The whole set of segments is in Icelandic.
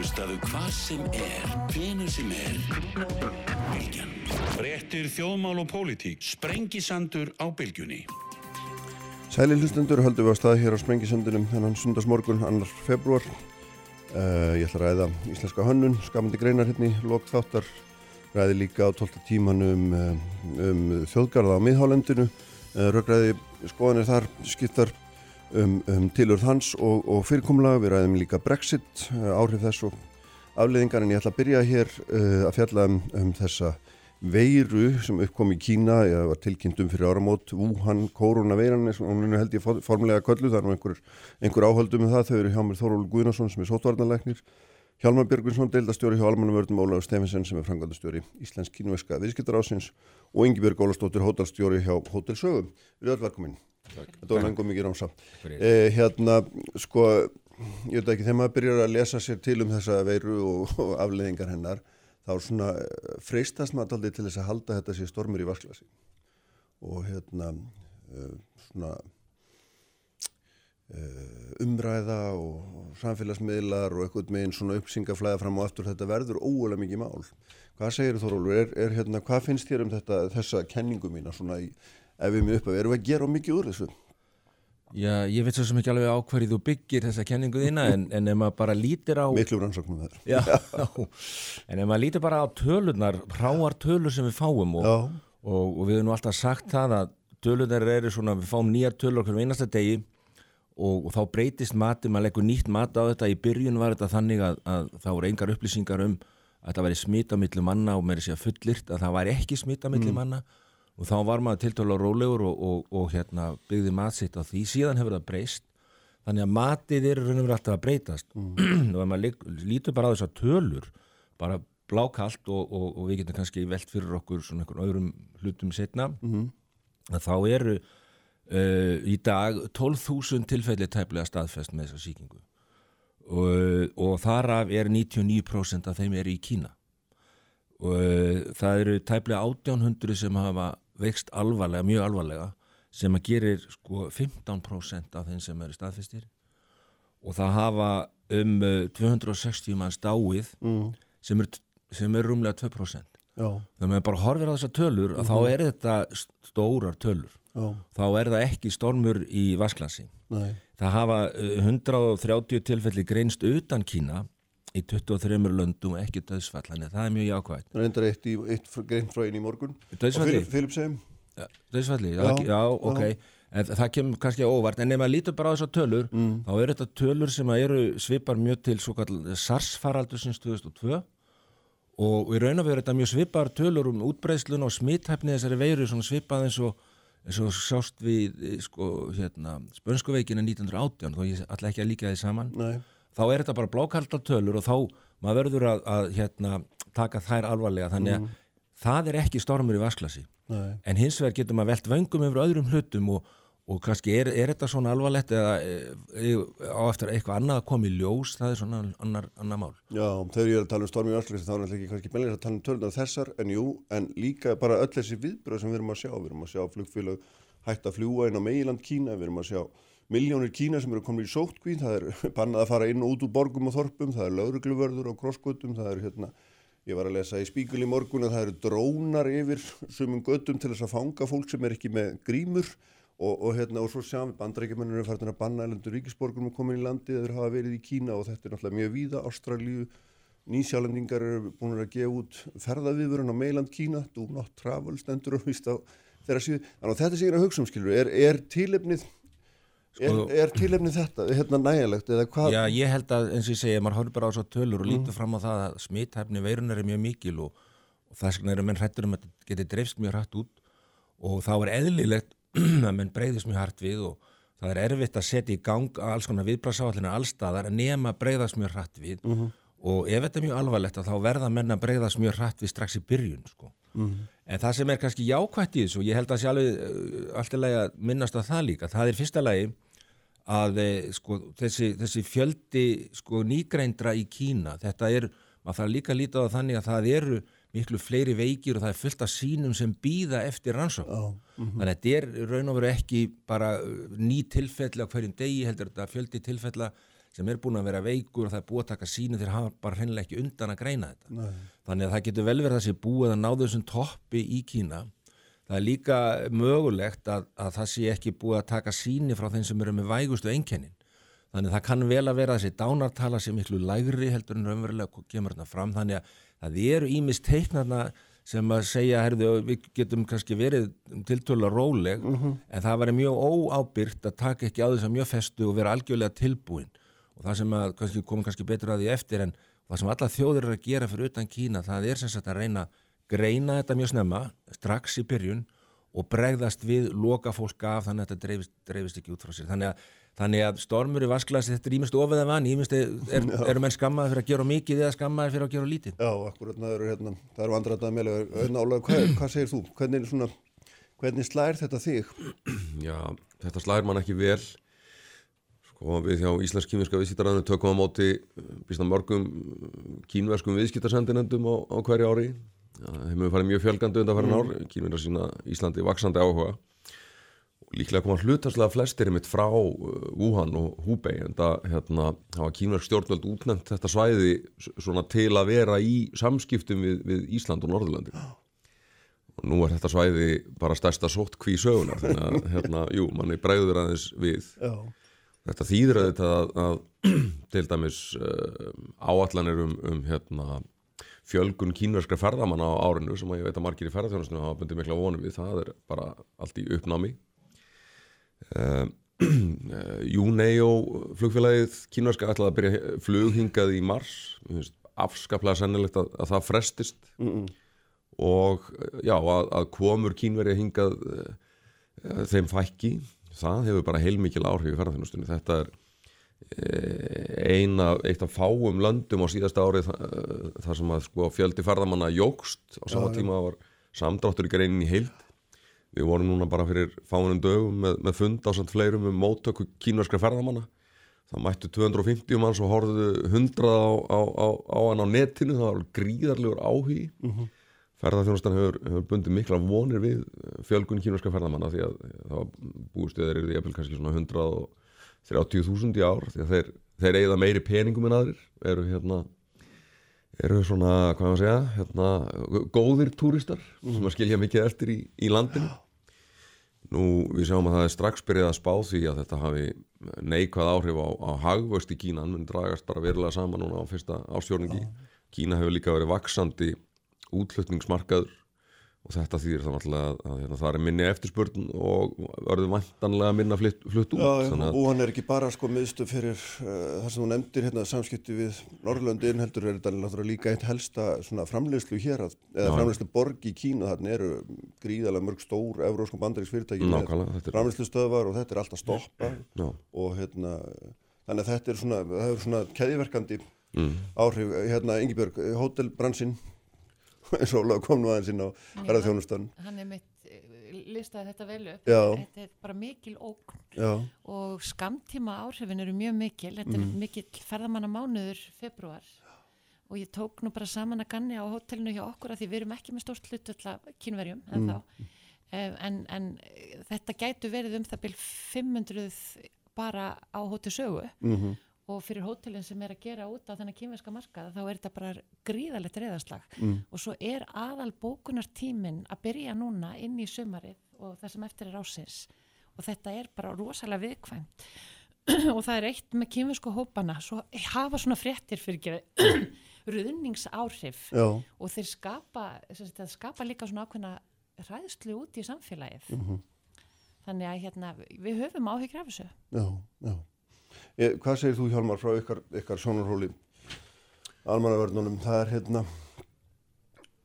Hlustaðu hvað sem er, hvenu sem er. Bylgjan. Frettir þjóðmál og pólitík. Sprengisandur á bylgjunni. Sæli hlustendur höldum við á stað hér á Sprengisöndunum þennan sundarsmorgun, annar februar. Uh, ég ætla að ræða íslenska hönnun, skamandi greinar hérna í lok þáttar. Ræði líka á 12. tíman um, um þjóðgarða á miðhálendinu. Uh, Röggræði skoðanir þar skiptar um, um tilurð hans og, og fyrirkomlega. Við ræðum líka Brexit, uh, áhrif þess og afleðingar. En ég ætla að byrja hér að fjalla um, um þessa veiru sem uppkom í Kína, ég var tilkynntum fyrir áramót, Wuhan koronaveiran, hún er held ég formulega köllu, það er nú einhver, einhver áhaldum með það, þau eru hjá mér Þóról Guðnarsson sem er sótvarnarleiknir, Hjalmar Björgvinsson, deildastjóri hjá Almannavörnum, Ólaður Stefensen sem er frangandastjóri Íslensk kínveska viðskiptarásins og Ingebjörg Ólastóttir, hótelstjóri hjá Hótelsögum. Við erum öll velkomin. Þetta var lengur mikið rámsa. Eh, hérna, sko, ég veit ekki, þegar maður byrjar að lesa sér til um þessa veiru og, og afleðingar hennar, þá er svona eh, freistast maður aldrei til þess að halda þetta sé stormur í vasklasi og hérna uh, svona uh, umræða og samfélagsmiðlar og eitthvað með einn svona uppsingaflæða fram og aftur þetta verður óulega mikið mál. Hvað segir þú Þórólur? Er, er hérna, hvað finnst þér um þetta, þessa kenningu mína svona í, ef við með upp að erum við að gera mikið úr þessu? Já, ég veit svo sem ekki alveg á hverju þú byggir þessa kenningu þína en, en ef maður bara lítir á Miklu rannsóknum þar Já, en ef maður lítir bara á tölunar hráar tölur sem við fáum og, og, og við hefum nú alltaf sagt það að tölunar eru svona, við fáum nýjar tölur okkur einasta degi og, og þá breytist mati, maður leggur nýtt mat á þetta í byrjun var þetta þannig að, að þá eru engar upplýsingar um að það væri smita millir manna og mér er sér fullirt að það væri ekki smita millir mm. Og þá var maður tiltölu á rólegur og, og, og hérna, byggði matsitt á því síðan hefur það breyst þannig að matið er raun og verið alltaf að breytast mm. og maður lítur bara á þessar tölur bara blákallt og, og við getum kannski velt fyrir okkur svona einhvern öðrum hlutum setna mm. að þá eru uh, í dag 12.000 tilfelli tæplega staðfest með þessa síkingu og þaraf er 99% af þeim eru í Kína og uh, það eru tæplega 1800 sem hafa veikst alvarlega, mjög alvarlega sem að gerir sko 15% af þeim sem eru staðfistir og það hafa um uh, 260 manns dáið mm. sem er, er rúmlega 2% Já. þannig að bara horfir á þessa tölur mm -hmm. þá mhm. er þetta stórar tölur Já. þá er það ekki stormur í vasklasi það hafa uh, 130 tilfelli greinst utan Kína í 23 löndum og ekki döðsfall þannig að það er mjög jákvægt Það er endar eitt, eitt greint frá einn í morgun. Döðsfalli? Filipsheim Döðsfalli, já, já, já, ok. En það kemur kannski óvart, en ef maður lítur bara á þessar tölur mm. þá eru þetta tölur sem eru svipar mjög til svo kall SARS-faraldur sinns 2002 og í raun og veru þetta mjög svipar tölur um útbreyslun og smithæfni þessari veiru svipað eins og, eins og sjást við sko, hérna, spönskuveikina 1918 þó ég ætla ekki að líka því saman. Nei þá er þetta bara blákaltar tölur og þá maður verður að, að hérna, taka þær alvarlega þannig að mm. það er ekki stormur í vasklasi Nei. en hins vegar getur maður velt vöngum yfir öðrum hlutum og, og kannski er, er þetta svona alvarlegt eða e, e, á eftir eitthvað annað að koma í ljós það er svona annar, annar mál Já, þegar ég er að tala um stormur í vasklasi þá er þetta ekki kannski meðlega að tala um tölunar þessar en jú, en líka bara öll þessi viðbröð sem við erum að sjá, við erum að sjá flugfélag hægt að fljúa inn á meiland Kína, við erum að sjá miljónir Kína sem eru komin í sótkvíð, það er bannað að fara inn og út úr borgum og þorpum, það er laurugluvörður á krossgötum, það er hérna, ég var að lesa í spíkul í morgun að það eru drónar yfir sumum götum til þess að fanga fólk sem er ekki með grímur og, og hérna og svo sjáum við bandrækjumennir eru farin að banna elendur ríkisborgum og komin í landi þeir hafa verið í Kína og þetta er náttúrulega mjög víða, Ástralíu, nýsjálendingar eru búin að gefa út ferðaviðvörun á meiland Kína, do not travel stendur og vist á þeirra síðu, þannig að þetta sé hérna hugsamskilur, er, er tílefnið er, er tilefni þetta hérna nægilegt eða hvað? Já, ég held að eins og ég segja, maður horfður bara á svo tölur og mm. lítur fram á það að smithæfni veirunar er mjög mikil og, og þess vegna eru menn hrættur um að þetta geti dreifst mjög hrætt út og þá er eðlilegt að menn breyðist mjög hrætt við og það er erfitt að setja í gang alls konar viðbrasáallina allstaðar en nema breyðast mjög hrætt við mm -hmm. og ef þetta er mjög alvarlegt þá verða menn að breyðast mjög hrætt við strax í byrjun sko. mm -hmm. en það sem er kannski jákvætt í þessu og ég held að sjálf uh, alltaf minnast á það líka, það er fyrsta lagi að eh, sko, þessi, þessi fjöldi sko, nýgreindra í Kína, þetta er, maður þarf líka að líta á þannig að það eru miklu fleiri veikir og það er fullt af sínum sem býða eftir rannsók. Oh, mm -hmm. Þannig að þetta er raun og veru ekki bara uh, ný tilfelli á hverjum degi, heldur þetta fjöldi tilfella sem er búin að vera veikur og það er búið að taka síni þeir hafa bara hreinlega ekki undan að greina þetta Nei. þannig að það getur vel verið að sé búið að ná þessum toppi í Kína það er líka mögulegt að, að það sé ekki búið að taka síni frá þeim sem eru með vægustu einkennin. Þannig að það kann vel að vera þessi dánartala sé miklu lægri heldur en raunverulega kemur þarna fram. Þannig að það eru ímist teiknarna sem að segja, herðu, við getum kannski verið tiltöla róleg en það væri mjög óábyrgt að taka ekki á þess að mjög festu og vera algjörlega tilbúin. Og það sem að kannski, komum kannski betur að því eftir en það sem alla þjóður eru að gera fyrir utan Kína það er sem sagt að reyna greina þetta mjög snemma strax í byrjun og bregðast við loka fólk af þannig að þetta dreifist, dreifist ekki út frá sér þannig að, þannig að stormur í vasklasi þetta er ímest ofið af hann, ímest er, er, eru menn skammaði fyrir að gera mikið eða skammaði fyrir að gera lítið Já, akkurat, það eru, hérna, það eru andræðað meðlega. Nálega, hvað, hvað segir þú? Hvernig, svona, hvernig slær þetta þig? Já, þetta slær mann ekki vel sko við hjá Íslensk-kínverska viðskiptaræðinu tökum á móti býst að mörgum kínverskum viðskiptarsendinendum á, á hverju ári þeim hefur farið mjög fjölgandi undan farin ár kínverðar sína Íslandi vaksandi áhuga. Og líklega koma hlutarslega flestir mitt frá uh, Wuhan og Hubei en það hérna, hafa kínverðsk stjórnvöld útnefnt þetta svæði svona til að vera í samskiptum við, við Ísland og Norðurlandi og nú er þetta svæði bara stærsta sótt kví sögunar þannig að, hérna, jú, manni bregður aðeins við. Já, þetta að þetta að, að til dæmis uh, áallanir um, um hérna, fjölgun kínverskra ferðamanna á árinu sem ég veit að margir í ferðarþjónusinu hafa bundið mikla vonum við, það er bara allt í uppnámi. Uh, Júnei og flugfélagið kínverska ætlaði að byrja flughingað í mars. Afskaplega sennilegt að, að það frestist. Mm og já, að, að komur kínveri hingað uh, þeim fækki það hefur bara heilmikil áhrif í ferðarþjónustunni þetta er eina, eitt af fáum löndum á síðasta árið þa- þar sem að sko, fjöldi ferðamanna jógst á sama tíma var samdráttur í greinin í heild. Við vorum núna bara fyrir fáunum dögum með, með fund á samt fleirum um móttöku kínverskra ferðamanna. Það mættu 250 manns og horfðu 100 á, á, á, á hann á netinu. Það var gríðarlegur áhugi. Ferðarþjónustan hefur, hefur bundið mikla vonir við fjölgun kínverska ferðamanna því að það var búistuðir í eppil kannski svona 130.000 í ár því að þeir, þeir eigða meiri peningum en aðrir eru hérna eru svona, hvað maður segja hérna, góðir túristar sem að skilja mikið eftir í, í landinu. Nú við sjáum að það er strax byrjað að spá því að þetta hafi neikvæð áhrif á, á hagvöxt í Kína. Hann mun dragast bara verulega saman núna á fyrsta ásjórningi Kína hefur líka verið vaksandi útflutningsmarkaður og þetta þýðir náttúrulega að, að, að það er minni eftirspurn og verður vantanlega minna flutt, flutt út Já, þannig að og hann er ekki bara sko miðstu fyrir uh, það sem þú nefndir hérna samskipti við Norrlöndin heldur er þetta líka eitt helsta svona framleiðslu hér að, eða Já. framleiðslu borg í Kína. Þarna eru gríðalega mörg stór evróskum bandaríks fyrirtæki með Nákvæmlega, þetta er- framleiðslu stöðvar og þetta er alltaf stoppa. Já, og hérna þannig að þetta er svona, það er svona keðiverkandi mm, áhrif, hérna Ingibjörg hótelbransin eins og Ólafur kom nú aðeins inn á ferðarþjónustan hann er mitt eh, listaði þetta vel upp. Já. þetta er bara mikil ógn Já, og skamtíma áhrifin eru mjög mikil. Þetta er mikil ferðamanna mánuður februar og ég tók nú bara saman að ganni á hótelinu hjá okkur að því við erum ekki með stórt hlutvöld af kínverjum en þá en, en eh, þetta gætu verið um það byrj 500 bara á hótel sögu. Mhm, og fyrir hótelin sem er að gera út á þennan kínverska markað þá er þetta bara gríðalegt reyðarslag mm, og svo er aðal bókunartíminn að byrja núna inn í sumarið og það sem eftir er ásins og þetta er bara rosalega viðkvæmt. Og það er eitt með kynversku hópana. Svo hafa svona fréttir fyrir ruðningsáhrif. Og þeir skapa, skapa líka svona ákveðna ræðslu út í samfélagið. Mhm, þannig að hérna, við höfum áhyggjur af þessu. Já, já. Hvað segir þú Hjálmar frá ykkar, ykkar sjónarhóli almannavörnunum, það er hérna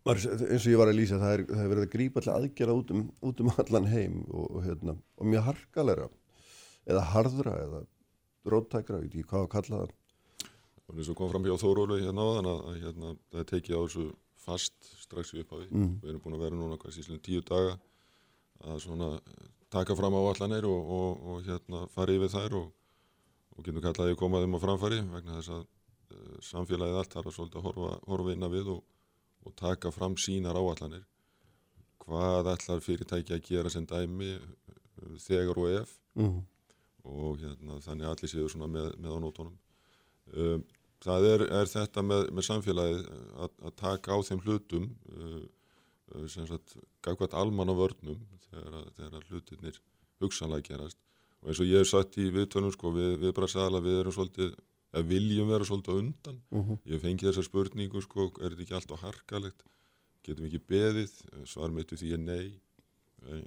eins og ég var að lýsa það er, það er verið að grípa allir aðgera út um, út um allan heim og, og, hérna, og mjög harkalega eða harðra eða róttækra, ég veit ekki hvað að kalla það Og eins og kom fram hjá Þórólu hérna á þann að, hérna, það er tekið á þessu fast strax í upphafi. Mm. Við erum búin að vera núna hvað síðan tíu daga að svona eh, taka fram á allanir og, og, og hérna fara yfir þær og, og getum kallaði að koma þeim á framfæri vegna þess að uh, samfélagið allt þarf að svolítið að horfa, horfa inn að við og, og taka fram sínar áallanir. Hvað ætlar fyrirtæki að gera sem dæmi eh, þegar og ef mm. og hérna, þannig allir séu svona með, með á nótunum. Um, það er, er þetta með, með samfélagið að, að taka á þeim hlutum uh, sem sagt gagvært almann á vörnum þegar, að- þegar hlutinir hugsanlega gerast og eins og ég hef sagt í viðtölum sko, við, við bara sagði að við erum svolítið að viljum vera svolítið undan. Ég fengi þessa spurningu sko, er þetta ekki alltaf harkalegt? Getum ekki beðið? Svar mitt við því er nei.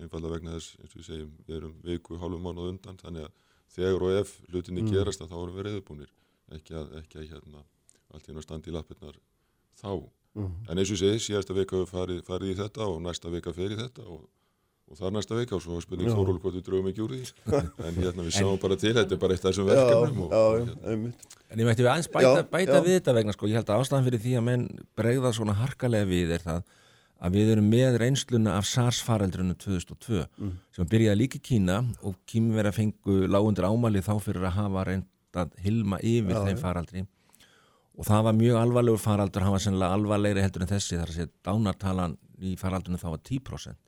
Einfalda vegna þess, eins og við segjum við erum viku, hálfum mánuð undan þannig að þegar og ef hlutinni gerast að þá erum við reyðubúnir ekki að, ekki að hérna allt að standa í lappirnar þá. En eins og segi, síðasta vika farið, farið í þetta og næsta vika fer í þetta og, og þar næsta vika og svo er spurning Þóról hvort við drögum ekki úr því. En hérna við sjáum bara til, þetta er bara eitt af þessum verkefnum og, já, og, já, hérna, En ég mætti við aðeins bæta, Já, bæta já. við þetta vegna sko, ég held að ástæðan fyrir því að menn bregða svona harkalega við er það að við erum með reynsluna af SARS-faraldrinu 2002 sem byrjaði líka í Kína og kýmverða fengu lágundir ámali þá fyrir að hafa reynd að hilma yfir þeim faraldri. Og það var mjög alvarlegur faraldur, hann var sennilega alvarlegri heldur en þessi þar að segja dánartalan í faraldrinu þá var 10%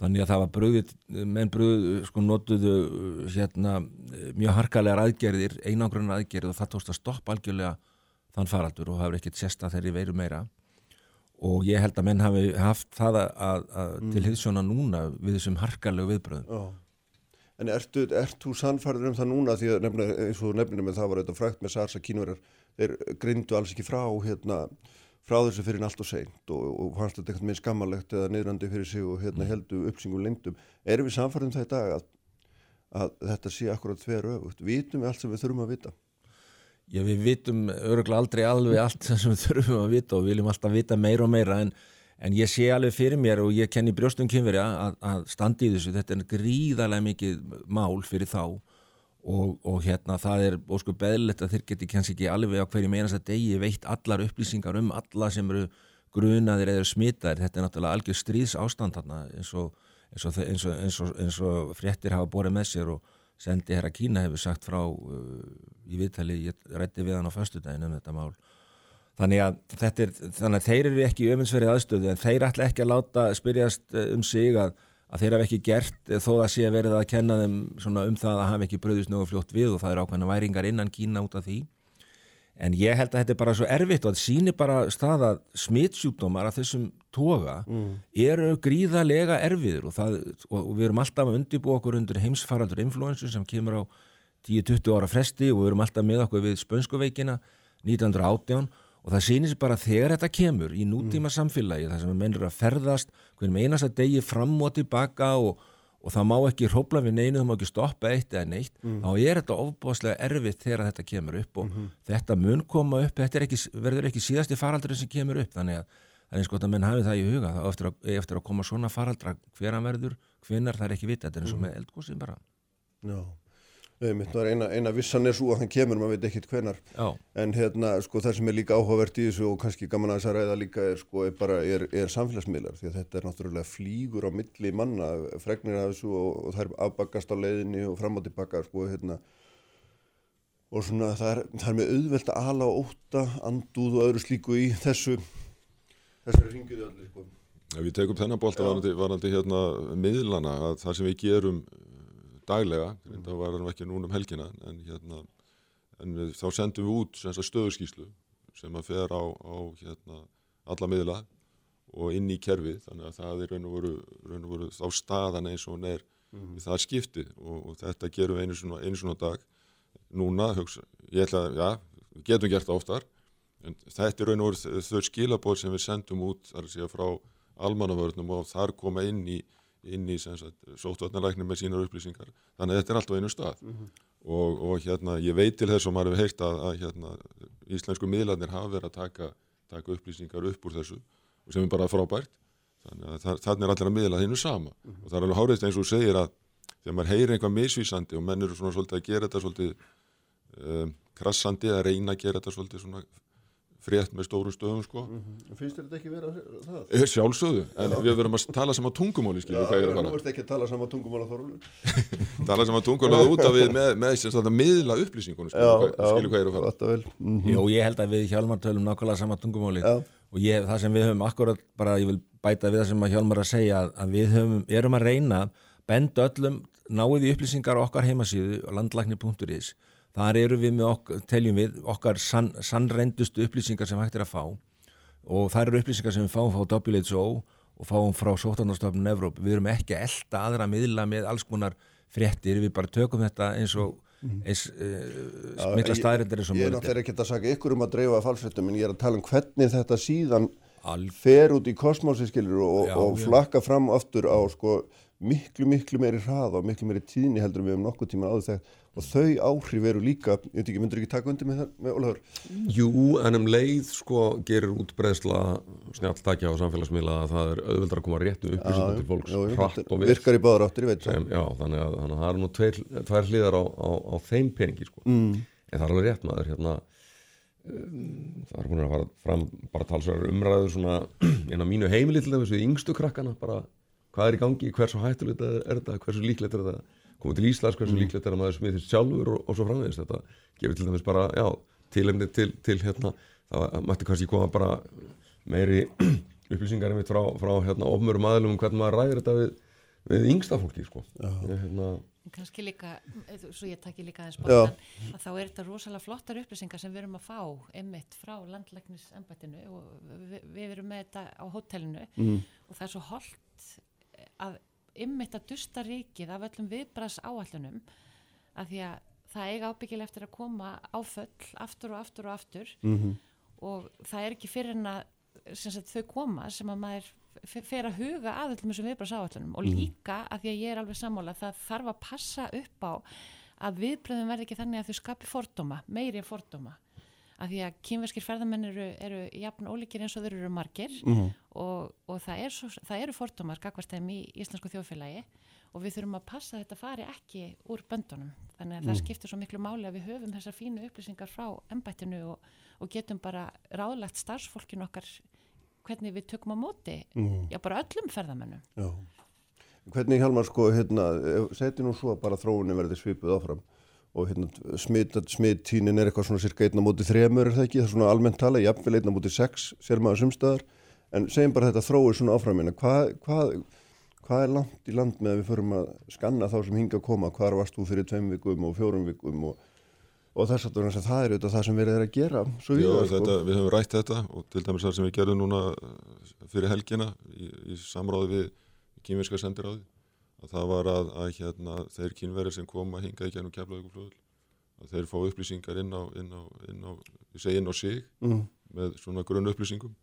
þannig að það var bröðið, menn bröðið sko notuðu hérna mjög harkalegar aðgerðir, einangrunar aðgerðir og það tókst að stoppa algjörlega þann faraldur og það hefur ekkert sesta þeirri veiru meira. Og ég held að menn hafi haft það að, að, að til hinsjóna núna við þessum harkalegu viðbröðum Já. En ertu, ert þú sannfærður um það núna? Því að nefna, eins og nefninu með það var þetta frækt með SARS að kínverjar þeir grindu alls ekki frá hérna frá þessu fyrir allt og seint og, og fannst þetta eitthvað minn skammalegt eða niðrandi fyrir sig og hérna heldu uppsingum lindum. Erum við sannfærðum það í dag að, að þetta sé akkurat tver öfugt? Vitum við allt sem við þurfum að vita? Já, við vitum öruglega aldrei alveg allt sem við þurfum að vita og við viljum alltaf vita meira og meira en, en ég sé alveg fyrir mér og ég kenni brjóstum kynverja að, að standi í þessu, þetta er gríðarlega mikið mál fyrir þá og, og hérna það er ósku beðlegt að þeir geti kannski ekki alveg á hverju meinast að degi veitt allar upplýsingar um alla sem eru grunaðir eða smitaðir, þetta er náttúrulega algjör stríðs ástand þarna eins og, eins og, eins og, eins fréttir hafa borið með sér og sendi herra Kína hefur sagt frá uh, í viðtali, ég rætti við hann á föstudaginn um þetta mál. Þannig að, er, þannig að þeir eru ekki öfinsverið aðstöðu en þeir ætla ekki að láta spyrjast uh, um sig að, að þeir hafa ekki gert uh, þó að sé verið að kenna þeim um það að hafa ekki bröðist nögu fljótt við og það er ákveðna væringar innan Kína út af því. En ég held að þetta er bara svo erfitt og það sýnir bara staða smitsjúkdómar af þessum toga eru gríðalega erfiður og, það, og við erum alltaf að undibú okkur undir heimsfaraldur influensu sem kemur á 10-20 ára fresti og við erum alltaf með okkur við spönskuveikina 1918 og það sýnir sér bara þegar þetta kemur í nútíma samfélagi þar sem menn eru að ferðast hverjum einasta degi fram og tilbaka og, og það má ekki hrópla við neinu, það má ekki stoppa eitt eða neitt þá er þetta ofbúðslega erfitt þegar þetta kemur upp og þetta mun koma upp, þetta ekki, verður ekki síðasti faraldurinn sem kemur upp. Þannig að það er eins gott að menn hafi það í huga þá eftir að, eftir að koma svona faraldra hver hann verður, hvenar það er ekki vita þetta er eins og með eldgósið bara. Já. Er eina, eina vissan er svo að hann kemur, maður veit ekkert hvenar. Já, En hérna, sko, það sem er líka áhugavert í þessu og kannski gaman að þess að ræða líka er, sko, er bara, er, er samfélagsmiðlar því að þetta er náttúrulega flýgur á milli manna, fregnir af þessu og, og það er afbakast á leiðinni og fram og tilbaka, sko, hérna og svona það er, það er með auðvelt að ala og óta, andúð og öðru slíku í þessu þessari ringiðu allir, sko. Ef við tekum þennan bolta varandi, varandi hérna miðlana að það sem við gerum daglega, það var hann ekki núna um helgina en hérna en við, þá sendum við út sem sagt, stöðuskíslu sem að fer á, á hérna, alla miðla og inn í kerfið þannig að það er raun og veru, raun og veru þá staðan eins og hún er við það skipti og, og þetta gerum við einu svona, einu svona dag. Núna, hugsa, ég ætla að, já, við getum gert það oftar en þetta er raun og veru þau skilabóð sem við sendum út þar að segja frá almannavörnum og þar koma inn í inn í sóttvarnalæknum með sínar upplýsingar. Þannig að þetta er allt á einu stað. Og, og hérna ég veit til þess og maður hefur heyrt að, að hérna, íslensku miðlarnir hafa verið að taka, taka upplýsingar upp úr þessu og sem er bara frábært. Þannig að það, þannig er allir að miðla þeinu sama. Og það er alveg hárið eins og segir að þegar maður heyrir einhvað misvísandi og menn eru svona svolítið að gera þetta svolítið um, krassandi að reyna að gera þetta svolítið svona frétt með stóru stöðum sko Finnst þér þetta ekki vera það? er sjálfsögðu, en við verum að tala saman tungumáli skilur er að Nú ert ekki að tala saman tungumál á Þorvaldur. tala saman tungumáli út af við með, með sem sagt að miðla upplýsingunum skilur hvað, skilur hvað ég er að fara. Mm. Jú, ég held að við Hjálmar tölum nákvæmlega sama tungumáli Já. og ég, það sem við höfum akkurat bara, ég vil bæta við það sem að Hjálmar að segja að- að við höfum, erum að reyna benda öllum, náið í upplýsingar á okkar heimasíðu landlækni.is þar eru við með okkar, teljum við, okkar sann, sannrendustu upplýsingar sem hægt er að fá. Og þar eru upplýsingar sem við fáum frá WHO og fáum frá Sótarnarstofnun Evróp, við erum ekki að elda aðra miðla með alls konar fréttir, við bara tökum þetta eins og eins uh, mikla staðrindir eins og Ég er. náttúrulega ekki að sagja ykkur um að dreifa falsfréttum en ég er að tala um hvernig þetta síðan Alg- fer út í kosmosi skilur og, og flakka fram aftur á sko miklu, miklu meiri hrað og miklu meiri tíðni heldur við hefum nokkuð tíma áður þekkt og þau áhrif eru líka, ég veit ekki, myndur ekki taka undir með, það- með Ólafur? Jú, en um leið sko gerir útbreðsla snjalltækja á samfélagsmiðla að það er auðveldar að koma réttu upplýsingum til fólks já, hratt og vel virkar í báðar áttir, ég veit sem, já, þannig að, þannig að það er nú tveir, tvær hliðar á, á, á þeim peningi sko. mm. en það er alveg rétt maður hérna, um, það er búin að fara fram bara talsverðar umræður svona inn á mínu heimili til dæmis við yngstu krakkana bara hvað er í gangi, hversu hættulegt er, er þetta hversu líklegt er þetta komið til Íslands, hversu líklegt er að maður smithist sjálfur og, og svo framvegist þetta gefur til dæmis bara, já, tilefni til, til hérna, það mætti kannski koma bara meiri upplýsingar einmitt frá, frá hérna, ofmörum aðlum um hvernig maður ræðir þetta við, við yngsta fólki sko. Ég, hérna, kannski líka, eh, svo ég takki líka aðeins bóttan, að þá er þetta rosalega flottar upplýsingar sem við erum að fá einmitt frá landlæknisembættinu og við, við erum með þetta á hótelinu og það er svo holdt að einmitt að dusta ríkið af öllum viðbras áallunum að því að það eiga ábyggilega eftir að koma áföll aftur og aftur og aftur. Og það er ekki fyrir en að sagt, þau koma sem að maður fer að huga að öllum þessum viðbrás áallunum og líka að því að ég er alveg sammála það þarf að passa upp á að viðbröðum verði ekki þannig að þau skapi fordóma, meiri fordóma að því að kínverskir ferðamenn eru, eru jafn ólíkir eins og þeir eru margir og, og það, er svo, það eru fordómar gagvart þeim í íslensku þjóðfélagi og við þurfum að passa að þetta fari ekki úr böndunum. Þannig að það skiptir svo miklu máli að við höfum þessar fínu upplýsingar frá embættinu og, og getum bara ráðlagt starfsfólkin okkar hvernig við tökum á móti já bara öllum ferðamennum Já. Hvernig Hjalmar sko, hérna, seti nú svo að bara þróunin verði svipuð áfram og hérna, smitt, smittínin er eitthvað svona cirka einna móti þremur er það ekki, það er svona almennt tala, jafnvel einna móti sex, sér maður sumstaðar, en segjum bara þetta þróið svona áfram hérna, hvað, hvað, hvað er langt í land með að við förum að skanna þá sem hinga að koma, hvað varst þú fyrir tveim vikum og fjórum vikum og, og þess að það er auðvitað það sem við erum að gera, Já, þetta, við höfum rætt þetta og til dæmis það sem við gerðum núna fyrir helgina í, í samráði við kínverska sendiráði að það var að, að hérna, þeir kínverið sem koma hingað í gennum keflauguflöðul að þeir fá upplýsingar inn á, inn á, inn á, ég segi inn á sig Mm. með svona grunn upplýsingum.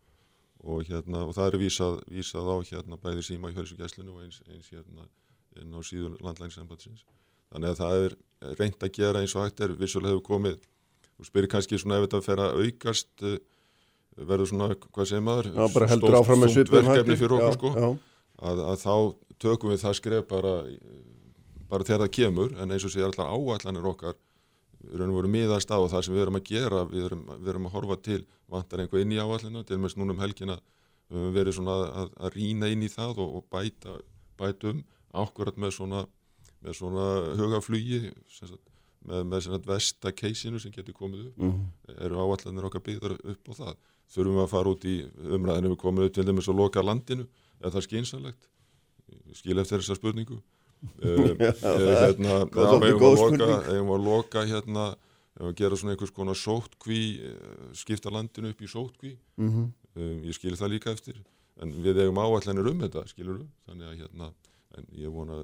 Og, hérna, og það er vísað, vísað á hérna bæði síma í hölsugæslinu og eins, eins hérna inn á síður landlægningsembatsins þannig að það er reynd að gera eins og hægt er vissulega hefur komið. Og spyrir kannski svona ef þetta fer að aukast eh, verður svona, hvað segir maður? Stórt, verkefni fyrir okkur sko. að, að þá tökum við það skref bara, bara þegar það kemur en eins og segja allar áallanir okkar við erum voru miðast á og það sem við erum að gera. Við erum, við erum að horfa til vantar einhvað inn í áallina til og með núna um helgina við höfum verið svona að, að rýna inn í það og, og bæta, bæta um akkurat með svona, með svona hugaflugi með, með svona vesta keisinu sem getur komið upp. Mhm. eru áallanir okkar byggðar upp á það? Þurfum við að fara út í umræðinu við komum upp til dæmis að loka landinu? Er það skynsalegt skil eftir þessa spurningu hérna, góð- já, svolítið eigum góð að loka, spurning. eigum að loka hérna að gera svona einhvers konar sótkví eh, skipta landinu upp í sótkví Mhm. um, ég skil það líka eftir en við eigum áallanir um þetta skilur við, þannig að hérna en ég vona,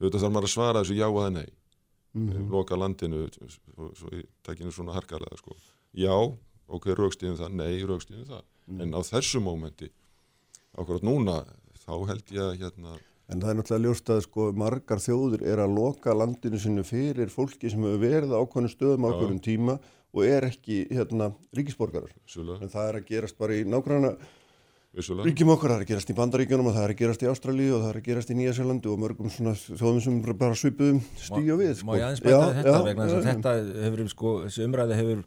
auðvitað þarf maður að svara þessu já eða nei Mhm. loka landinu svo, ég tekinu svona harkarlega sko. já, ok, raukstíðum það nei, raukstíðum það, Mhm. en á þessu mómenti akkurat núna þá held ég að hérna En það er náttúrulega ljóst að sko margar þjóður er að loka landinu sinu fyrir fólki sem hefur verið á ákveðnum stöðum á ákveðnum tíma og er ekki hérna ríkisborgarar. vissulega, En það er að gerast bara í vissulega ríkjum okkar, það er að gerast í Bandaríkjunum og það er að gerast í Ástralíu og það er að gerast í Nýjasjölandi og mörgum svona þjóðum sem bara svipuðum stíu við. Sko. Má ég aðeins bæta þetta já, vegna þess að þetta hefur sko, þessi umræði hefur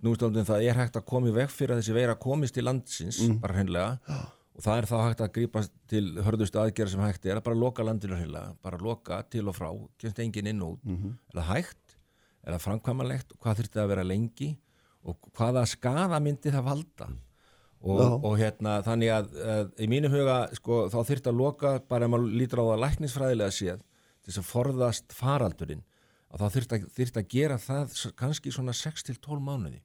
snústöldum það er hægt að koma í veg fyrir að þessi veira komist til landsins, Mm. bara hreinlega og það er þá hægt að grípa til hörðustu aðgerða sem hægt er að bara loka landinu hreinlega, bara loka til og frá kemst engin inn og út, Mhm. er það hægt? Er það framkvæmanlegt, hvað þurfti að vera lengi? Og hvaða skada myndi það valda? Og, Já. og hérna þannig að, að í mínum huga sko, þá þurfti að loka bara ef maður lítur á það læknisfræðilega séð til þess að forðast faraldurinn að þá þyrft að, þyrft að gera það kannski svona 6-12 mánuði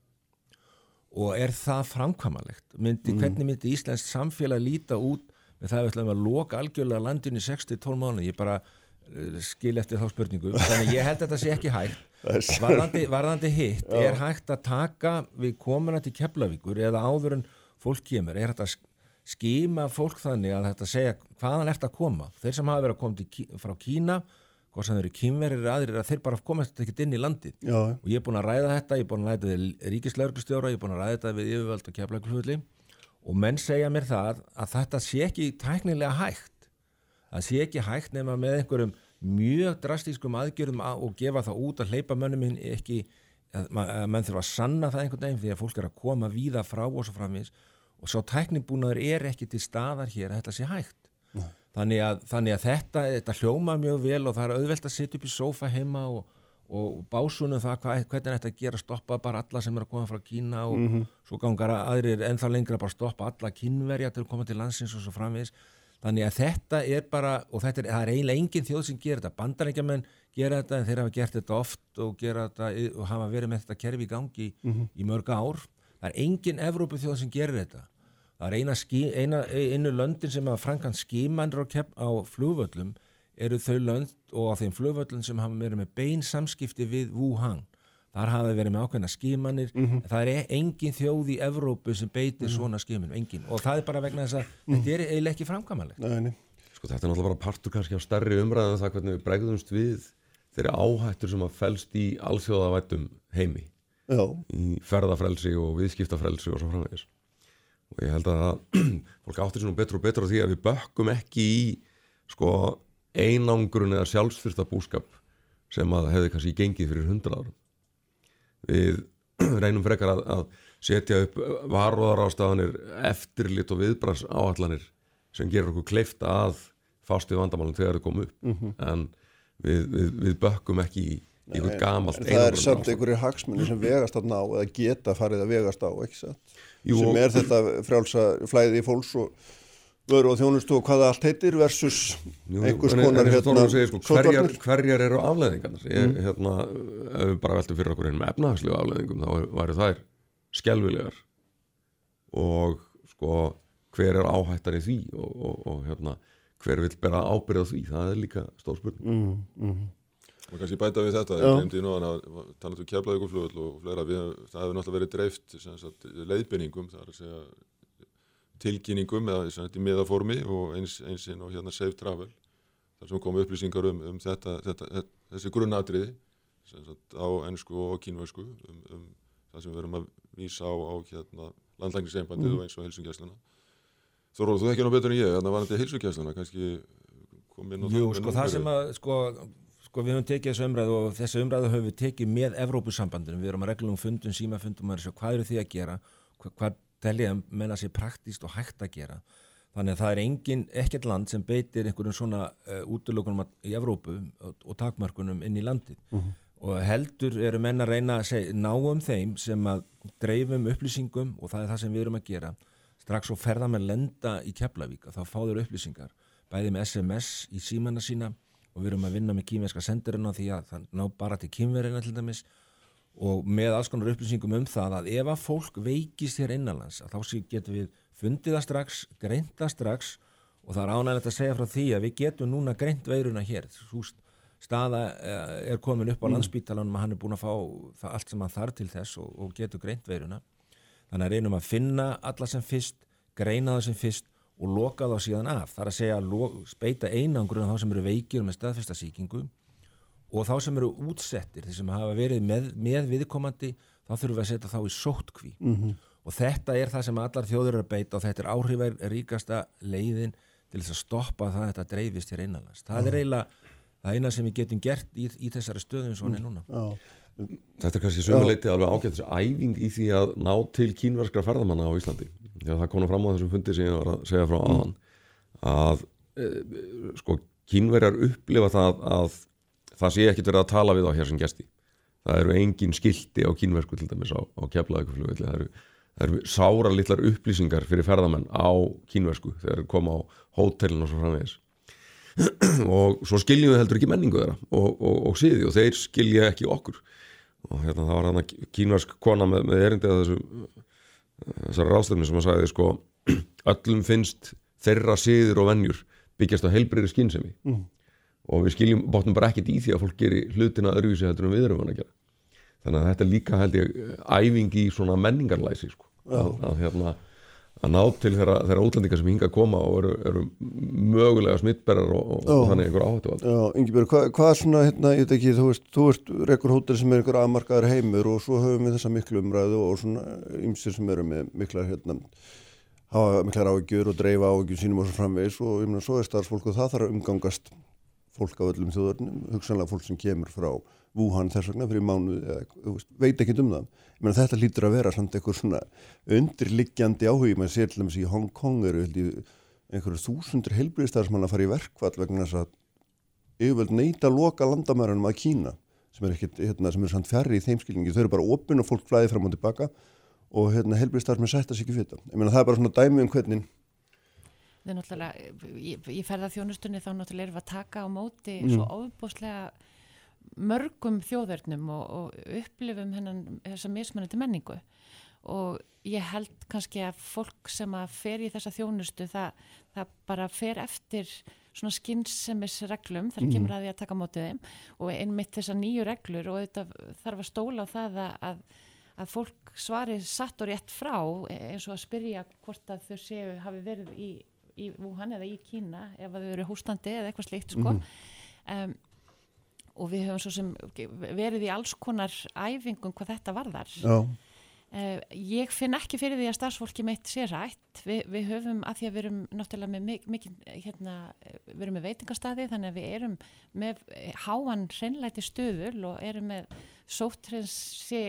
og er það framkvamalegt myndi, hvernig myndi Íslands samfélag líta út? Með það að við ætlum að loka algjörlega landinu í 6-12 mánuði. Ég bara uh, skil eftir þá spurningu. Þannig ég held að þetta sé ekki hægt. Varðandi, varðandi hitt er hægt að taka við komuna til Keflavíkur eða áður en fólk kemur? Er hægt að sk- skima fólk þannig að þetta segja hvaðan ert að koma? Þeir sem hafa verið að koma til, frá Kína hvort sem þeir eru kínverir eða aðrir að þeir bara komast ekkert inn í landið. Já, og ég er búin að ræða þetta, ég er búin að ræða þetta við ríkislauglustjóra, ég er búin að ræða þetta við yfirvöld og keflaglufulli og menn segja mér það að þetta sé ekki tæknilega hægt. Það sé ekki hægt nema með einhverjum mjög drastískum aðgjörðum að, og gefa það út að hleypa mönnum minn ekki að, að menn þurfa að sanna það einhvern veginn því að fólk er að koma víða frá og svo framins og svo tæknibúnaður er ekki til staðar hér að þetta sé hægt þannig að, þannig að þetta, þetta hljóma mjög vel og það er auðvelt að sitja upp í sófa heima og, og básunum það hva, hvernig er þetta að gera stoppa bara alla sem er að koma frá Kína og svo gangar aðrir ennþá lengra bara stoppa alla kínverja til að koma til landsins og svo framvegis. Þannig að þetta er bara og þetta er, er eiginlega engin þjóð sem gerir þetta. Bandarækjaman gera þetta en þeir hafa gert þetta oft og, gera þetta, og hafa verið með þetta kerfi í gangi í mörg ár. Það er engin Evrópu þjóð sem gerir þetta það er eina, skí, eina einu löndin sem hafa frankan skímanir á, kepp- á flugvöllum eru þau lönd og á þeim flugvöllum sem hafa verið með bein samskipti við Wuhan. Þar hafa verið með ákveðna skímanir en það er e- engin þjóð í Evrópu sem beitir svona skímanum, engin. Og það er bara vegna þess að þetta er eiginlega ekki framkvæmalegt nei, nei. Sko þetta er náttúrulega bara partur kannski á stærri umræðan það hvernig við bregðumst við þeirri áhættur sem að felst í alþjóðavættum heimi. Já, í ferðafrelsi og viðskiptafrelsi og svo framvegis og ég held að fólk áttir sér nú betur og betur á því að við bökkum ekki í sko einangrun eða sjálfsfyrsta búskap sem að hefði kannski gengið fyrir hundra árum. Við reynum frekar að, að setja upp varúðarástafanir eftirlit og viðbrans áallanir sem gerur okkur kleifta að fást við vandamálum þegar þau komu upp. En við, við, við bökkum ekki í, í eitthvað gamalt en það er samt einhverjir hagsmunni sem vegast að ná eða geta farið að vegast á? Jú, sem er þetta frjálsa flæði í fólks og vöru og þjónustu og hvað það allt heitir versus Jú, einhvers en- en konar segir, sko, hverjar, hverjar eru afleðingarnar ég, hérna, ef við bara veltum fyrir okkur einum efnahagslegu afleðingum þá væri þær skelvilegar og sko hver er áhættan í því? Og, og, og hérna, hver vil bera ábyrða því? Það er líka stór spurning. Mm, Og kannski bæta við þetta, ég glemdi nú að tala um keflaðuguflugul og fleira, við, það hefur náttúrulega verið dreift sem sagt, leiðbenningum, það er að segja tilkynningum eða sem sagt, í miðaformi og eins, eins inn og hérna Safe Travel, þar sem komu upplýsingar um, um þetta, þetta, þetta, þessi grunnatriði sem sagt, á ennsku og kínvösku um, um það sem við verum að vísa á, á hérna, landlækniseinbandið og eins og helsungjasluna. Þorról, þú ekki nú betur en ég, þannig að var þetta helsungjasluna, kannski kom inn á Jú, með sko það sem að sko, sko við höfum tekið þessu umræðu og þessu umræðu höfum við tekið með Evrópusambandinu, við erum að reglum fundum, símafundum og hvað eru því að gera hvað, hvað telja að menna sér praktíst og hægt að gera. Þannig að það er engin, ekkert land sem beitir einhverjum svona uh, útlökunum í Evrópu og, og takmörkunum inn í landið. Og heldur eru menn að reyna að segja, ná um þeim sem að dreifum upplýsingum og það er það sem við erum að gera. Strax og ferða með lenda í Keflavík að þá fá þeir upplýsingar bæði með SMS í símanna sína og við erum að vinna með kýmverska sendirinn á því að það ná bara til kýmverina til dæmis og með alls konar upplýsingum um það að ef að fólk veikist hér innanlands að þá getum við fundið það strax, greint það strax og það er ánægilegt að segja frá því að við getum núna greint veiruna hér. St- staða eh, er komin upp á landsbítalanum að hann er búin að fá allt sem hann þarf til þess og, og getur greint veiruna. Þannig að reynum að finna alla sem fyrst, greina það sem fyrst og loka þá síðan af. Það er að segja beita einangrun á þá sem eru veikir með staðfesta sýkingu og þá sem eru útsettir, þeir sem hafa verið með, með viðkomandi, þá þurfum við að setja þá í sóttkví. -hmm. Og þetta er það sem allar þjóður eru að beita og þetta er áhrifar ríkasta leiðin til þess að stoppa það að þetta dreifist hér einanlands. Það er eiginlega það eina sem við getum gert í, í þessari stöðum svona núna. Já, Þetta er kannski sömuleiti alveg ágætt þessi æfing í því að ná til kínverskra ferðamanna á Íslandi. Já, það kom fram á þessum fundi sem ég var að segja frá aðan að e, sko kínverjar upplifa það að það sé ekkit verið að tala við á hér sem gesti. Það eru engin skilti á kínversku til dæmis á, á keflaðikuflugvilli. Það eru, eru sára litlar upplýsingar fyrir ferðamenn á kínversku þegar þeir koma á hótelin og svo framvegis. og svo skiljum við heldur ekki menningu þeirra og, og, og síði og þeir skilja ekki okkur og hérna það var hann kínvarsk kona með, með erindið að þessu þessari ráðstöfni sem að sagði sko öllum finnst þeirra síður og vennjur byggjast á heilbriðri skynsemi. Mm. og við skiljum bóttum bara ekkit í því að fólk gerir hlutina öðruvísi heldur en við erum að gera. Þannig að þetta líka held ég æfing í svona menningarlæsi sko. Að, að hérna að ná til þeirra, þeirra útlendingar sem hinga að koma og eru, eru mögulega smittberðar og, og þannig einhver áhættu Já, Yngibjörg, hvað hva svona hérna, ég veit ekki, þú veist, þú veist rekkur hótel sem er einhver aðmarkaður heimur og svo höfum við þessa miklu umræðu og svona ymsir sem eru með mikla hérna, hafa miklar áhugjur og dreifa áhugjum sínum og svo framvegs og ég meina, svo er starfsfólk og það þarf að umgangast fólk á öllum þjóðurnum, hugsanlega fólk sem kemur frá Wuhan þess vegna fyrir eða, veit ekki um það. Menna, þetta lítur að vera samt eitthvað svona undirliggjandi áhugi. Maður sér til dæmis í Hong Kong eru einhverju þúsundur heilbríðstæðar sem hann að fara í verkvall vegna þess að yfirvöld neyta loka landamærunum að Kína sem er, ekkit, hérna, er samt fjarrri í þeimskilningi þau eru bara opinn og fólk flæði fram og tilbaka og hérna, heilbríðstæðar sem er sætt að sér ekki fyrir það er bara svona dæmi um hvernig Það er náttúrulega, ég, ég ferða þjónustunni þá náttúrulega erum við að taka á móti mm. svo ofbúslega mörgum þjóðverðnum og, og upplifum hennan þessa mismunandi menningu og ég held kannski að fólk sem að fer í þessa þjónustu það, það bara fer eftir svona skynnsemisreglum þar kemur mhm. að því að taka mótið þeim og einmitt þessar nýju reglur og þetta þarf að stóla á það að, að fólk svari satt og rétt frá eins og að spyrja hvort að þau séu hafi verið í, í Wuhan eða í Kína ef að þau eru hústandi eða eitthvað slikt sko mm. um, og við höfum svo sem verið í alls konar æfingum hvað þetta varðar. Uh, ég finn ekki fyrir því að starfsfólki meitt sé rætt. Vi, við höfum að því að við erum náttúrulega með mikið hérna, við erum með veitingastadi þannig að við erum með háan hreinleiti stöðul og erum með sóttrensi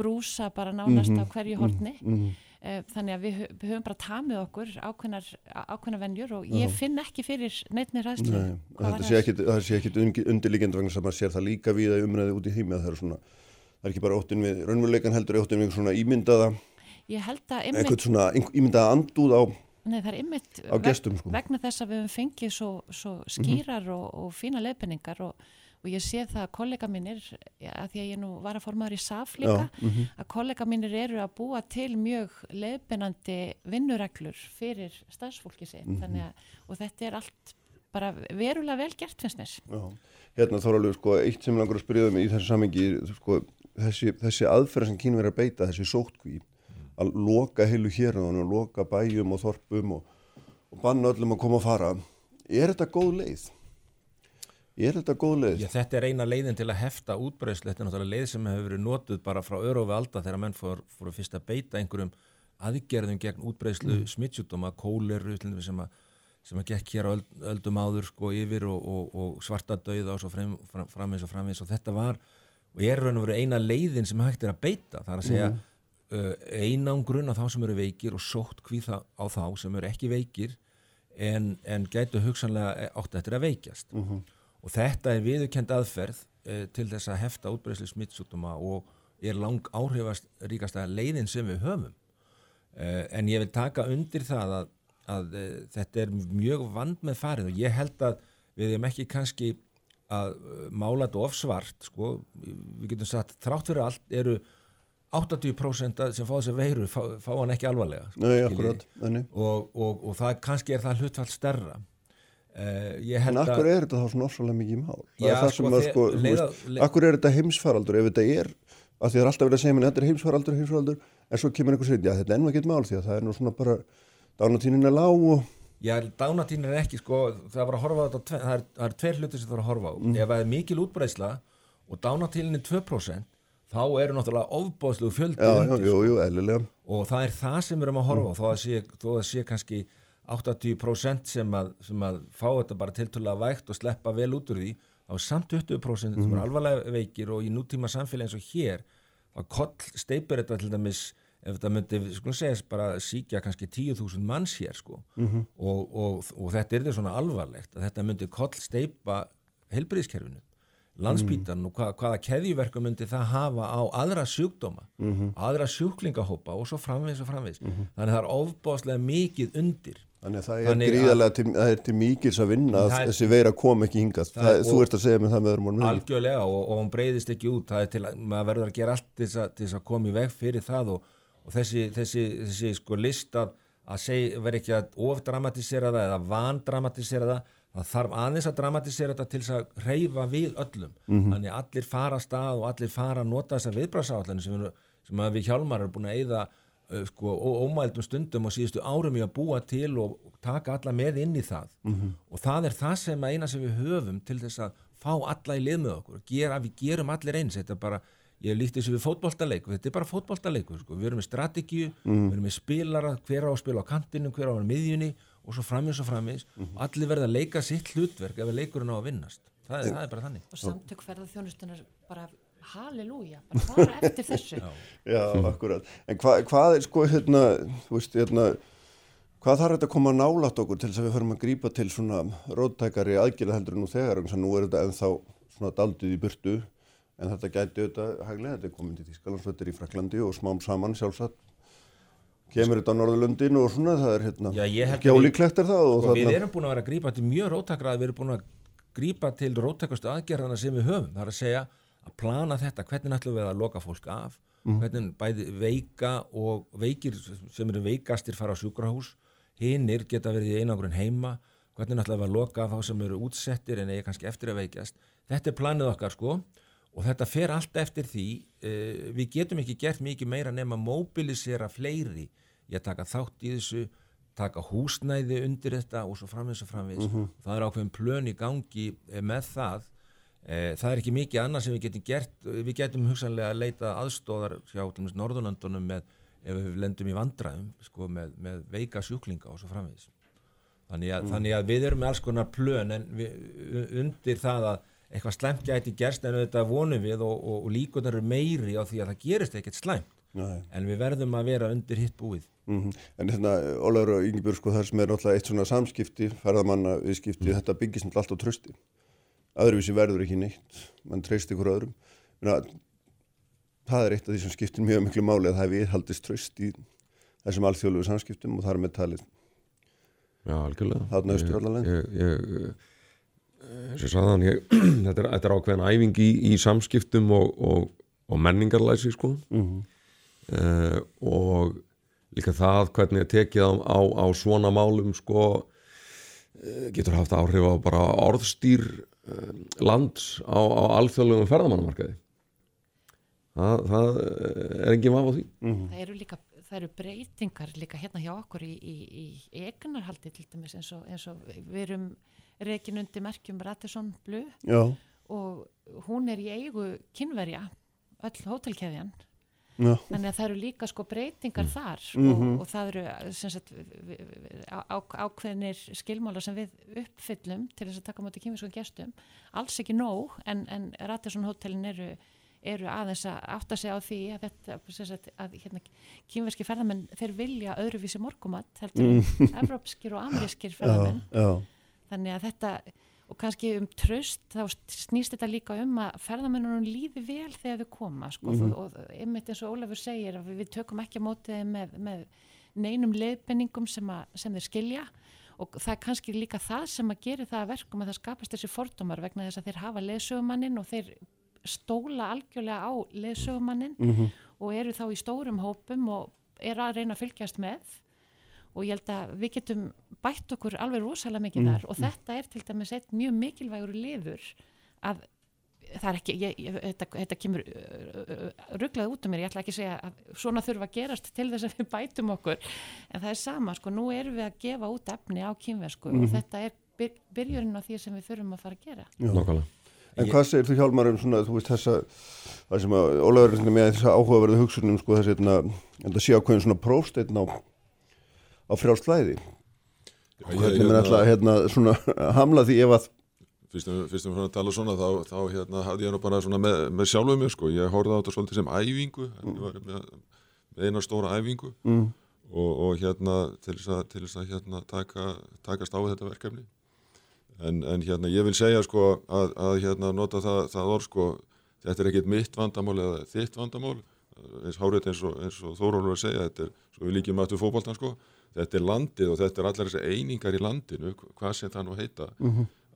brúsa bara nánast mm -hmm, á hverju hortni mm -hmm. Eh, þannig að við, höfum bara tamið okkur ákveðnar, ákveðnar vennjur og ég finn ekki fyrir neitni ræðslu Nei, það sé ekkit undirlíkjandi vegna sem maður sér það líka við að umræði út í heimi að það er svona, það er ekki bara óttinn við raunveruleikan heldur, óttinn við svona ímyndaða að einmitt svona ímyndaða andúð á Nei, það er ymmit gestum, sko. vegna þess að við hefum fengið svo, svo skýrar mm -hmm. og, og fína leifinningar og og ég sé það að kollega mínir að því að ég nú var að formaður í SAF líka, Já, mm -hmm. að kollega mínir eru að búa til mjög leiðbennandi vinnureglur fyrir stafsfólki sitt mm -hmm. og þetta er allt bara verulega vel gert finnst mér Hérna alveg sko eitt sem langar að spyrja um í þessu samengi sko, þessi, þessi aðferð sem kynum verið að beita þessi sótkví að loka heilu hér og loka bæjum og þorpum og, og banna öllum að koma að fara er þetta góð leið? Er þetta góð leið? Já, þetta er eina leiðin til að hefta útbreyðslu, þetta er náttúrulega leið sem hefur verið notuð bara frá örufi alda þegar menn fór, fór að fyrst að beita einhverjum aðgerðum gegn útbreyðslu mm. smittsjútoma, kóleru sem að, sem að gekk hér á öld, öldum áður sko yfir og, og, og svarta dauða og svo fram, fram, framins og framins og þetta var, og er raun og veru eina leiðin sem hægt er að beita, það er að segja mm. uh, einangrun á þá sem eru veikir og sótt hvíða á þá sem eru ekki veikir en, en gætu hugsanlega átt eftir að veikjast. Mm -hmm og þetta er viðurkend aðferð uh, til þess að hefta útbreysli smittsútuma og er lang áhrifast ríkasta leiðin sem við höfum. Uh, en ég vil taka undir það að, að uh, þetta er mjög vand með farið og ég held að við hefum ekki kannski að mála þetta ofsvart sko, við getum sagt þrátt fyrir allt eru 80% sem fá þessi veiru fá, fá hann ekki alvarlega sko, Nei, akkurat, og, og, og það kannski er það hlutfall stærra Uh, en akkur er þetta þá svona ofsalega mikið mál já, það er sko, það sko, leiða, veist, akkur er þetta heimsfaraldur ef þetta er, að því það er alltaf verið að segja menn þetta er heimsfaraldur, heimsfaraldur en svo kemur einhver sér, já þetta er ekkert mál því að það er nú svona bara, dánatínin er lág og... Já, dánatínin er ekki sko, það var að horfa á þetta það er, það er tveir hluti sem það var að horfa á mm. ef það er mikil útbreysla og dánatínin er 2% þá eru náttúrulega ofbóðslu fjöldi jú, og það er það sem við erum að horfa á mm. þó að sé, þó að sé kannski 80% sem að, sem að fá þetta bara tilturlega vægt og sleppa vel út úr því er samt 20% mm. sem er mhm. alvarlega veikir og í nútíma samfélagi eins og hér að koll steipur þetta til dæmis ef þetta myndi, sko að segja, bara síkja kannski 10.000 manns hér sko mm -hmm. og, og, og þetta er þetta svona alvarlegt að þetta myndi koll steipa helbriðskerfinu, landspítan mm. og hva, hvaða keðjverku myndi það hafa á aðra sjúkdóma, -hmm. aðra sjúklingahópa og svo framvegs og framvegs, -hmm. þannig það er ofbáslega mikið undir Þannig að það er gríðarlega, til, það er til mikils að vinna að þessi veira kom ekki hingað. Það Það, þú ert að segja með það með öðrum orðum. algjörlega og, og hún breyðist ekki út það er til að maður verður að gera allt til þess að, til þess að koma í veg fyrir það og, og þessi, þessi, þessi sko list að, að vera ekki að ofdramatisera það eða vandramatisera það það þarf aðeins að dramatisera þetta til þess að reyfa við öllum þannig að allir fara að stað og allir fara að nota þessar viðbrasáallanir sem, sem við hjálmar erum búin að eyða sko, ó- ómældum stundum og síðustu árum í að búa til og taka alla með inn í það. Og það er það sem að eina sem við höfum til þess að fá alla í lið með okkur. Gera, við gerum allir eins. Þetta er bara, ég líkt þessu við fótboltaleiku þetta er bara fótboltaleiku, sko. við erum með strategíu við erum með spilara, hver á að spila á kantinu hver á að miðjunni og svo framins og framins allir verða að leika sitt hlutverk ef leikurinn á að vinnast. Það er, það er bara þannig. Og samtök ferðarþjónustunar bara halleluja, bara fara eftir þessu. Já, akkurat. En hva, hvað er sko hérna, þú veist, hérna, hvað þarf þetta að koma nálat okkur til þess að við förum að grípa til svona róttækari aðgjörða heldur nú þegar, en nú er þetta ennþá svona daldið í burtu, en þetta gæti auðvitað hæglega, þetta er komin til Þýskalands, þetta er í Fraklandi og smám saman sjálfsagt kemur þetta á Norðurlundin og svona, það er hérna, Já, ég held að ekki við- ólíklegt er það og sko, við erum búin að vera að grípa til mjög róttakrað við erum búin að grípa til róttakastu aðgerðana sem við höfum, það er að segja að plana þetta, hvernig ætlum við að loka fólk af hvernig bæði veika og veikir sem eru veikastir fara á sjúkrahús hinnir geta verið í einangrun heima hvernig ætlum við að loka af þá sem eru útsettir en eigi kannski eftir að veikjast. Þetta er planið okkar sko og þetta fer allt eftir því uh, við getum ekki gert mikið meira nema mobilisera fleiri í að taka þátt í þessu taka húsnæði undir þetta og svo framvegis og framvegis. Það er ákveðin plön í gangi eh, með það það er ekki mikið annað sem við getum gert. Við getum hugsanlega að leita aðstóðar hjá Norðurlöndunum með ef við lendum í vandræðum sko, með, með veika sjúklinga og svo framvegis. Þannig að, þannig að við erum með alls konar plön en við, undir það að eitthvað slæmt gæti gerst en þetta vonum við og, og, og líkunar eru meiri á því að það gerist ekkert slæmt. Nei. en við verðum að vera undir hitt búið. Mm En hérna, Ólaður og Yngibjörg, sko, það sem er náttúrulega eitt svona samskipti, ferðamanna viðskipti, þetta byggist náttúrulega allt á trösti. Öðruvísi verður ekki neitt, mann treyst ykkur öðrum. Menna, það er eitt af því sem skiptir mjög miklu máli að það er viðhaldist tröst í þessum alþjóðlugu samskiptum og það er með talið. Já, algjörlega Þarna austur Ég- allan leið. Ég, ég, eh, þetta, er, þetta er ákveðin æfing í, í samskiptum og, og, og menningarlæsi sko Mm uh, og líka það hvernig er tekið á, á, á svona málum sko uh, getur haft áhrif á bara orðstýr lands á, á alþjóðlegum ferðamannamarkaði. Það, það eh, er engin vaf á því. Það eru líka það eru breytingar líka hérna hjá okkur í, í, í egnarhaldi til dæmis eins og, eins og við erum reikin undir merkjum Radisson Blu Já, og hún er í eigu kynverja öll hótelkeðjan já, þannig að það eru líka sko breytingar þar Mhm. og, og það eru sagt, á, á- ákveðnir skilmála sem við uppfyllum til þess að taka móti kynverskum gestum. Alls ekki nóg en, en Radisson hótelin eru eru aðeins að átta sig á því að sagt, að hérna, kynverski ferðamenn þeir vilja öðruvísi morgumat heldur en evrópskir og amerískir já, ferðamenn já, þannig að þetta og kannski um tröst þá snýst þetta líka um að ferðamennunum líði vel þegar þau koma sko, og einmitt eins og Ólafur segir við, við tökum ekki á móti þeim með, með neinum leiðbenningum sem, sem þeir skilja. Og það er kannski líka það sem að gera það að verkum að það skapast þessi fordómar vegna þess að þeir hafa leiðsögumannin og þeir stóla algjörlega á leiðsögumannin og eru þá í stórum hópum og eru að reyna að fylgjast með og ég held að við getum bætt okkur alveg rosalega mikið þar. Og þetta er til dæmis eitt mjög mikilvægur liður að það er ekki, ég, ég, þetta, þetta kemur rugglað út um mér, ég ætla ekki að segja að svona þurfa að gerast til þess að við bætum okkur. En það er sama, sko, nú erum við að gefa út efni á kynversku og þetta er byr, byrjurinn á því sem við þurfum að fara að gera. Já. Nákvæmlega. En Ég- hvað segir þú Hjálmar um svona, þú veist þessa, það sem að Ólaður er með þessa áhugaverðu hugsunum, sko þessi, hérna, en það sé ákveðin svona prófsteinn á, á frjálslæði. Já, ég, Hvernig mér ætla að, hérna, svona hamla því ef að, fyrstum fyrstum fyrir að tala svona þá, þá hérna, hafði ég nú bara svona með, með sjálfuð mér sko. ég horfði á þetta svolítið sem æfingu mm. ég var með, með eina stóra æfingu mm, og, og hérna til þess að, til þess að hérna, taka, takast á við þetta verkefni en, en hérna ég vil segja sko að, að hérna nota það, það orð sko þetta er ekkit mitt vandamál eða þitt vandamál eins hárið eins og, og Þórólur að segja þetta er, svo við líkjum aftur fókbaltan sko þetta er landið og þetta er allar þessi einingar í landinu, hvað sem það nú heita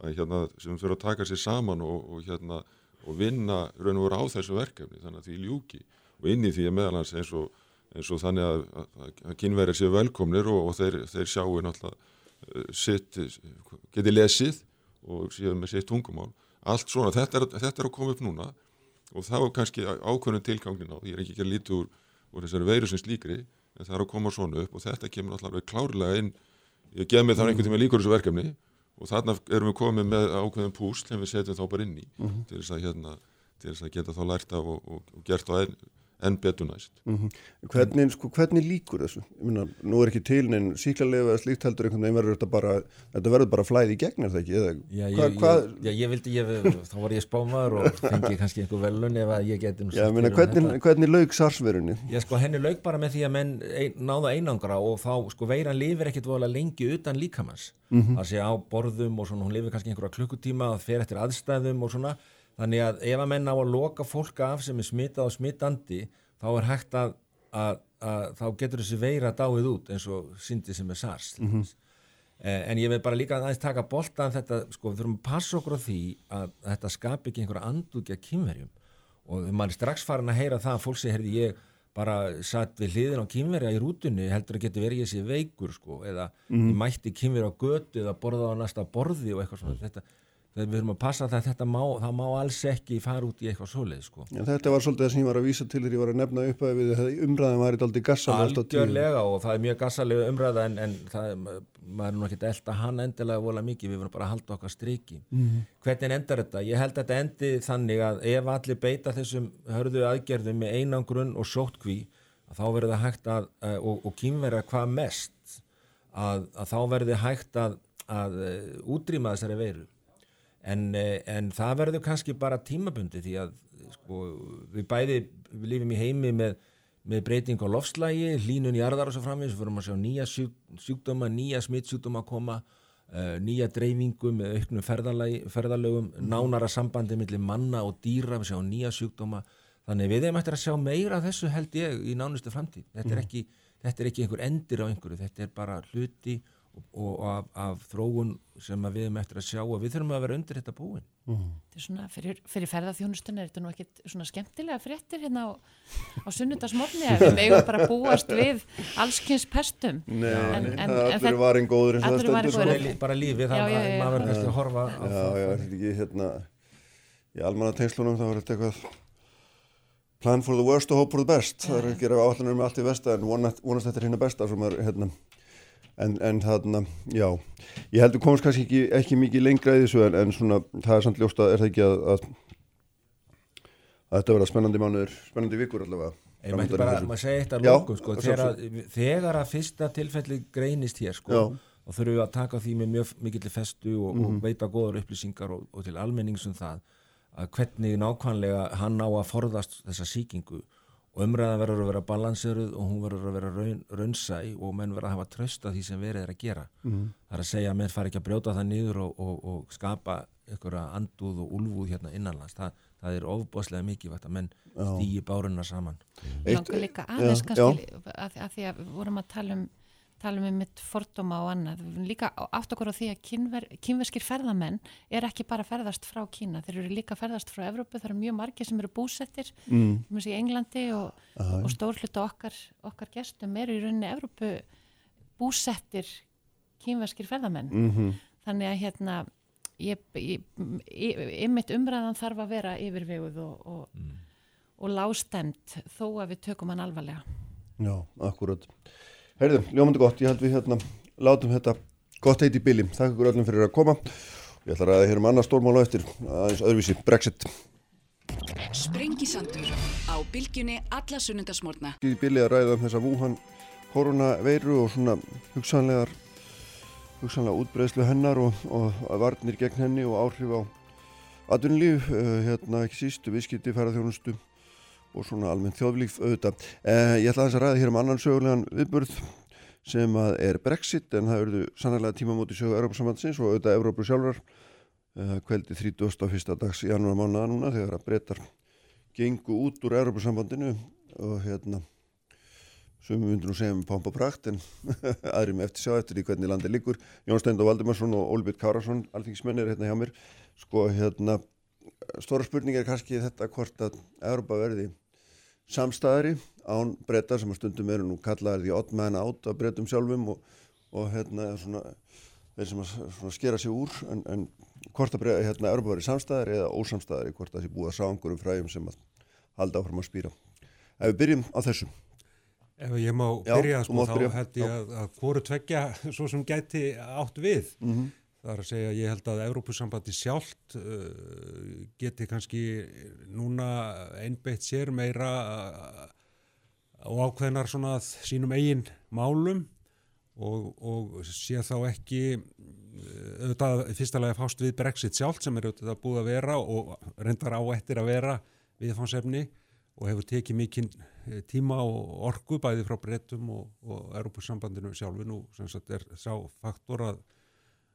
að hérna sem fyrir að taka sér saman og, og hérna og vinna raun og veru á þessu verkefni þannig að því ljúki. Og inn í því er meðalans eins og, eins og þannig að, að, að kynverið séu velkomnir og, og þeir, þeir sjáu náttúrulega uh, sitt, geti lesið og séu með sitt tungumál. Allt svona, þetta er, þetta er að koma upp núna og þá er kannski ákveðin tilgangin á, ég er ekki ekki að líti úr, úr þessari veiru sem slíkri en það er að koma svona upp og þetta kemur náttúrulega klárlega inn, ég gef mig þá einhvern tíma líkur þessu verkefni og þarna erum við komið með ákveðin púsl sem við setjum þá bara inn í mm -hmm. til, þess að, hérna, til þess að geta þá lært af og, og, og gert á en betur næst. Mm -hmm. hvernig, sko, hvernig líkur þessu? Ég Myna, nú er ekki til neinn síklarlega eða slíkt heldur einhvern veginn verður þetta bara, þetta verður bara flæði í gegn er það ekki? Eða, já, hva, ég, hva? Já, ég vildi, ég, þá var ég spámaður og fengi kannski einhver velun ef að ég geti Já, myna, hvernig, um hvernig laug sarsverunni? Já, sko, henni laug bara með því að menn ein, náða einangra og þá, sko, veiran lifir ekkit vola lengi utan líkamanns mm -hmm. það sé á borðum og svona, hún lifir kannski einhverja klukkutíma og fer eftir aðstæðum og svona Þannig að ef að menna á að loka fólk af sem er smitað og smittandi þá er hægt að, að, að þá getur þessi veira dáið út eins og syndi sem er SARS mm -hmm. eh, en ég vil bara líka aðeins taka boltan þetta, sko við þurfum að passa okkur á því að þetta skapi ekki einhverja andugja kynverjum og mann er strax farin að heyra það að fólk sé, herði ég bara satt við hliðin á kynverja í rútunni heldur að geti verið ég sé veikur sko eða mm -hmm. mætti kynverja á götu eða borða á næsta borði og eitthvað svona þetta þegar við höfum að passa það að þetta má, það má alls ekki fara út í eitthvað svoleið sko. Já, þetta var svolítið það sem ég var að vísa til þegar ég var að nefna upp að við umræðum var eitthvað gassalega Algjörlega og það er mjög gassalega umræða en, en það, maður er nú ekki elda hann endilega vola mikið, við verðum bara að halda okkar striki mm -hmm. Hvernig endar þetta? Ég held að þetta endi þannig að ef allir beita þessum hörðu aðgerðum með einangrun og sótkví þá verður það hægt að, og, og kýmverða hvað mest að, að þá verður hægt að, að útrýma þessari veiru en, eh, en það verður kannski bara tímabundi því að sko, við bæði við lifum í heimi með, með breyting á lofslægi, hlínun í arðar og svo framins, við fyrir að sjá nýja sjúk, sjúkdóma, nýja smittsjúkdóma að koma uh, nýja dreifingu með auknum ferðalögum, mm. nánara sambandi millir manna og dýra, við sjáum nýja sjúkdóma, þannig við hefum eftir að sjá meira þessu held ég í nánustu framtíð. Þetta mm. þetta er ekki einhver endir á einhverju, þetta er bara hluti og af, af þróun sem við erum eftir að sjá og við þurfum að vera undir þetta búin. Mm. Þetta er svona, fyrir, fyrir ferðarþjónustun er þetta nú ekkit svona skemmtilega fréttir hérna á, á sunnundasmorni að við megum bara búast við allskynns pestum. Nei, en, en, en, það er varin góður eins og það stundur svo bara lífið, þannig að maður verður kannski að horfa Já, já, er ekki hérna í almanna tengslunum þá er þetta eitthvað plan for the worst og hope for the best. Það er ekki að áallanum með allt í vest en vonast þetta er hérna besta sem er hérna en, en þarna, já ég heldur komast kannski ekki, ekki mikið lengra í þessu en, en svona, það er samt ljósta er það ekki að, að, að þetta verða spennandi mánuður, spennandi vikur allavega Ég mætti bara, maður segja eitt að lóku sko, þegar, þegar að fyrsta tilfelli greinist hér sko, og þurfum við að taka því með mjög mikill festu og, mm -hmm. og mhm. veita góðar upplýsingar og, og til almenningsum það að hvernig nákvæmlega hann á að forðast þessa síkingu og umræðan verður að vera balanseruð og hún verður að vera raun, raunsæ og menn verður að hafa tröst að því sem verið er að gera. Mm. það er að segja að menn fari ekki að brjóta það niður og, og, og skapa einhverja anduð og úlfúð hérna innanlands. Það, það er ofboslega mikið að menn stýji bárunna saman. Langar líka aðeins kannski að, að því að vorum að tala um tala um mitt fordóma og annað. Líka átt okkur á því að kynver, kynverskir ferðamenn er ekki bara ferðast frá Kína, þeir eru líka ferðast frá Evrópu, það eru mjög margir sem eru búsettir mm. í Englandi og, og stór hlutu okkar, okkar gestum eru í rauninni Evrópu búsettir kynverskir ferðamenn. Mm -hmm. þannig að hérna ég, ég, ég, ymmit umræðan þarf að vera yfirveguð og, og, mm. og lástemt þó að við tökum hann alvarlega. Já, akkurat Herðum, ljómandi gott, ég held við hérna látum þetta gott heit í bíli. Takk ykkur öllum fyrir að koma. Ég ætla að ræða hér um annað stórmál á eftir, aðeins öðruvísi, Brexit. Sprengisandur á bylgjunni alla sunnundasmórna. Í bíli að ræða um þessa Wuhan koronaveiru og svona hugsanlegar, hugsanlega útbreyslu hennar og, og varnir gegn henni og áhrif á atvinnulíf, uh, hérna ekki sístu, viðskipti, ferðarþjónustu og svona almennt þjóðlíf auðvitað. Eh, ég ætla að þess að ræða hér um annan sögulegan viðburð sem að er Brexit en það eru sannlega tímamóti sögu Európa-sambandsins og auðvitað Európa sjálfur eh, kveldi 31. dags í janúar mánuða núna þegar að breytar gengu út úr Európa-sambandinu og hérna sumum myndur nú segja með pompa prakt en aðri með eftir sjá eftir í hvernig landið liggur Jón Steind og Valdimarsson og Ólbjörn Kárasson alþingismenn er hérna hjá mér sko hérna stóra spurning er kannski þetta hvort að Europa verði samstæðari án breyta sem að stundum eru nú kallaðar því odd man out af breytum sjálfum og, og hérna svona þeir sem að skera sig úr en, en hvort að breyta hérna Europa verði samstæðari eða ósamstæðari hvort að sé búið að sá einhverjum fræðum sem að halda áfram að spýra. Ef við byrjum á þessu. Ef ég má Já, byrja þú sko, þá held ég að, að hvoru tveggja svo sem gæti átt við. Mhm. Það er að segja að ég held að Európusambandi sjálft uh, geti kannski núna einbeitt sér meira uh, og ákveðnar svona að sínum eigin málum og, og sé þá ekki uh, auðvitað lagi fást við Brexit sjálft sem er auðvitað búið að vera og reyndar á eftir að vera viðfánsefni og hefur tekið mikinn eh, tíma og orku bæði frá breytum og, og Europasambandinu sjálfu. Nú sem sagt er sá faktor að,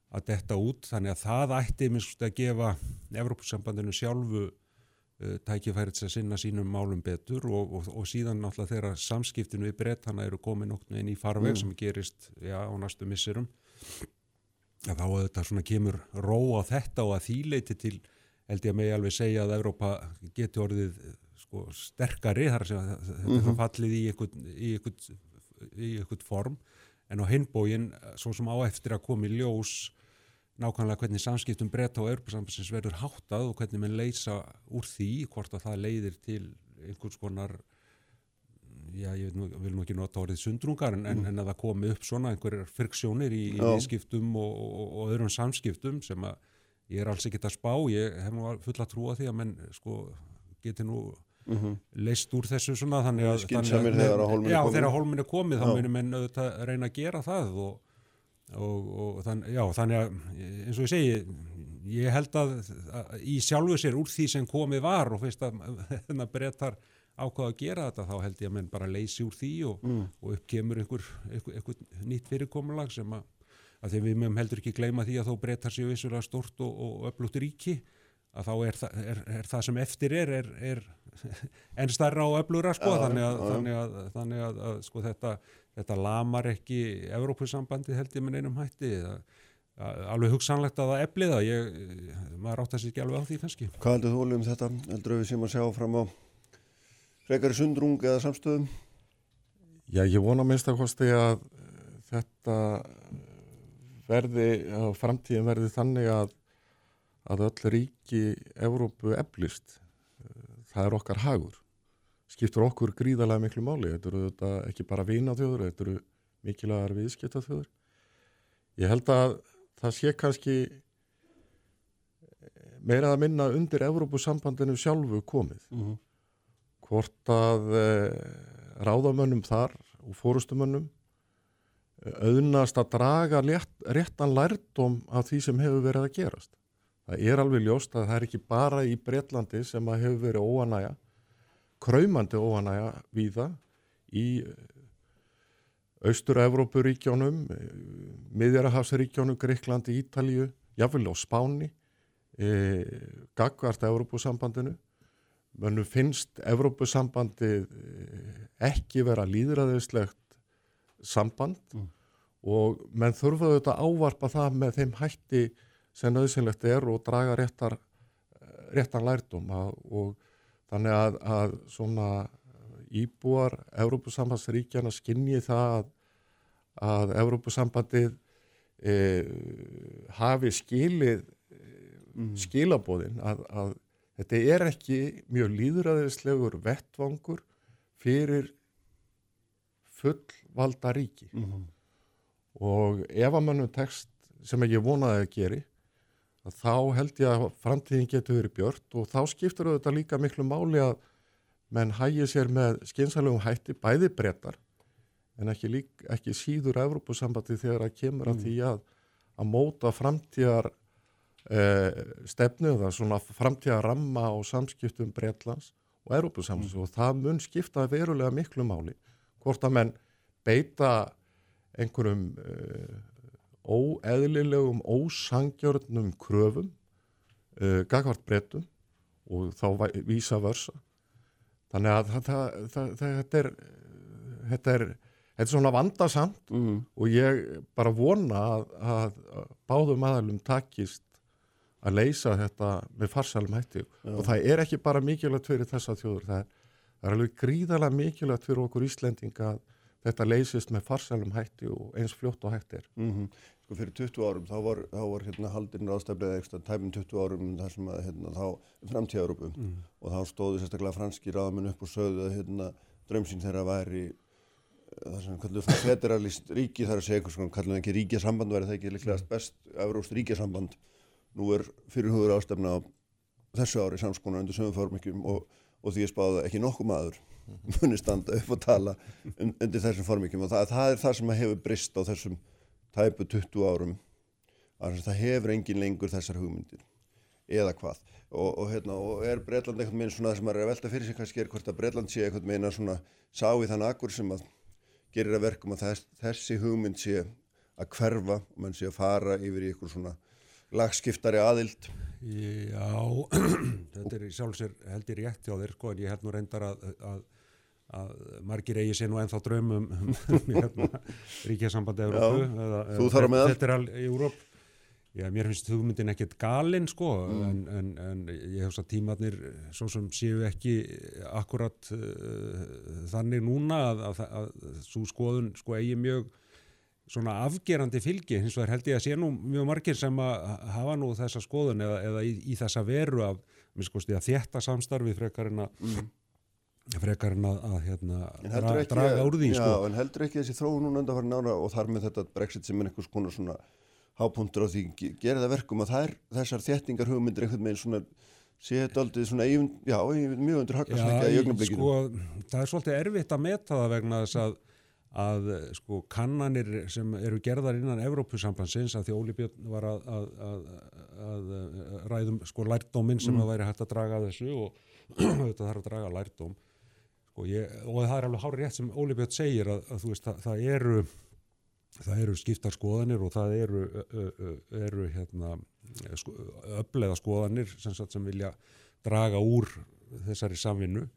að detta út þannig að það ætti minnst að gefa Europasambandinu sjálfu uh, tækifærið að sinna sínum málum betur og, og, og síðan náttúrulega þegar samskiptinu við breytana eru komin okkur inn í farveg sem gerist já, á næstu misserum þá auðvitað svona kemur ró á þetta og að þýleiti til held ég að megi alveg segja að Evrópa geti orðið eh, sko, sterkari þar sem að þetta er þá fallið í einhvern, í form. En á hinbógin svo sem á eftir að komi ljós nákvæmlega hvernig samskiptum breyta og Evrópasambansins verður háttað og hvernig menn leysa úr því hvort að það leiðir til einhvers konar já, ég nú, vil nú ekki nota orðið sundrungar en, en, en að það komi upp svona einhverjar friksjónir í, í viðskiptum og, og, og öðrum samskiptum sem að ég er alls ekki að spá, ég hef nú fulla trú að því að menn sko geti nú leist úr þessu svona þannig að, þannig að að er já, þegar hólminn er komið þá munum menn auðvitað reyna að gera það og, og, og þann, já, þannig að eins og ég segi ég held að, að í sjálfu sér úr því sem komið var og fyrst að hérna breytar ákvaða að gera þetta þá held ég að menn bara leysi úr því og, Mm. og upp kemur einhver, einhver, einhver nýtt fyrirkomulag sem að, að því við mögum heldur ekki gleyma því að þó breytar sér vissulega stort og, og öflugt ríki að þá er, þa er, er það sem eftir er, er, er enn starra og öflugra sko, Já, þannig, að, já. þannig, að, þannig að sko, þetta, þetta lamar ekki Evrópusambandi held ég með neinum hætti það, að- alveg hugsanlegt að það efli það ég, maður átt að sér ekki alveg á því kannski Hvað heldur þú Óli um þetta? Heldur við sem að sjá fram á frekari sundrung eða samstöðum? Já, ég vona minnst að kosti að eh, þetta verði, að framtíðin verði þannig að, að öll ríki Evrópu eflist. Það er okkar hagur. Skiptur okkur gríðarlega miklu máli. Þetta eru þetta ekki bara vínaþjóður, þetta eru mikilvægar viðskiptaþjóður. Ég held að það sé kannski meira að minna undir Evrópusambandinu sjálfu komið hvort að uh, ráðamönnum þar og fórustumönnum uh, auðnast að draga létt, réttan lærdom af því sem hefur verið að gerast. Það er alveg ljóst að það er ekki bara í Bretlandi sem að hefur verið óanæja, kraumandi óanæja víða í Austur-Evrópuríkjónum, Miðjarahafsríkjónum, Greiklandi, Ítalíu, jáfnvel á Spáni, e, gagvart Evrópusambandinu. Mönnum finnst Evrópusambandið eh, ekki vera líðræðislegt samband og menn þurfa auðvitað að ávarpa það með þeim hætti sem nöðsynlegt er og draga réttar, réttan lærdum að, og þannig að, að svona íbúar Evrópusambandsríkjana skinni það að, að Evrópusambandið e, hafi skilið mm. skilabóðin að, að þetta er ekki mjög líðræðislegur vettvangur fyrir fullvalda ríki og ef að mannum tekst sem ég vonaði að geri þá held ég að framtíðin getur verið björt og þá skiptur þetta líka miklu máli að menn hægir sér með skynsalögum hætti bæði brettar en ekki, lík, ekki síður Evrópusambandi þegar að kemur að því að, að móta framtíðar eh, stefnu eða svona framtíðar ramma á samskiptum Bretlands og Evrópusambands og það mun skipta verulega miklu máli hvort að menn beita einhverjum uh, óeðlilegum, ósangjörnum kröfum uh, gagvart brettum og þá vísa versa þannig að það, það, það, þetta er þetta er, þetta er svona vandasamt mm. og ég bara vona að, að báðum aðalum takist að leysa þetta með farsalum hætti Já. og það er ekki bara mikilvægt fyrir þessa þjóður, það er, er alveg gríðarlega mikilvægt fyrir okkur Íslendinga að þetta leysist með farsalum hætti og eins fljótt og hætti er. Mm Sko fyrir 20 árum þá var, þá var hérna haldin ráðstæflið eitthvað tæmum 20 árum þar sem að hérna þá framtíðarópum Mm. og þá stóðu sérstaklega franski ráðamenn upp og sögðu að hérna draumsýn þeirra væri eh, það sem kalluðu svona federalist ríki þar að segja eitthvað svona kalluðu ekki ríkjasamband væri það ekki líklegast best euróst ríkjasamband. Nú er fyrirhugur ástæfna á þessu ári samskonar undir sögum formikjum og, og því ég spáði ekki nokkuð maður muni standa upp og tala undir þessum formikjum og það, það er það sem hefur brist á þessum tæpu 20 árum. Að það hefur engin lengur þessar hugmyndir. Eða hvað. Og, og, hérna, og er Breitland eitthvað meina svona það sem maður er að velta fyrir sig kannski er hvort að Breitland sé eitthvað meina svona sá í þann akkur sem að gerir að verkum að þess, þessi hugmynd sé að hverfa og mann sé að fara yfir í eitthvað svona lagskiptari aðild. Já, þetta er í sjálfsér held ég rétt hjá þér sko en ég held nú reyndar að, að, að margir eigi sér nú ennþá draumum um, um hérna, ríkjasambandi Európu eða. Þetta er alveg í Európ Já, mér finnst hugmyndin ekkert galinn sko Mm. en, en, en ég hef svo að tímarnir svo sem séu ekki akkurat uh, þannig núna að, að, að, að svo skoðun sko eigi mjög svona afgerandi fylgi, hins vegar held ég að sé nú mjög margir sem að hafa nú þessa skoðun eða, eða í, í þessa veru af, minnst kosti að þétta samstarfi frekar en að frekar en að, að hérna, En dra, ekki, draga úr því já, sko. en heldur ekki þessi þróun núna undanfæri nára og þar með þetta Brexit sem er einhvers konar svona hápuntur á því ge- gerir það verkum að er þessar þéttingar hugmyndir einhvern veginn svona sé þetta aldrei svona yfir, já, yfir, mjög undir hakkasleikja í augnablikinu. sko, það er svolítið erfitt að meta það vegna þess að að sko kannanir sem eru gerðar innan Evrópusambandsins að því Óli Björn var að, að, að, að ræðum sko lærdóminn sem Mm. að væri hægt að draga þessu og þetta þarf að draga lærdóm sko, ég, og það er alveg hárið rétt sem Óli Björn segir að, að veist það, það eru það eru skiptar skoðanir og það eru, ö, ö, eru hérna, sko, öflega skoðanir sem, sem vilja draga úr þessari samvinnu.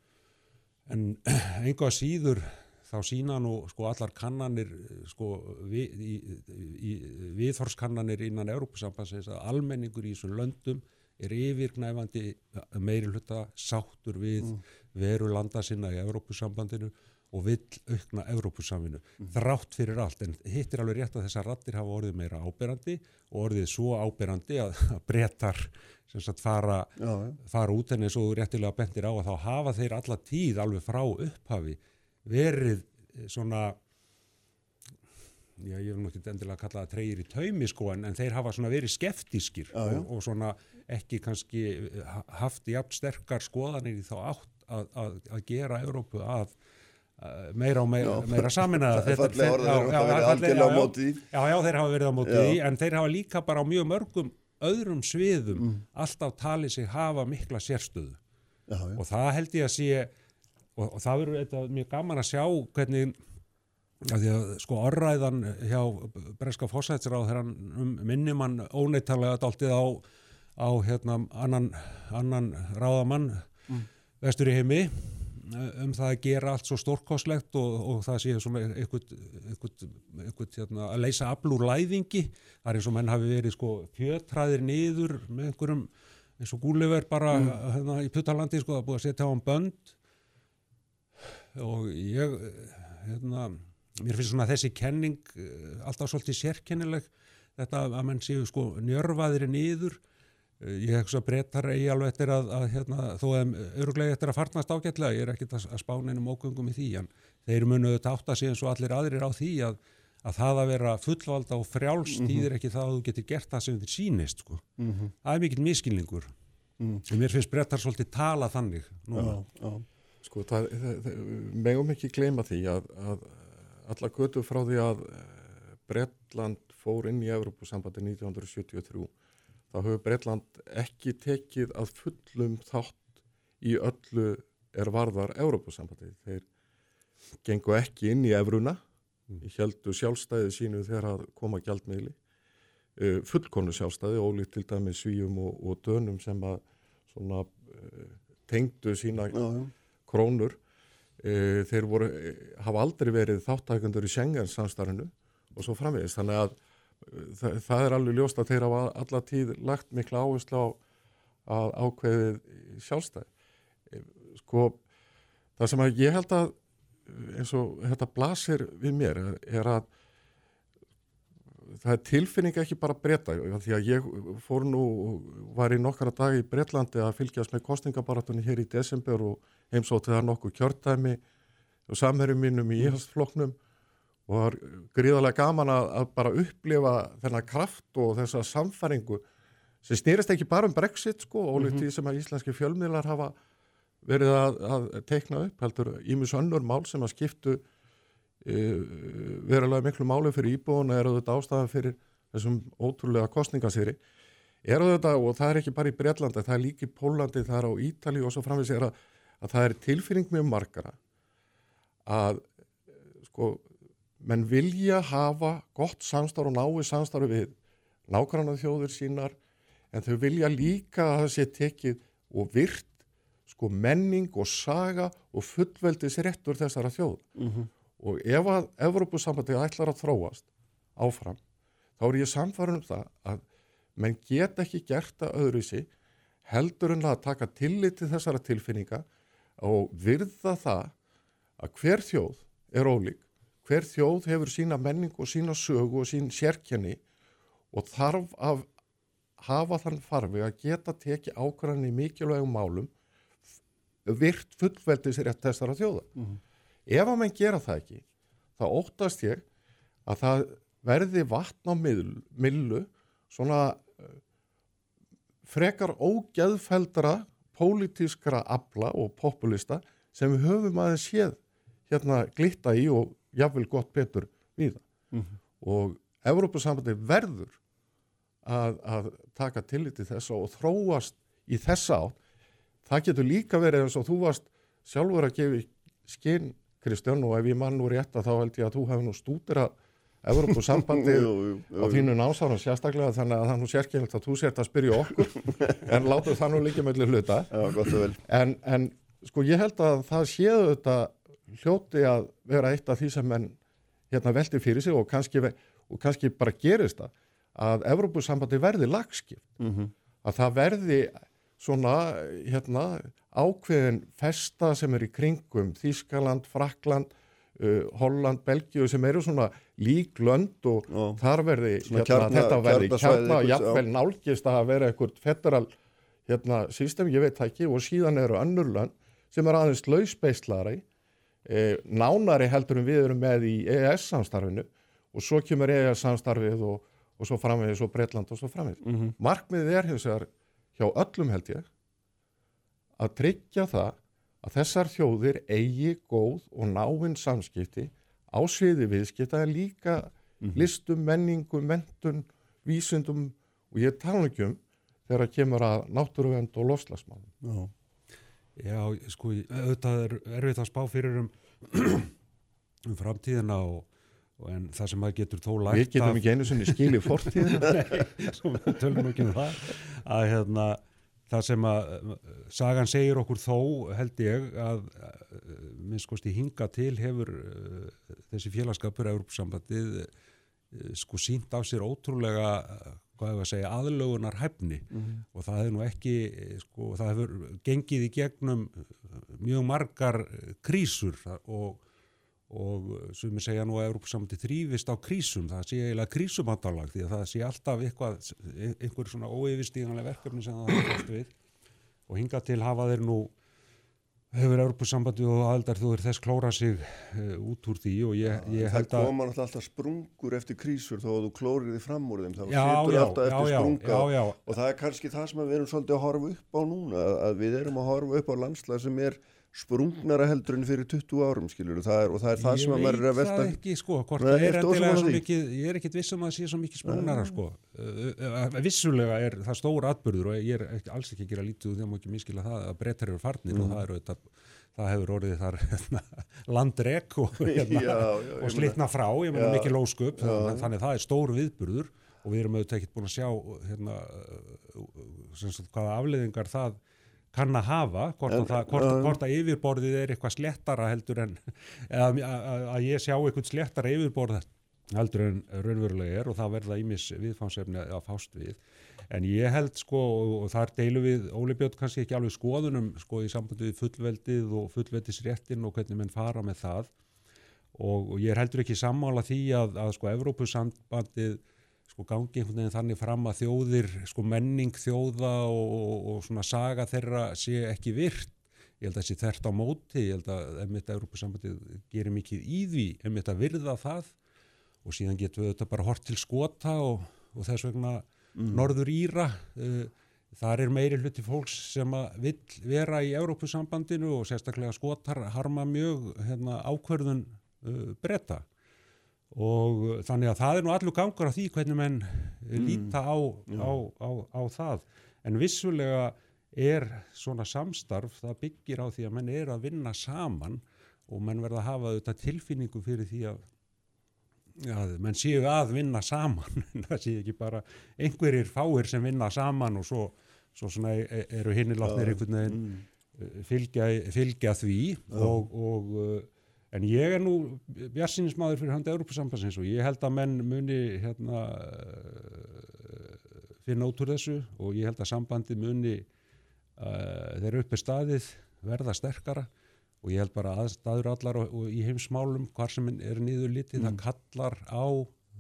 En enga síður þá sína nú sko allar kannanir sko við, í, í, viðhorskannanir innan Európusambansins að almenningur í þessum löndum er yfirgnæfandi meiri hluta sáttur við veru landa sinna í Európusambandinu og vill aukna Evrópusamvinu þrátt fyrir allt, en hitt er alveg rétt að þessar rattir hafa orðið meira áberandi og orðið svo áberandi að, að breytar sem sagt fara, Já, fara út en eins og réttilega bentir á að þá hafa þeir alla tíð alveg frá upphafi verið eh, svona já, ég vil ekki endilega kalla það treyir í taumi sko, en, en þeir hafa svona verið skeftískir og, og svona ekki kannski ha- haft jafn sterkar skoðanir í þá átt að, að, að gera Evrópu að uh, meira og meira, meira er Þetta- fallega- algjörlega á móti. Já, já, þeir hafa verið á móti því, en þeir hafa líka bara á mjög mörgum öðrum sviðum Mm. alltaf talið sig hafa mikla sérstöðu. Já, já. og það held ég að sé og, og það verður mjög gaman að sjá hvernig að því að sko orræðan hjá breska fósætsráð þegar hann um, minnir mann óneittarlega dáltið á, á hérna, annan, annan ráðamann vestur í heimi um það að gera allt svo stórkostlegt og, og það sé svona eitthvað, hérna, að leysa aflúr læðingi. Það er eins og menn hafi verið sko fjötræðir niður með einhverjum eins og Gúliver bara hérna, í Puttalandi sko það búið að setja á hann bönd. Og ég hérna, mér finnst svona þessi kenning eh, alltaf svolítið sérkennileg. Þetta að menn séu sko njörfaðir niður Eh, ég hef svo breytar eigi alveg eftir að, að hérna, þó að öruglega eftir að farnast ágætlega ég er ekkit að, að spána einum ógöngum í því en þeir munu þetta átta sig eins og allir aðrir á því að, að það að vera fullvalda og frjálst þýðir ekki það að þú getur gert það sem þið sýnist sko. það er mikill miskilningur og mér finnst breytar svolítið tala þannig. Já, já. Sko, það, það, það, megum ekki gleyma því að, að alla götu frá því að Bretland fór inn í Evrópusambandi 1973 þá hefur Bretland ekki tekið að fullum þátt í öllu er varðar Evrópusambandi. Þeir gengu ekki inn í Evruna, heldu sjálfstæði sínu þegar að koma gjaldmiðli, uh, fullkonu sjálfstæði, ólíkt til dæmi svíum og, og dönum sem að svona uh, tengdu sína Já, já. krónur e, þeir voru, hafa aldrei verið þáttækundur í Schengen samstarfinu og svo framvegist þannig að það, það er alveg ljóst að þeir hafa alla tíð lagt mikla áherslu á að ákveðið sjálfstæð e, sko það sem að ég held að eins og þetta blasir við mér er, að það er tilfinning ekki bara breyta því að ég fór nú var í nokkara dag í Breitlandi að fylgjast með kostningabaratunni hér í desember og heimsótið það nokkuð kjörtæmi og samherjum mínum í íhalsfloknum og það var gríðarlega gaman að, að bara upplifa þennan kraft og þessa samfæringu sem stýrist ekki bara um Brexit sko, og mm -hmm. sem að íslenski fjölmiðlar hafa verið að, að teikna upp heldur ímis önnur mál sem að skiptu e, verulega miklu máli fyrir íbúin og eru þetta ástæðan fyrir þessum ótrúlega kostningasýri eru þetta og það er ekki bara í Breitlandi það er líki í Pólandi, það er á Ítali og svo framvegis er að, að það er tilfinning mjög margara að sko menn vilja hafa gott samstarf og nái samstarf við nákvæmlega þjóður sínar en þau vilja líka að það sé tekið og virt sko menning og saga og fullveldis réttur þessara þjóð mm -hmm. og ef að Evrópusambandið ætlar að þróast áfram þá er ég samfarið um það að menn get ekki gert að öðruðsi heldur en að taka tillit til þessara tilfinninga og virða það að hver þjóð er ólík, hver þjóð hefur sína menning og sína sögu og sín sérkenni og þarf að hafa þann farfi að geta tekið ákvæðan í mikilvægum málum virt fullveldis rétt þessara þjóða. Mm -hmm. Ef að menn gera það ekki, þá óttast ég að það verði vatn á millu svona uh, frekar ógeðfeldra pólitískra abla og populista sem við höfum aðeins séð hérna glitta í og jáfnvel gott betur við það. Mm -hmm. Og Evrópussambandi verður að, að taka tilliti þess og þróast í þessa átt það getur líka verið eins og þú varst sjálfur að gefa skinn Kristján og ef ég mann nú rétt að þá held ég að þú hefði nú stútir að Evropasambandið á þínu násárum sérstaklega þannig að það nú sérkynnt að þú sért að spyrja okkur en láta það nú líka mellir hluta Já, en, en sko ég held að það séu þetta hljóti að vera eitt af því sem menn hérna veldi fyrir sig og kannski, og kannski bara gerist það að Evropasambandið verði lagskipt mm -hmm. að það verði svona hérna, ákveðin festa sem er í kringum Þískaland, Frakland, uh, Holland, Belgíu sem eru svona líklönd og Ó. þar verði hérna, kjarna, þetta verði kjarna, jafnvel nálgist að vera eitthvað federal hérna, system, ég veit ekki, og síðan eru önnur lönd sem er aðeins lausbeislari, eh, nánari heldur en við erum með í EES samstarfinu og svo kemur EES samstarfið og, og svo framvegis og Breitland og svo framvegis. Mm -hmm. Markmiðið er hins vegar hjá öllum held ég að tryggja það að þessar þjóðir eigi góð og náinn samskipti á sviði viðskipta en líka mm -hmm. listum, menningu, mentun, vísundum og ég tala ekki um þegar að kemur að náttúruvend og lofslagsmálum. Já. Sko, auðvitað er erfitt að spá fyrir um, um framtíðina og, og en það sem maður getur þó lægt Við getum ekki einu svona skilið fortíðina. Nei, svo við tölum ekki um það að hérna, það sem að sagan segir okkur þó held ég að minnst kosti hinga til hefur uh, þessi félagskapur Európsambandið uh, sko sínt af sér ótrúlega hvað hefur að segja aðlögunar hæfni mm -hmm. og það hefur nú ekki sko það hefur gengið í gegnum mjög margar krísur. Og og sem ég segja nú að Európa-samandi þrýfist á krísum, það sé eiginlega krísumandalag því að það sé alltaf eitthvað, einhver svona óeyfistíðanlega verkefni sem það hefast við. Og hinga til hafa þeir nú hefur Európa-sambandi og aldar þú er þess klóra sig uh, út úr því? Og ég, ég held að... Það koma náttúrulega alltaf sprungur eftir krísur þó að þú klórir þið fram úr þeim, þá setur alltaf eftir já, sprunga. já, já, og það er kannski það sem við erum svolítið að horfa upp á núna, að við erum að horfa upp á landslega sem er sprungnara heldur en fyrir 20 árum skilur það er, og það er það sem að er að velta Ég veit það ekki sko, hvort það er endilega svo mikið ég er ekkit vissum að það sé svo mikið sprungnara sko. Uh, vissulega er það stór atbyrður og ég er ekki, alls ekki að gera lítið og því að maður ekki miskila það að breytar eru farnir mm. og það, er, það, það hefur orðið þar hérna, landrek og, hérna, og slitna frá, ég meina mikið lóskup þannig, það er stór viðbyrður og við erum auðvitað ekkert búin að sjá hérna, það kann að hafa, hvort, En- að, það, hvort, já. hvort að yfirborðið er eitthvað slettara heldur en að, að, að ég sjá eitthvað slettara yfirborð heldur en raunverulega er og það verða ímis viðfánsefni að fást við en ég held sko og, þar deilu við Óli Björn kannski ekki alveg skoðunum sko í sambandi við fullveldið og fullveldisréttin og hvernig menn fara með það og, og ég er heldur ekki sammála því að, að sko Evrópusambandið sko gangi einhvern veginn þannig fram að þjóðir, sko menning þjóða og, og, og svona saga þeirra sé ekki virt. Ég held að það sé þert á móti, ég held að emitt að Európa-sambandið gerir mikið í því, emitt að virða það og síðan getum við þetta bara hort til skota og, og þess vegna norður Íra. Uh, þar er meiri hluti fólks sem að vill vera í Európa-sambandinu og sérstaklega skotar harma mjög hérna, ákverðun uh, bretta og uh, þannig að það er nú allur gangur á því hvernig menn mm. líta á, á, á, á það. En vissulega er svona samstarf það byggir á því að menn er að vinna saman og menn verða að hafa þetta tilfinningu fyrir því að Já, menn séu að vinna saman, það séu ekki bara einhverjir fáir sem vinna saman og svo, svo svona e- eru hinnilátnir einhvern veginn mm. fylgja, fylgja því og, og uh, en ég er nú bjarsinismadur fyrir handa Európa-sambansins og ég held að menn muni hérna uh, finna út úr þessu og ég held að sambandi muni uh, þeirra uppi staðið verða sterkara. Og ég held bara aðstæður allar og, og í heimsmálum hvar sem er niður litið það kallar á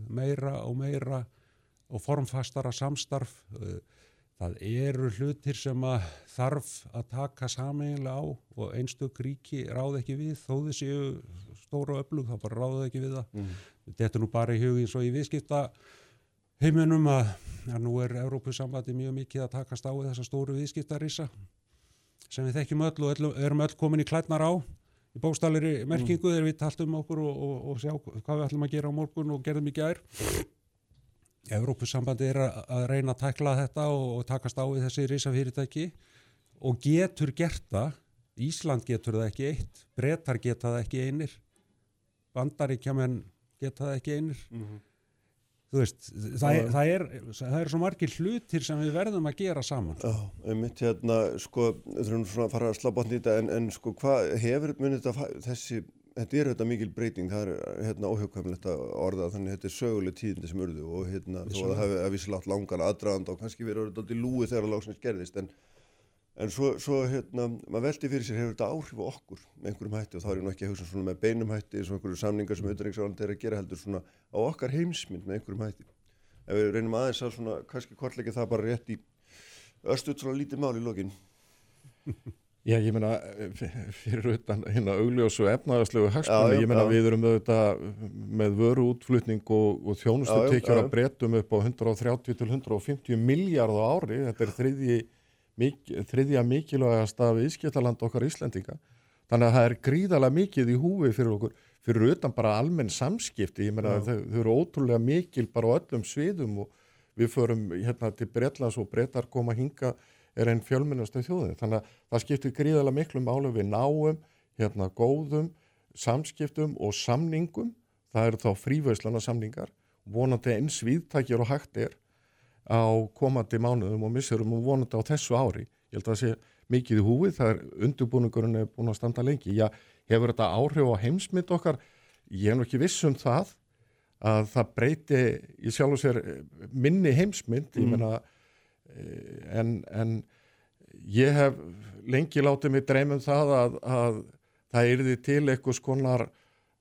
meira og meira og formfastara samstarf uh, það eru hlutir sem að þarf að taka sameinlega á og einstök ríki ráð ekki við þó séu stóra öflug þá bara ráðu ekki við það. Mm. þetta er nú bara í hugi svo í viðskipta heiminum að, að nú er Európusambandi mjög mikið að takast á þessa stóru viðskiptarisa sem við þekkjum öll og öll, erum öll komin í klætnar á í bókstælir merkingu þegar við taltum okkur og, og, og sjá hvað við ætlum að gera á morgun og gerðum í gær Evrópussambandi er að, reyna að tækla þetta og, og takast á við þessi risafyrirtæki og getur gert það Ísland getur það ekki eitt Bretar geta það ekki einir Bandaríkjaman geta það ekki einir. Mm -hmm. þú veist það er, það, er, það er svo margir hlutir sem við verðum að gera saman. Já, einmitt hérna sko, þurfum svona að fara að slá í þetta en, en sko hvað hefur munið þetta þessi þetta er þetta mikil breyting, það er hérna óhjókvæmlegt að orða þannig þetta er söguleg tíðindi sem urðu og hérna þó að það hefði að vísi látt langan aðdraðand og kannski verið orðið átti lúi þegar að lágsins gerðist en, en svo, svo hérna maður veldi fyrir sér hefur þetta áhrif á okkur með einhverjum hætti? Og þá er ég nú ekki að hugsa svona með beinum hætti og einhverju samningar sem auðvitaðriksvælandi er að gera heldur svona á okkar heimsmynd með einhverjum hætti. Ef við reynum aðeins að svona kannski Já, ég meina, fyrir utan hérna augljósu efnaðarslegu já, ég meina við erum auðvitað með vöru útflutning og, og þjónustu tekjur að breytum upp á 130 til 150 miljard á ári, þetta er þriðji, mik, þriðja mikilvægasta viðskiptaland okkar Íslendinga. Þannig að það er gríðalega mikið í húfi fyrir okkur, fyrir utan bara almenn samskipti, ég meina þau, þau eru ótrúlega mikil bara á öllum sviðum og við förum hérna til Bretlands og Bretar koma hinga er einn fjölmennastu þjóðin. Þannig að það skiptir gríðalega miklu málu við náum, hérna góðum, samskiptum og samningum. Það eru þá frívæslana samningar, vonandi eins viðtækjur og hægt er á komandi mánuðum og missurum og vonandi á þessu ári. Ég held að það sé mikið í húið, það er undurbúningurinn er búin að standa lengi. Já, hefur þetta áhrif á heimsmynd okkar? Ég er nú ekki viss um það að það breyti í sjálf og sér minni heimsmynd, ég menna en, en ég hef lengi látið mig dreymum það að, að það yrði til eitthvað skonar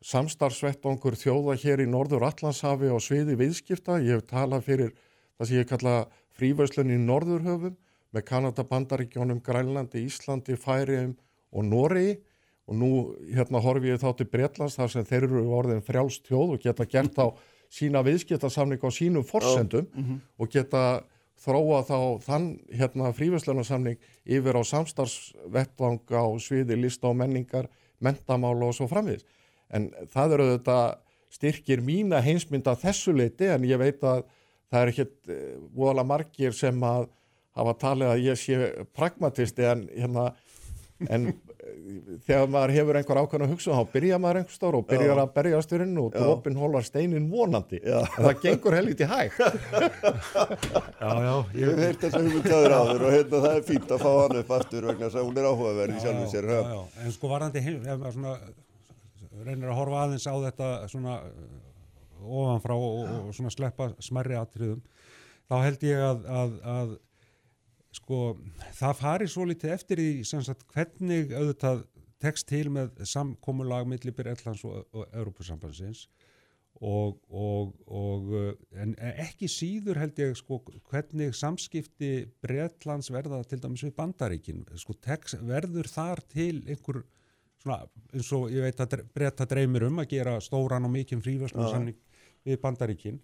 samstarfsvettangur þjóða hér í Norður Allandshafi á sviði viðskipta. Ég hef talað fyrir það sem ég kalla frívæslun í Norðurhöfum með Kanada, Bandaríkjónum, Grænlandi, Íslandi, Færiðum og Noregi og nú hérna horfi ég þá til Bretlands þar sem þeir eru orðin frjálst þjóð og geta gert á sína viðskiptasamning á sínum forsendum og geta þróa þá þann hérna fríverslunarsamning yfir á samstarfsvettvang á sviði lista og menningar, mentamála og svo framvið. En það eru þetta styrkir mína heimsmynda þessu leiti en ég veit að það er ekkert uh, voðalega margir sem að hafa talið að ég sé pragmatisti en, hérna, en þegar maður hefur einhver ákveðna hugsun þá byrja maður einhver stór og byrjar Já. að berjast fyrir og Já. dropin hólar steinin vonandi Já. en það gengur helviti hægt Já, já, Ég hef heyrt þess að hugmyndaður áður og hérna það er fínt að fá hann upp aftur vegna þess að hún er áhugaverð í sjálfum sér. já, já. En sko varðandi heim, ef maður svona reynir að horfa aðeins á þetta svona uh, ofanfrá og, og, og svona sleppa smerri atriðum, þá held ég að, að, að sko það fari svo litið eftir í sagt hvernig auðvitað tekst til með samkomulag milli Byrjallands og, og Európusambansins og, og, og uh, en ekki síður held ég sko hvernig samskipti Bretlands verða til dæmis við bandaríkin. Sko text, verður þar til einhver svona eins og ég veit að bretta dreymir um að gera stóran og mikinn fríverslunarsamning við bandaríkin.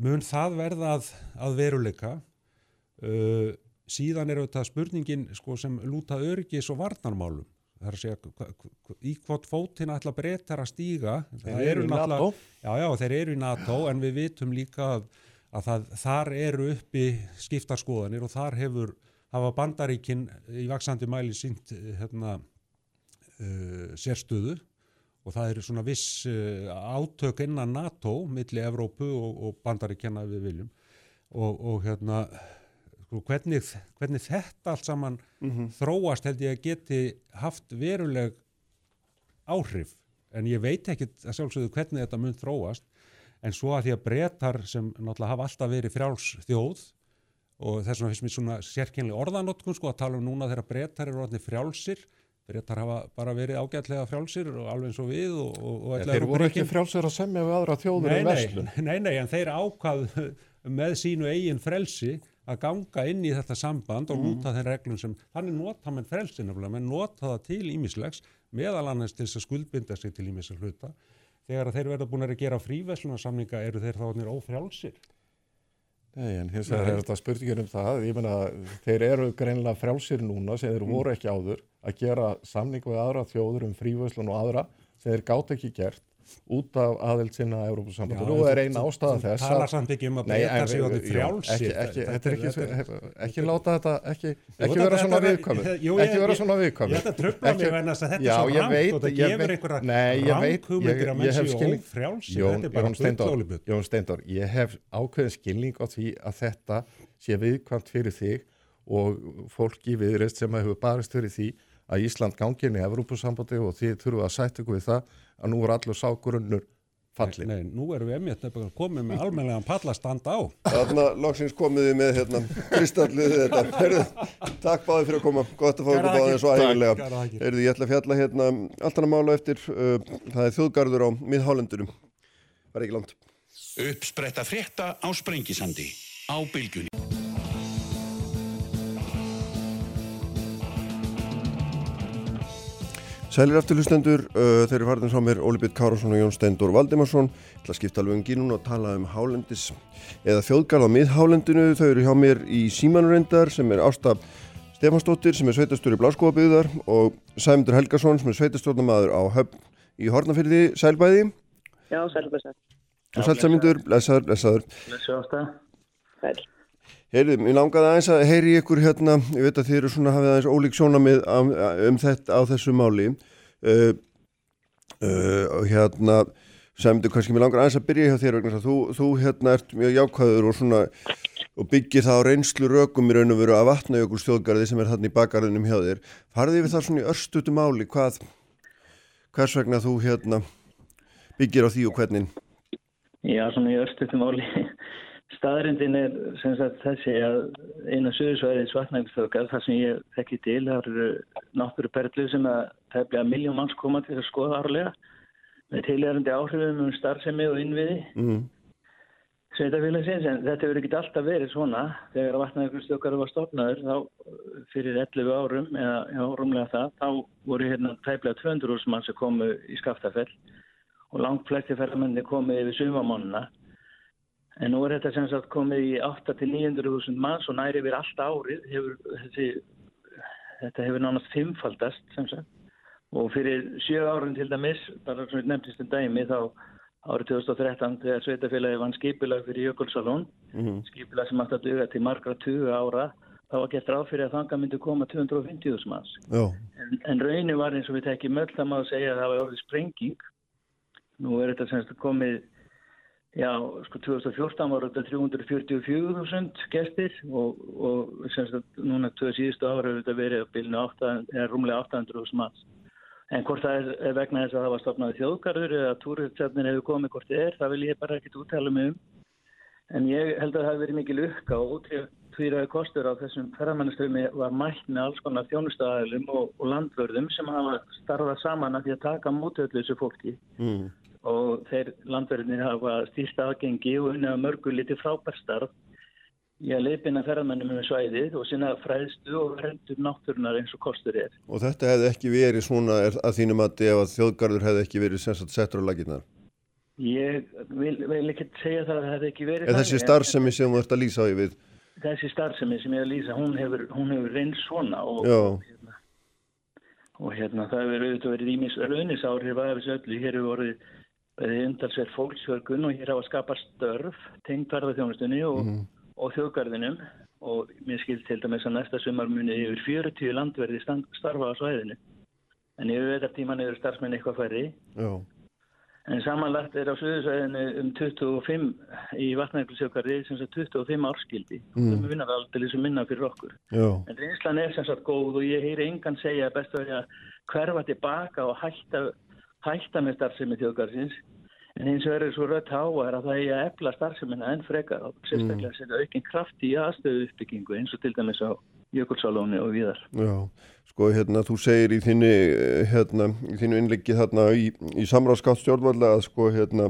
Mun það verða að, að veruleika? Uh, síðan er auðvitað spurningin sko, sem lúta öryggis og varnarmálum. Það er að segja í hvort fótinn ætla breytar að stíga? Þeir Það eru í NATO. Já, já, þeir eru í NATO en við vitum líka að, að það, þar eru uppi skiptarskoðanir og þar hefur hafa bandaríkin í vaksandi mæli sínt hérna, uh, sérstöðu. Og það eru svona viss uh, átök innan NATO milli Evrópu og, og bandaríkjana ef við viljum. Og, og hérna sko, hvernig, hvernig þetta allt saman þróast held ég að geti haft veruleg áhrif. En ég veit ekkit að sjálfsögðu hvernig þetta mun þróast. En svo að því að breytar sem náttúrulega hafa alltaf verið frjáls þjóð og þess vegna finnst mér svona sérkynlega orðanotkun sko að tala um núna þegar breytar eru orðinir frjálsir. Breytar hafa bara verið ágætlega frjálsir og alveg eins og við og, og, og þeir voru ekki frjálsir að semja við aðra þjóður nei, nei, verslun. nei, nei, en þeir ákvað með sínu eigin frelsi að ganga inn í þetta samband og lúta þeim reglum sem, þannig nota menn frelsi nefnilega, menn nota það til ímislegs meðal annars til þess að skuldbinda sig til ímislega hluta. Þegar þeir verða búin að gera fríveslunarsamninga eru þeir þá orðnir ófrjálsir. Nei, en hins vegar er þetta spurningir um það, ég meina þeir eru greinlega frjálsir núna sem þeir voru ekki áður að gera samning við aðra þjóður um fríverslun og aðra sem þeir gátt ekki gert út af aðild sinna að Európa-sambandi. Já, Nú þú- er eina ástæða þess talar samt ekki um að en- séu orðnir jú, frjálsir. Ekki, ekki, Þetta- þetta er ekki, þetta- ekki láta þetta, ekki, ekki þetta- vera svona þetta-. Jú, Ekki vera svona ætla að trufla mig þess að þetta er svo rangt og það gefur einhverja ég- að menn ég hef séu skilning- ófrjálsir. Jón, Þetta er bara bullólíbull. Jón Steindór, ég hef ákveðin skilning á því að þetta sé viðkvæmt fyrir þig og fólki viðreist sem hefur barist fyrir því að Ísland gangi inn í Evrópusambandi og þið þurfum að sætta ykkur við það að nú er allur ságrunnur fallin. Nei, nú erum við emmitt nefnilega komið með almennilegan pallastand á. Þarna loksins komið þið með hérna kristallið þetta. Heyrðu, takk báði fyrir að koma. Gott að fá ykkur báði Takk, ægilega. Heyrðu, ég ætla að fjalla hérna allt annað mála eftir. Uh, það er þjóðgarður á miðhálendunum. Var ekki langt. Uppspretta frétta á Sprengisandi á bylgjunni. Sælir aftur hlustendur, uh, þeir eru farnir frá mér Óli Björn Kárásson og Jón Steindor Valdimarsson. Ég ætla að skipta alveg um gínun og tala um hálendis eða þjóðgarð á miðhálendinu. Þau eru hjá mér í símanurendar sem er Ásta Stefansdóttir sem er sveitastur í Bláskóabíðar og Sæmundur Helgason sem er sveitastjórnamaður á höfn í Hortnafyrði Sælbæði Já, Sælsamundur, lesaður, lesaður Blessu ásta. Sæl. Heyrðu, mér langaði aðeins að heyri ykkur hérna, ég veit að þið eru svona hafið aðeins ólík sjónamið um, þetta á þessu máli uh, uh, hérna sem þú kannski mér langar aðeins að byrja hjá þér vegna þess að þú, þú hérna ert mjög jákvæður og svona og byggir það á reynslu rökum í raun og veru að vatna ykkur stjóðgarði sem er þarna í bakgarðinum hjá þér. Farðið við það svona í örstutu máli hvað hvers vegna þú hérna byggir á því og hvernig? Já, svona í örstutum áli. Staðrindin er sem sagt þessi að eina sögursvæðins vatnægustöðgar þar sem ég þekki til, það eru náttúruperlu sem að tefnilega miljón manns koma til að skoða árlega með tilhærandi áhrifum um starfsemi og innviði Mm. sveitafélagsins en þetta hefur ekki alltaf verið svona þegar vatnægustöðgar var stofnaður þá fyrir 11 árum eða já, rúmlega það, þá voru hérna tæplega 200 úrs mann sem komu í Skaftafell og langt flesti ferðamenni komið yfir sumamannina En nú er þetta sem sagt komið í 8-900.000 manns og næri yfir allt árið. Hefur, þessi, þetta hefur nánast fimmfaldast sem sagt. Og fyrir sjö árun til dæmis, bara sem við nefndist um dæmi, þá árið 2013 þegar Sveitafélagi vann skipilag fyrir Jökulsalón, Mm. skipilag sem átt að duga til margra 20 ára, þá var gett ráð fyrir að þanga myndi koma 250.000 manns. En en raunin var eins og við tekjum öll það má segja að það var orðið sprenging. Nú er þetta semst komið, já, sko 2014 var þetta 344.000 gestir og, og semst að núna 2 síðustu ára hefur þetta verið að bylna 8, eða rúmlega 800.000 manns. En hvort það er vegna þess að það var stopnaði þjóðgarður eða túristefnin hefur komið hvort þið er, það vil ég bara ekkert úttala mig um. En ég held að það hefur verið mikil lukka og útvíðraði kostur á þessum ferðarmannastöfumi var mætt með alls konar þjónustæðalum og, og landvörðum sem hafa starfað saman að því að taka mótöðlu þessu fólki. Mm. Og þeir landvörðinir hafa stýst aðgengi og unnið að mörgu liti frábærstarf í að leipina ferðarmannum með svæðið og sinna fræðstu og verður náttúrunar eins og kostur er. Og þetta hefði ekki verið svona að þínum að ef að þjóðgarður hefði ekki verið settur á laginnar? Ég vil, vil ekki segja það að það hefði ekki verið En þessi starfsemi sem þú ert að lýsa á ég við? Þessi starfsemi sem ég er að lýsa, hún hefur, hefur reynst svona og, og, hérna, og hérna það hefur auðvitað verið ímis raunisárið af þessu öllu. Hér hefur orðið umtalsverð fólksfjörgun og hér hafa skapað störf, tengt verðarþjónustunni og, Mhm. og þjóðgarðinum og mér skilt til dæmis að næsta sumar muni yfir 40 landverði starfa á svæðinu. En yfir vetartíman eru starfsmenn eitthvað færri. Já. En samanlagt er á Suðursvæðinu um 25 í vatnæglisjökarði sem sagt 25 árskildi. Mm. Það vinnar aldrei sem minna fyrir okkur. Já. En reynslan er sem sagt góð og ég heyri engan segja best að hverfa tilbaka og hætta, hætta með starfsemi þjóðgarsins. En eins og er svo rött háar að það er að efla starfsemina enn frekar og sérstaklega setja aukinn kraft í aðstöðu uppbyggingu eins og til dæmis á Jökulsálóni og viðar. Já, sko hérna þú segir í þinni eh, hérna, í þínu innleggi þarna í, í samráðskátt stjórnvalda að sko hérna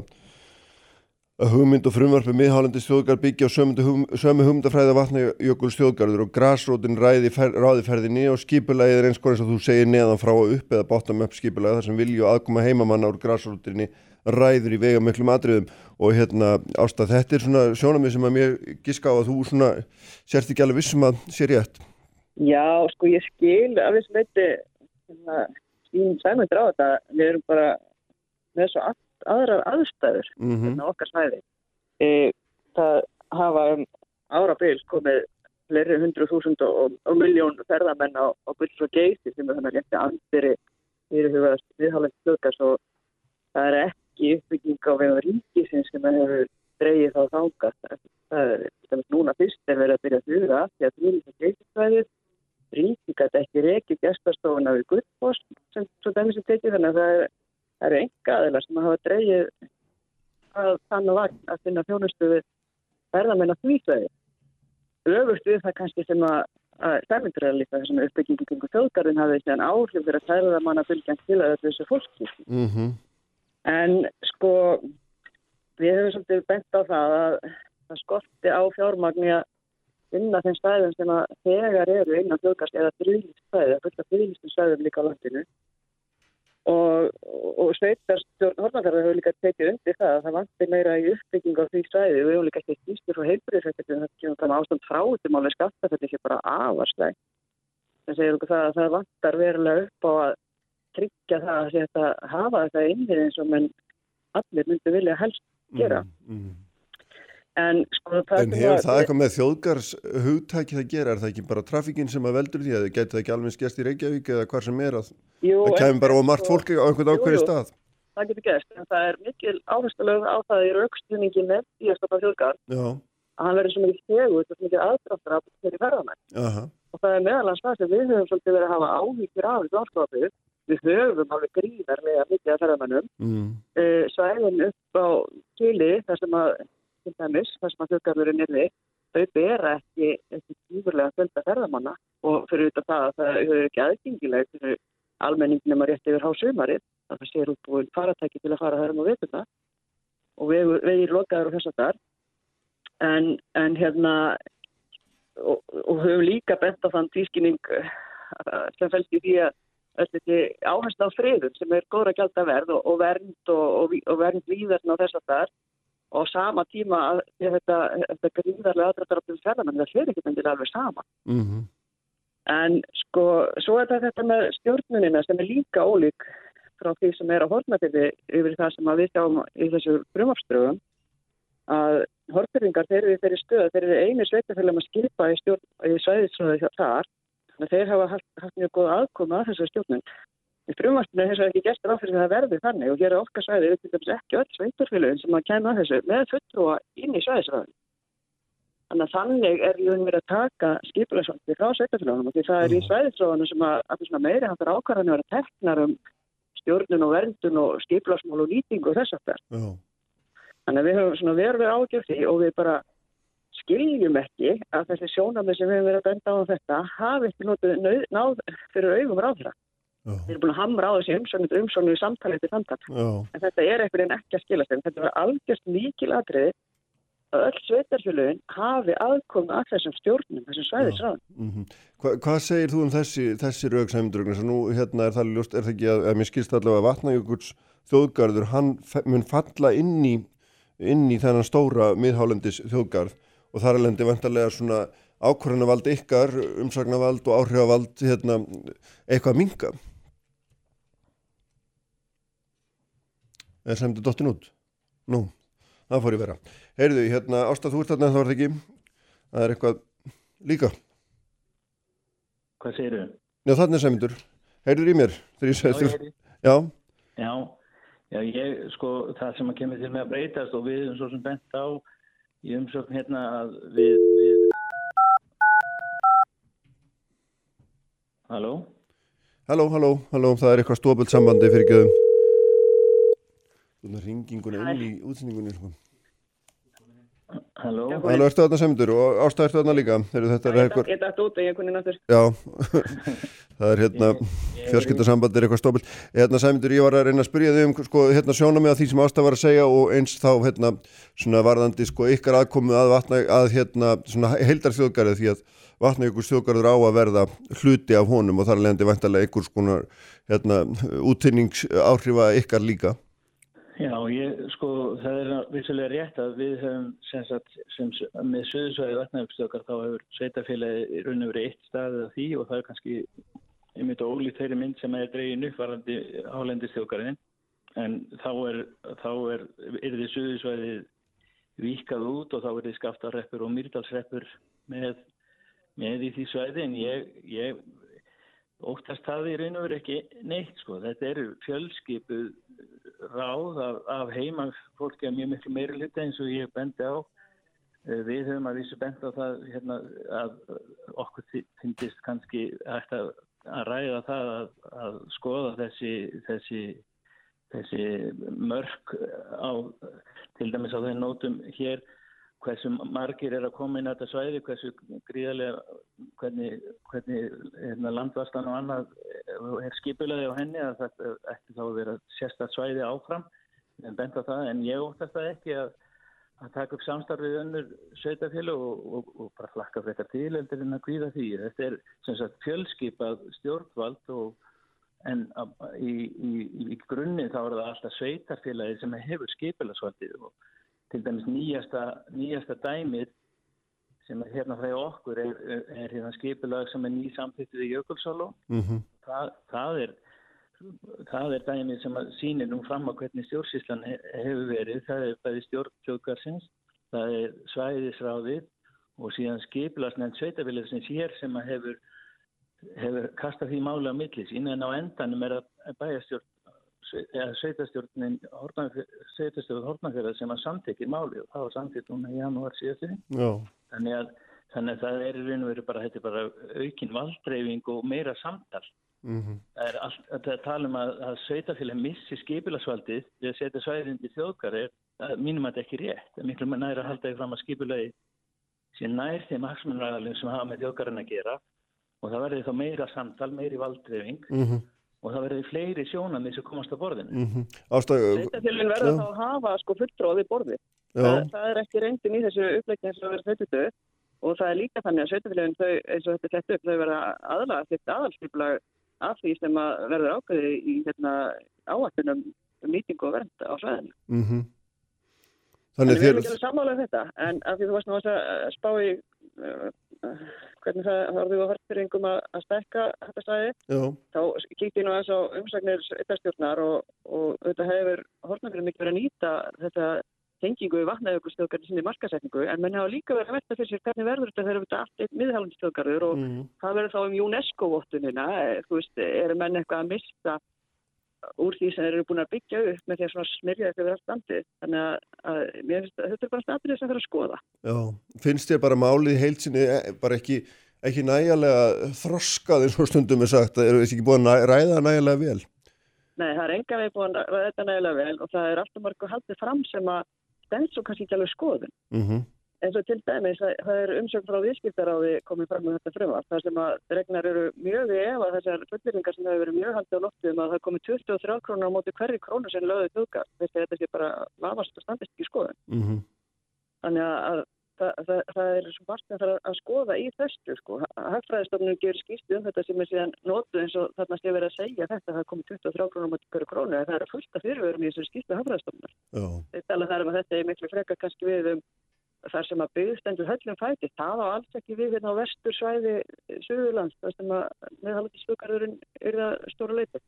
að hugmynd og frumvarpi miðhálendis þjóðgar byggja á sömu, hugm, sömu hugmyndafræða vatnajökuls þjóðgarður og grásrótin ræði fer, ráðiferðinni og skipulagið er eins og eins og þú segir neðan frá og upp eða bottom up skipulagið þar sem vilju aðkoma heimamanna úr grásrótinni ræður í vega miklum atriðum og hérna ástað þetta er svona sjónamið sem að mér giska á að þú svona sért ekki alveg vissum að sé rétt. Já, sko ég skil af þess sæmundur á þetta. Við allt aðrar aðstæður Mm -hmm. en okkar svæði. E, það hafa um árabil komið fleiri hundru þúsund og, og miljón ferðamenn á, á Bulls og Geysi sem er þannig rétti andiri fyrirhugast viðhálend slökast og það er ekki uppbygging á vegum ríkisins sem hefur dreigið þá þángast. Það er, núna fyrst er verið að byrja að huga því að Bulls og Geysisvæðið ríki gæti ekki reykið gestastofuna við Guðfoss sem svo dæmis er tekið þannig að það er, það eru enga aðeila sem hafa dreigið að þannig vagn að finna þjónustu við ferðamenn á því sveiði. Öfust við það kannski sem að, að stærmyndur er líka þessum uppbyggingu kringu þjóðgarðin hafið þessi áhrif fyrir að ferðamanna fylgjant til að þessu fólki. Mm -hmm. En sko, við hefum svolítið bent á það að það skorti á fjármagni að finna þeim stæðum sem að þegar eru innan þjóðgast eða friðlýst stæði, að fulla friðlýstum stæðum líka á landinu. Og, og sveitarstjórn Hortnarfjörður hefur líka tekið undir það að það vantir meira í uppbygging á því stæði. Við hefum líka ekki stýstur frá það kemur það ástand frá þetta máli skattafell ekki bara afarslæg. Það segir okkur það að það vantar verulega upp á að tryggja það að þetta hafa þetta innið eins og menn allir myndi vilja helst gera. Mm. En, sko, En hefur það eitthvað með þjóðgars hugtækið að gera? Er það ekki bara trafíkinn sem að veldur því? Að þið getur það ekki alveg skjast í Reykjavík eða hvað sem er að Jú, það kemur bara á margt sko- fólki á einhvern ákveði stað? Það getur gæst, en það er mikil áherslulega á það í raukstuðningi með í að stoppa þjóðgar Já, að hann verður svo mikið stegur, svo mikið aðdráttur af þeirri aha, Og það er meðalans það sem við höfum svolítið verið að hafa áhyggjur af Við að, til dæmis, þar sem að þjóðgarðurinn er við, þau bera ekki tífurlega fjölda ferðamanna. Og fyrir auðvitað það að það hefur ekki aðgengileg fyrir almenningnum að rétt yfir hásumarið, að það sér útbúin faratæki til að fara þar um á veturna og vegir, vegir lokaður og þess að þar en, en hérna og, og höfum líka bent á þann tískinning sem fælst í því að áherslu á friðum sem er góðra gælda verð og, og vernd og, og, og vernd víðarna og þess að þar og á sama tíma að þetta, þetta gríðarlega aðrættar á því ferðamenn það fyrir ekki myndir alveg sama. mm, En sko, svo er þetta þetta með stjórnunina sem er líka ólík frá því sem er á hortnafyrði yfir það sem að við sjáum í þessu brumafströfum að hortfyrringar þeir eru í þeirri stöð, þeir eru einu sveitafélum að skipa í, í svæðisröðu þar Þannig að þeir hafa haft, haft mjög góð aðkoma að þessu stjórnum. Í frumvartinu er þess að ekki gert ráð fyrir að það verði þannig og hér er okkar svæði til dæmis ekki öll sveitarfélagin sem að kemja að þessu með fulltrúa inn í svæðisræðin. Þannig að þannig er jún verið að taka skipulegsvandi frá sveitarfélagunum og því það er í svæðisræðinu sem að, að meiri hattar ákvarðanir vera teknar um stjórnun og verndun og skipulegsmál og nýting og þess aftar. Þannig að við höfum verið ágjörði og við bara skiljum ekki að þessi sjónamið sem við hefum verið að benda á um þetta hafi ekki náð fyrir augum ráðra. Þeir eru búin að hamra á þessi umsóknir í samtalið til samtal. En þetta er eitthvað en ekki að skilast þeim. Þetta var algjörst mikil atriði að öll sveitarfjöluðin hafi aðkomið að þessum stjórnum, þessum svæðisráðum. Mm -hmm. Hva, hvað segir þú um þessi, þessi rauksæmdurugn? Nú hérna er það ljóst, er það ekki að, að mér skilst allavega vatnajökuls þjóðgarður, hann mun falla inn í, inn í þennan stóra miðhálendis þjóðgarð og þar er lendi vantarlega svona ákvörðanavald ykkar, umsagnavald og áhrifavald hérna, eitthvað minga. Er semdi dottin út? Nú, það fór ég vera. Heyrðu, hérna, Ástað, þú ert þarna en það var það ekki. Það er eitthvað líka. Hvað segir þau? Já, þarna er semdur. Heyrður í mér þegar ég segði þú. Já. Já, já, ég, sko, það sem að kemur til með að breytast og við erum svo sem bent á í umsökn hérna að við, við... Halló? Halló, halló, halló, það er eitthvað stópöld sambandi fyrir göðum. Þú er ringinguna inn í útsendingunni, sko. Halló? Halló, ertu þarna semdur og Ásta ertu þarna líka? Heru, þetta er eitthvað... Ég dætt út og ég kunni náttúr. Já, það er hérna, fjörskiptarsamband er eitthvað stópöld. Hérna semdur, ég var að reyna að spyrja þig um, sko, hérna sjóna mig að því sem Ásta var að segja og eins þá, hérna, svona varðandi, sko, ykkar aðkomu að vatna, að, hérna, svona heildarþjóðgarið því að vatna ykkur stjókarður á að verða hluti af honum og þar leðandi vantarlega ykkur skonar hérna, úttinningsáhrifa ykkar líka. Já, ég, sko, það er vissulega rétt að við höfum sem sagt, sem, með söðusvæði vatnaugstjókar þá hefur sveitafélagi raun og verið eitt staðið af því og það er kannski einmitt og ólíkt þeirri mynd sem er dregin upp varandi álendistjókarinn en þá er, þá er, er þið söðusvæði vikað út og þá er þið skaftarreppur og mýrdalsreppur með með í því svæði. En ég, ég óttast það raun og veru ekki neitt sko. Þetta eru fjölskipuð ráð af, af heima fólki að mjög miklu meiri hluti eins og ég bendi á. Við höfum að vísu bendi á það hérna, að okkur finnist kannski hægt að, að ræða það að, að skoða þessi, þessi, þessi mörg á til dæmis á þeim nótum hér hversu margir er að koma inn á þetta svæði, hversu gríðarlega, hvernig, hvernig hérna, landvastan og annað er skipilaði á henni að þetta ætti þá að vera sérstaklega svæði áfram, en benda það, en ég óttast það ekki að, að taka upp samstarfið önnur sveitafélag og, og, og bara flakka frekar til eldur en að kvíða því. Þetta er sem sagt fjölskipað stjórnvald og en í, í, í grunni þá er það alltaf sveitarfélagi sem hefur skipilagsvaldið og til dæmis nýjasta, nýjasta dæmið sem er hérna frá okkur er, er, hérna skipulag sem er nýsamþýttið í Jökulsáló mm -hmm. það, það er það er dæmið sem sýnir nú fram á hvernig stjórnsíslan hefur verið. Það er bæði stjórntjóðgarsins það er svæðisráðið og síðan skipulasnend sveitafélagsins hér sem hefur hefur kastað því máli á millis innan á endanum er að bæjastjórn sveitastjórn Hortnafjörðar sem að samtekið máli og það var samtekið núna í janúar síðast þannig að þannig að það er í raun og veru bara, bara aukin valdreyfing og meira samtal. Mm -hmm. það er allt, að tala um að, að sveitafélag missi skipilagsvaldið við að setja svæðindi þjóðgar er mínum að þetta ekki rétt, það er miklu með næra að halda því fram að skipilagi sé nær þeim haksmunræðalum sem hafa með þjóðgarinn að gera og það verður þá meira samtal, meiri valdreyfing mm -hmm og það verður fleiri sjónami sem komast á borðinu. Mm -hmm. Ástæðu... Sveitafélagin verður þá að hafa sko fulltróði borði. Það, það er ekki reyndin í þessu uppleginn sem verður sveitustöðu og það er líka þannig að sveitafélagin þau, eins og þetta er sett upp, þau verða aðlaga þetta aðalskiplag af því sem að verður ákveði í hérna, áættunum um nýtingu og vernd á svæðinu. Mm -hmm. Þannig að við erum ekki alveg sammála um þetta en af því þú varst nú að spá í uh, hvernig það horfið á hartfyringum að, að stekka þetta stæði. Þá kíkti ég nú eins á umsagnir yttarstjórnar og, og þetta hefur hortnafyrir mikið verið að nýta þetta tengingu við vatnajökulstöðgarði sinni markasetningu en menn hafa líka verið að verða fyrir sér hvernig verður þetta þegar þetta allt eitt miðhælandistöðgarður og Mm. hvað verður þá um UNESCO-vottunina þú veist, eru menn eitthvað að mista úr því sem þeir eru búin að byggja upp með því að smyrja eitthvað við allt landið. Þannig að, að mér finnst að þetta er bara statrið sem þarf að skoða. Já, finnst þér bara málið heilsinni bara ekki, ekki nægilega þroskað eins og stundum er sagt, eru þessi ekki búin að ræða það nægilega vel? Nei, það er enga veginn búin að ræða þetta nægilega vel og það er alltaf margur haldið fram sem að stend svo kannski ekki alveg skoðun. Mm eins og til dæmis að það er umsögn frá viðskiptaráði komið fram með þetta frumvarp þar sem að regnar eru mjög við ef að þessar fulleringar sem hefur verið mjög haldið á loftum að það komið 23 krónar á móti hverju krónu sem lögðu að þetta sé bara lafast og standist ekki skoðun -hmm. þannig að það, það, það er svo margt að það að skoða í þessu sko. Hagfræðistofnun gerur skýrstu um þetta sem er síðan notu eins og þarna sé verið að segja þetta það komið 23 krónar á móti hverju krónu það er fullt af fyrirverum í þessu skýrstu hagfræðistofnun þar um að um sem að byggðstendur höllum fæti, það á alls ekki við hérna á vestur svæði Suðurlands, þar sem að meðhaldi stukarðurinn er það stóra leiti.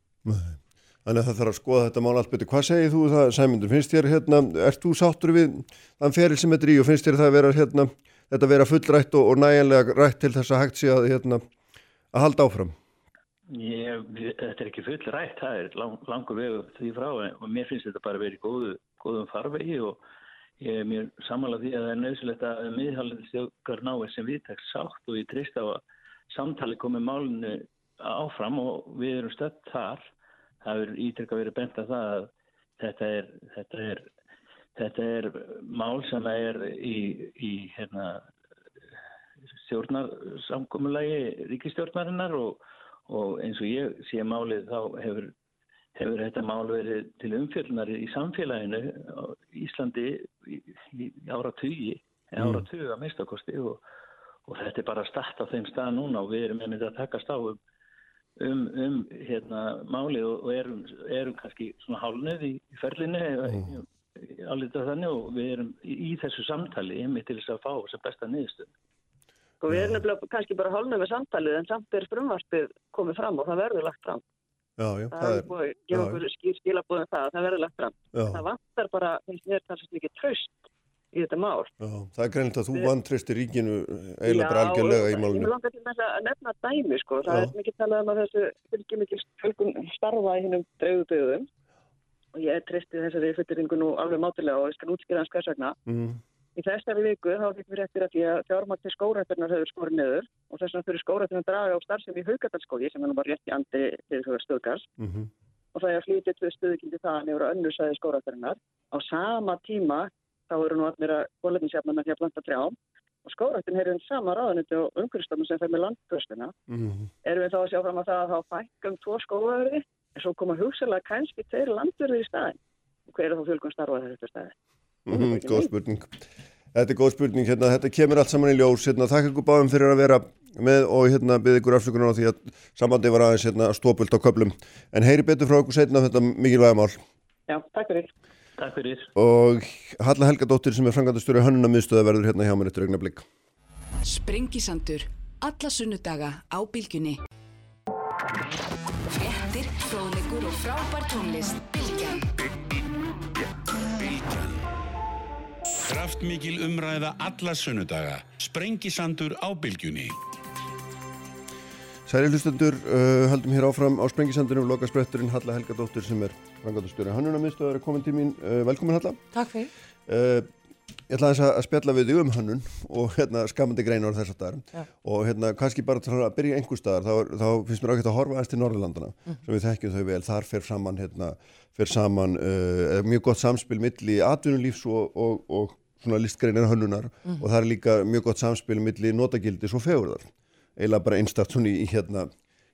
þannig að það þarf að skoða þetta mál allt betur. Hvað segir þú það, Sæmundur? Finnst þér, hérna, ert þú sáttur við þann feril sem þetta er í og finnst þér það að vera, hérna, þetta vera fullrætt og, og nægilega rætt til þess að hægt sé að, hérna, að halda áfram? Ég, þetta er ekki full rætt, það er lang, langur vegu því frá og mér finnst þetta bara verið í góðu, góðum farvegi og ég er mér samanlega því að það er nöðsilegt að miðhaldið stjókar náið sem viðtækst sátt og ég trist á að samtali komið málinu áfram og við erum stödd þar. Það er ítrekka verið bent að það að þetta er, þetta er, þetta er mál sem er í, í hérna, stjórnarsamkomulagi ríkistjórnarinnar og, og eins og ég sé málið þá hefur, hefur þetta mál verið til umfjöldunar í samfélaginu á Íslandi í, í áratugi, áratugi að mistakosti og, og þetta er bara start á þeim stað núna og við erum einmitt að takast á um, um, um hérna, málið og, og erum, erum kannski svona hálnið í, í ferlinu mm. álítið þannig og við erum í, í þessu samtali einmitt til þess að fá sem besta niðurstöð. Og við erum nefnilega kannski bara hálnum með samtalið en samt er frumvarpið komið fram og það verður lagt fram. Já, já, það, er búið að gefa okkur skýr skilabúðum það að það verður lagt fram. Já. Það vantar bara, finnst mér talsast mikið tröst í þetta mál. Já, það er greinilegt að þú vantristir ríkinu eiginlega bara algjörlega í málunum. Já, ég langar til þess að nefna dæmi sko. Það er mikið talað um að þessu fylgir mikið fölgum starfa í hinnum draugubyggðum og ég tristi þessari fylliringu nú alveg mátilega og ég skal útskýra hans hvers vegna. Mm. Í þessari viku þá fikk við réttir að því að fjármagn til skórætturnar hefur skorið niður og þess vegna fyrir skórætturnar að draga á starfsemi í Haugadalskógi sem nú bara rétt í andi til þess að stöðgars mm -hmm. og það er að flytja tvö stöðkildi það nefnur að önnursæði skórætturnar. Á sama tíma þá eru nú allir að bólefnisjafna með því að planta trjám og skórættin hefur einn sama ráðanundi og umhverfstofnum sem fer með landkvöstuna. Mm -hmm. Erum við þá að sjá fram að það að þá fækkum Mm -hmm, góð spurning. Þetta er góð spurning, hérna, þetta kemur allt saman í ljós, hérna, þakka ykkur báðum fyrir að vera með og hérna byrði ykkur afsökunar á því að sambandi var aðeins hérna, stópult á köplum. En heyri betur frá ykkur setna þetta mikilvæga mál. Já, takk fyrir. Takk fyrir. Og Halla Helgadóttir sem er frangatastur í hönnuna miðstöða verður hérna hjá mér eftir augna blikk. Sprengisandur, alla sunnudaga á bylgjunni. Frettir, fróðlegur og frábær tónlist. Kraftmikil umræða alla sunnudaga. Sprengisandur á bylgjunni. Særi hlustendur, uh, haldum hér áfram á Sprengisandunum, loka spretturinn Halla Helgadóttir sem er frangatastur í hönnuna miðstöða er komin til mín. Uh, velkomin Halla. Takk fyrir. Uh, Ég ætla að, að spjalla við þig um hönnun og hérna skamandi greinar þess að staðar og hérna kannski bara til að byrja einhver staðar þá, þá finnst mér ákveðt að horfa aðeins til Norðurlandana mm. sem við þekkjum þau vel, þar fer saman hérna, fer saman uh, mjög gott samspil milli atvinnulífs og, og, og listgreinar hönnunar mm. og það er líka mjög gott samspil milli notagildis og fegurðar. Eiginlega bara einstakt svona í hérna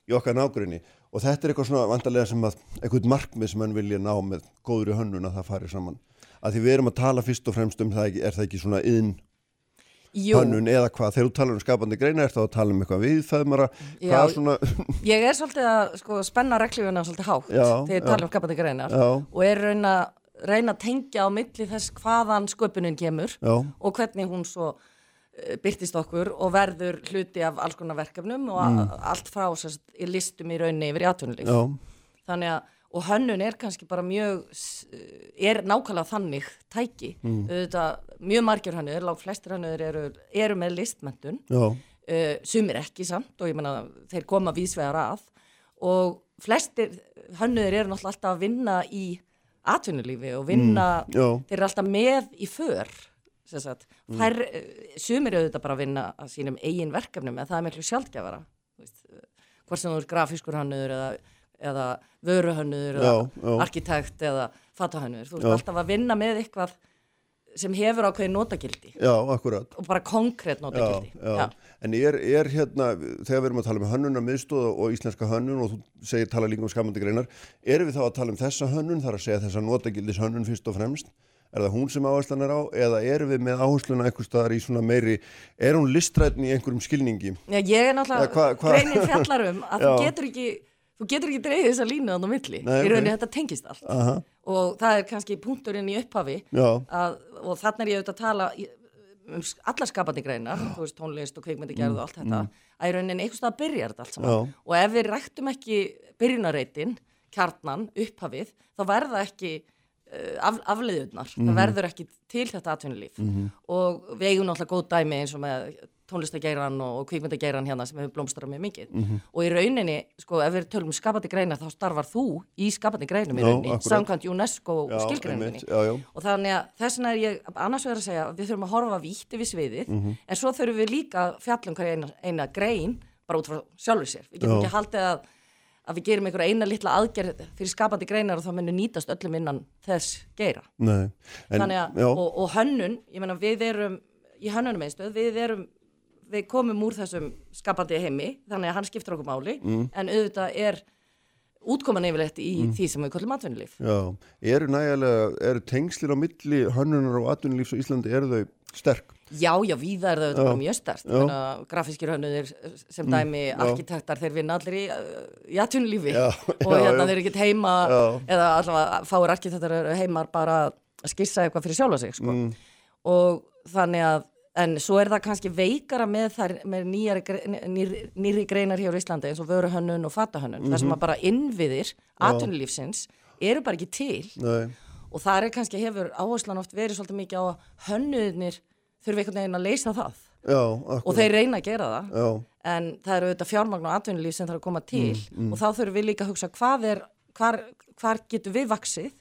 í okkar nágrunni og þetta er eitthvað svona vandarlega sem að eitthvað markmið sem hann vilja ná með góður í hönnun að það fari saman. Að því við erum að tala fyrst og fremst um það er það ekki svona yðn hönnun eða hvað, þegar þú talar um skapandi greina er það að tala um eitthvað við það er bara svona... ég er svolítið að sko, spenna reglífuna svolítið hátt já, þegar ég tala um skapandi greinar já. og er reyna, reyna að tengja á milli þess hvaðan sköpunin kemur já. og hvernig hún svo byrtist okkur og verður hluti af alls konar verkefnum og mm. allt frá sérst, í listum í raunni yfir í atvinnulíf þannig að og hönnun er kannski bara mjög s- er nákvæmlega þannig tæki Mm. auðvitað mjög margir hönnur, lág flestir hönnur eru, eru með listmentun Já. uh, sumir ekki samt og ég meina þeir koma vísvegar að og flestir hönnur eru náttúrulega alltaf að vinna í atvinnulífi og vinna, Mm, þeir eru alltaf með í för sagt, Mm. sumir auðvitað bara að vinna að sínum eigin verkefnum en það er miklu sjálfgefara hvort sem þú er grafískur hannur eða, eða vöruhannur eða Já, já. arkitekt eða fatahannur, þú ert alltaf að vinna með eitthvað sem hefur ákveðin notagildi Já, akkurat. og bara konkrétt Já, notagildi já. En er, er hérna, þegar við erum að tala um hönnunar miðstóð og íslenska hönnun og þú segir tala líka um skamandi greinar, erum við þá að tala um þessa hönnun, þar að segja þessa notagildis hönnun fyrst og fremst? Er það hún sem áherslan er á eða erum við með áhersluna einhver staðar í svona meiri, er hún listrætni í einhverjum skilningi? Já, ég er náttúrulega, greinin fjallar um að þú Já. getur ekki, þú getur ekki dreigðið þessa línu á milli. Í rauninni þetta tengist allt. Aha. Og það er kannski punkturinn í upphafi að, og þannig er ég auðvitað að tala um allar skapandi greinar, þú veist, tónlist og kveikmyndagerð og allt þetta, mm. að í rauninni einhvers stað byrjar þetta allt saman. Já. Og ef við ræktum ekki byrjunarreitin, kjarnan, upphafið, þá verða ekki uh, af, afleiðunar, Mhm. það verður ekki til þetta atvinnulíf Mhm. og við eigum náttúrulega góð dæmi eins og með tónlistageiran og kvikmyndageiran hérna sem hefur blómstrað mjög mikið Mhm. og í rauninni, sko, ef við tölum um skapandi greinar þá starfar þú í skapandi greinum í rauninni, akkúrat. samkvæmt UNESCO Já, skilgreininni já, já. og þannig að þess vegna er ég annars vegar að segja að við þurfum að horfa vítt yfir sviðið Mhm. en svo þurfum við líka að fjalla um hverja eina, eina grein bara út frá sjálfur sér við getum ekki haldið að að við gerum einhverja eina litla aðgerð fyrir skapandi greinar og þá munir nýtast öllum innan þess geira Nei. En, þannig að, og, og hönnun, ég meina við erum í hönnunum einstöð, við erum við komum úr þessum skapandi heimi þannig að hann skiptir okkur máli Mm. en auðvitað er útkoman yfirleitt í Mm. því sem við kallum atvinnulíf já, eru nægilega, eru tengslin á milli hönnunar og atvinnulífs á Íslandi, eru þau sterk? Já, já, víða er það auðvitað mjög stert Já. grafískir hönnunir sem Mm, dæmi já. arkitektar, þeir vinna allir í, í atvinnulífi Já, og já, hérna já. þeir eru ekki heima eða allavega fáir arkitektar heimar bara að skissa eitthvað fyrir sjálfa sig sko. Mm. og þannig að en svo er það kannski veikara með þær með nýjari, nýr, nýri greinar hér á Íslandi eins og vöruhönnun og fatahönnun þar sem Mhm. að bara innviðir Já. atvinnulífsins eru bara ekki til Nei. og það er kannski hefur áherslan oft verið svolítið mikið á að hönnuðnir þurfi einhvern veginn að leysa það Já, og þeir reyna að gera það Já. en það eru auðvitað fjármagn og atvinnulíf sem þarf að koma til Mm, mm. og þá þurfum við líka að hugsa hvað er, hvar, hvar getur við vaksið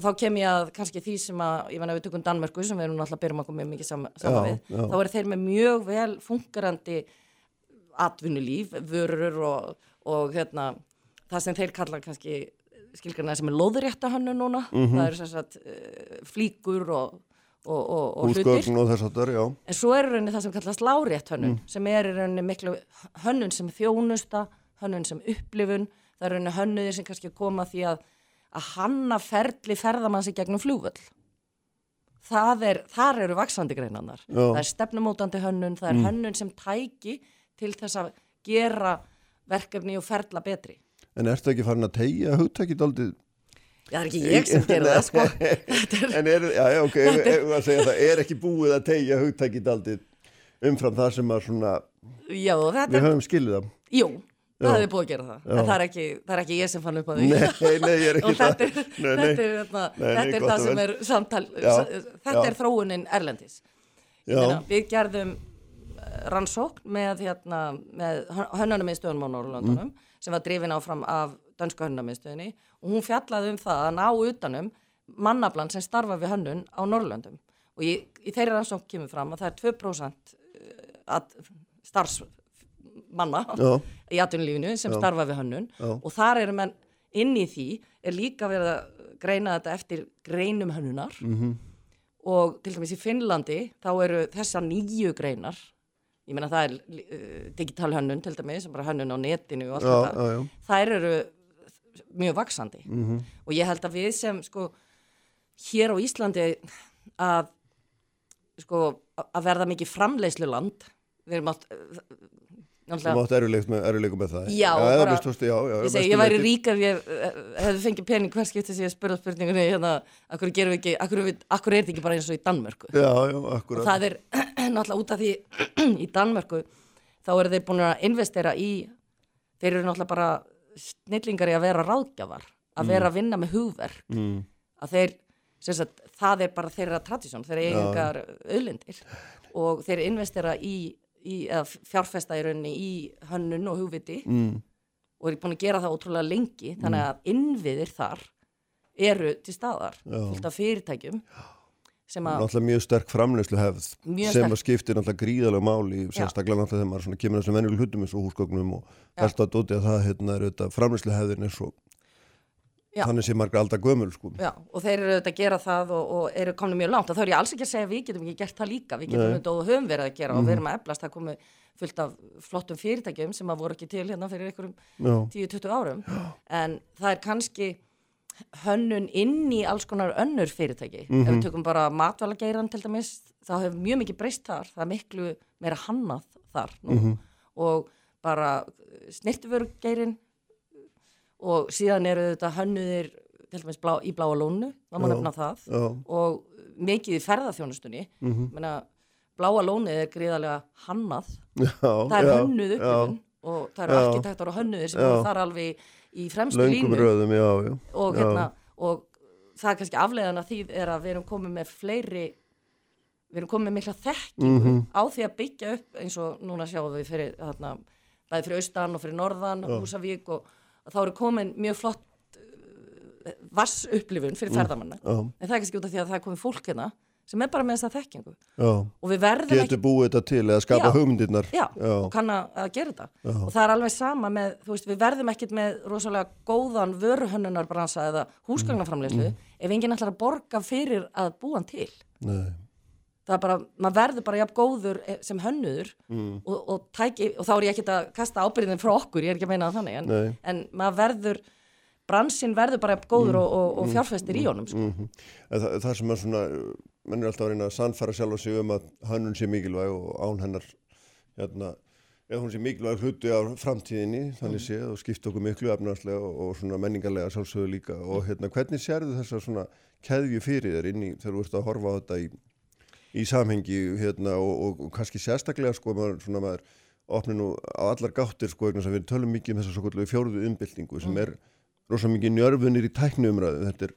og þá kem ég að kannski því sem að, ég menna við tökum Danmörku sem við erum náttúrulega byrjum að koma mikið saman, Já, við, já. þá eru þeir með mjög vel fungerandi atvinnulíf, vörur og, og hérna, það sem þeir kalla kannski skilgarna sem er loðurétta hannu núna, Mhm. það eru sem sagt uh, flíkur og, og, og, og hlutir Húsgögn og þess aftar, já. En svo er rauninni það sem kallast lárétt hönnun Mm. sem er rauninni miklu hönnun sem þjónusta, hönnun sem upplifun, það er rauninni hönnuðir sem kannski koma því að, að hanna ferli ferðamanns í gegnum. Það er, þar eru vaksandi greinarnar. Já. Það er stefnumótandi hönnun, það er Mm. hönnun sem tæki til þess að gera verkefni og ferla betri. En ertu ekki farin að tegja hugtækið aldrei? Það er ekki ég sem gera það, sko. en er, já, já, ok, segja, það er ekki búið að tegja hugtækið aldrei umfram það sem að svona, Já, við höfum skilið það. Jú, Já. Það hefur búið að gera það. En það er, ekki, það er ekki ég sem fann upp á því. Nei, nei, ég er ekki þetta er, það. Nei, nei. þetta er, hérna, Nei, þetta er það sem er samtal, Já, þetta já. er þróunin Erlendis. Meina, við gerðum eh, rannsókn með, hérna, með hönnunarmiðstöðunum á Norrlöndunum sem var drifin áfram af dönsku hönnunarmiðstöðunni og hún fjallaði um það að ná utanum mannablan sem starfa við hönnun á Norrlöndum. Og í, í þeirri rannsókn kemur fram að það er 2% að starfsmanna. Í atvinnulífinu sem Já. starfa við hönnun Já. og þar eru menn inn í því er líka verið að greina þetta eftir greinum hönnunar Mhm. og til dæmis í Finnlandi þá eru þessa nýju greinar ég meina það er uh, digital hönnun til dæmis, sem bara hönnun á netinu og allt þetta, þær eru mjög vaksandi Mhm. og ég held að við sem sko hér á Íslandi að sko að verða mikið framleiðslu land við erum átt Þú mátt eruleikum með, með það. Já, já, bara, veist, já, já, ég segi, ég væri leyti. rík ef ég eh, hefði fengið pening hver skipti sem ég spurði spurningunni hérna, akkur gerum við ekki, akkur, við, akkur er þetta ekki bara eins og í Danmörku Já, já, akkurat. og það er náttúrulega út af því í Danmörku þá eru þeir búin að investera í þeir eru náttúrulega bara snillingar í að vera ráðgjafar að vera að vinna með hugverk Mm. að þeir, sem sagt, það er bara þeirra tradisjón, þeir eru Já. engar auðlindir og þeir investera í, í eða fjárfesta í rauninni í hönnun og hugviti Mm. og eru búin að gera það ótrúlega lengi þannig að innviðir þar eru til staðar, fullt af fyrirtækjum sem að Náttúrulega mjög sterk framleyslu hefð sem sterk. að skiptir náttúrulega gríðalega máli sérstaklega náttúrulega þegar maður kemur þessum venjuleg hlutum eins og húsgögnum og þess að dóti að það hérna er framleyslu hefðin er svo Já. þannig sé margra alltaf gömul sko. Já, og þeir eru auðvitað að gera það og, og eru komin mjög langt þá er ég alls ekki að segja að við getum ekki gert það líka, við getum auðvitað og höfum verið að gera og Mhm. við erum að eflast, það komu fullt af flottum fyrirtækjum sem að voru ekki til hérna fyrir einhverjum Já. 10-20 árum en það er kannski hönnun inn í alls konar önnur fyrirtæki, ef Mhm. við tökum bara matvalageiran til dæmis, þá hefur mjög mikið breyst þar, það er miklu meira hannað þar nú Mhm. og bara snirtuvörugeirin og síðan eru þetta hönnuðir blá, í bláa lónu, það má nefna það já. og mikið í ferðarþjónustunni Mhm. menna, bláa lónið er gríðarlega hannað Já, það er hönnuð upplifun já. og það eru Já. arkitektur og hönnuðir sem eru þar alveg í, fremstu línu röðum, já, já. og, hérna, og það er kannski afleiðan að því er að við erum komið með fleiri við erum komið með mikla þekkingu Mhm. á því að byggja upp eins og núna sjáum við fyrir þarna, bæði fyrir austan og fyrir norðan Já. Húsavík og, og þá eru komin mjög flott uh, vassupplifun fyrir Mm, ferðamanna já. en það er kannski út af því að það er komin fólk hérna sem er bara með þessa þekkingu Já. og við verðum Getur búið þetta til eða skapa hugmyndirnar Já, Já. og kann að, gera þetta Já. og það er alveg sama með, þú veist, við verðum ekkit með rosalega góðan vöruhönnunarbransa eða húsgagnaframleyslu Mm. ef enginn ætlar að borga fyrir að búa hann til Nei. Það er bara, maður verður bara jafn góður eh, sem hönnuður Mm. og, og, tæki, og þá er ég ekkit að kasta ábyrðin frá okkur, ég er ekki að meina það þannig en, en maður verður bransin verður bara jafn góður og, og, og fjárfestir í honum sko. En það, það sem er svona, menn er alltaf að reyna að sannfæra sjálfa sig um að hönnun sé mikilvæg og án hennar, hérna, eða hún sé mikilvæg hluti á framtíðinni, þannig séð og skipta okkur miklu efnarslega og, og svona menningarlega sjálfsögðu líka. Og hérna, hvernig sérðu þessa svona keðju fyrir þér inn í þegar þú ert að horfa á þetta í, í samhengi hérna og, og, og kannski sérstaklega sko, maður, svona maður opni nú á allar gáttir sko, þess að við tölum mikið um svo kvöldu fjóruðu umbyltingu sem er rosa mikið njörfunir í tækniumræðu, þetta er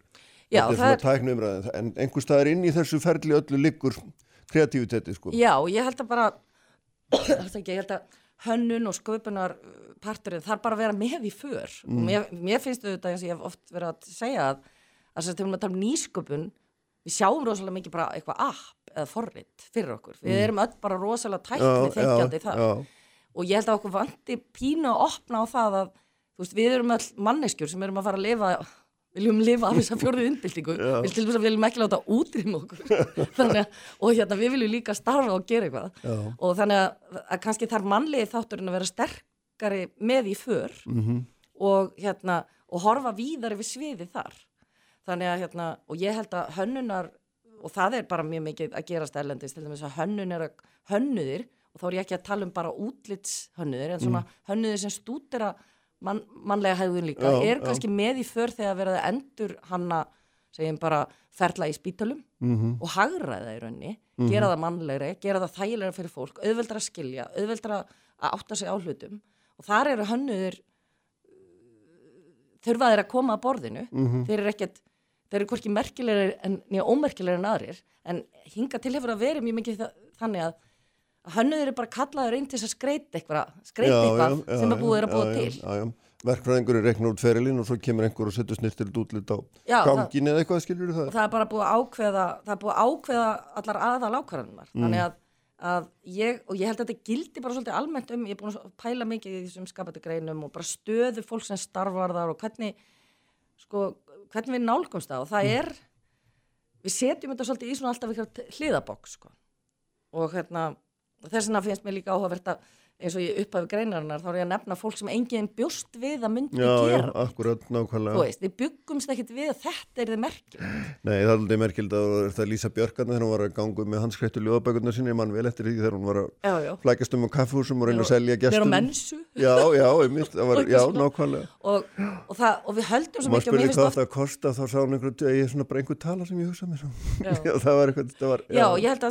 Já, þetta er svona er- tækniumræðin en einhver staðar inn í þessu ferli öllu liggur kreativiteti sko. Já, ég held að bara ég held að hönnun og sköpunar uh, parturinn þarf bara að vera með í för. Mm. og mér, mér finnst þetta eins og ég hef oft verið að segja að að þess að við tala um nýsköpun við sjáum rosalega mikið bara eitthvað app eða forrit fyrir okkur, við Mm. erum öll bara rosalega tækni Já, þenkjandi já, þar já. og ég held að okkur vanti pínu að opna á það að veist, við erum öll manneskjur sem erum að fara að lifa viljum lifa af þess að fjórðu innbyltingu Já. við til þess að viljum ekki láta útrýma okkur að, og hérna við viljum líka starfa og gera eitthvað Já. og þannig að, að kannski þarf mannlegi þátturinn að vera sterkari með í för Mhm. og hérna og horfa víðari við sviði þar þannig að hérna og ég held að hönnunar og það er bara mjög mikið að gerast erlendist til dæmis að hönnun er að hönnuðir og þá er ég ekki að tala um bara útlitshönnuðir en svona Mm. hönnuðir sem stútira mann, mannlega hægðun líka Já, er já. kannski með í för þegar verða að endur hanna segjum bara ferla í spítalum Mhm. og hagraða í raunni Mhm. gera það mannlegri, gera það þægilega fyrir fólk auðveldra að skilja, auðveldra að átta sig á hlutum og þar eru hönnuðir þurfa þeir að koma að borðinu Mhm. þeir eru ekkert, þeir eru hvorki merkilegri en nýja ómerkilegri en aðrir en hinga til hefur að vera mjög mikið þa- þannig að að hönnuðir eru bara kallaður inn til þess að skreita eitthvað, skreita eitthvað já, sem já, er búið er að búa til já, já. Verkfræðingur er reikna út ferilinn og svo kemur einhver og setur snirtir útlit á gangin eða eitthvað skilur það það er bara búið að ákveða það er búið að ákveða allar aðal ákvarðanar Mm. þannig að, að ég og ég held að þetta gildi bara svolítið almennt um ég er búin að pæla mikið í þessum skapandi greinum og bara stöðu fólk sem starfar þar og hvernig sko, hvernig við nálgumst það og það Mm. er við setjum þetta svolítið í svona alltaf hliðabokk sko. og hérna þess vegna finnst mér líka áhugavert að eins og ég upphafi greinarinnar þá er ég að nefna fólk sem enginn bjóst við að myndi Já, já, gera akkurat, nákvæmlega þú veist, við byggumst ekkit við að þetta er þið merkjum Nei, það er alveg merkild að það er Lísa Björkarna þegar hún var að ganga með hans skreittu ljóðabækurnar sinni, ég mann vel eftir því þegar hún var að Já, já. flækast um á kaffhúsum og reyna að selja gestum. vera á mensu. Já, já, einmitt, það var, já, nákvæmlega. og, og, það, og við höldum svo mikið og mér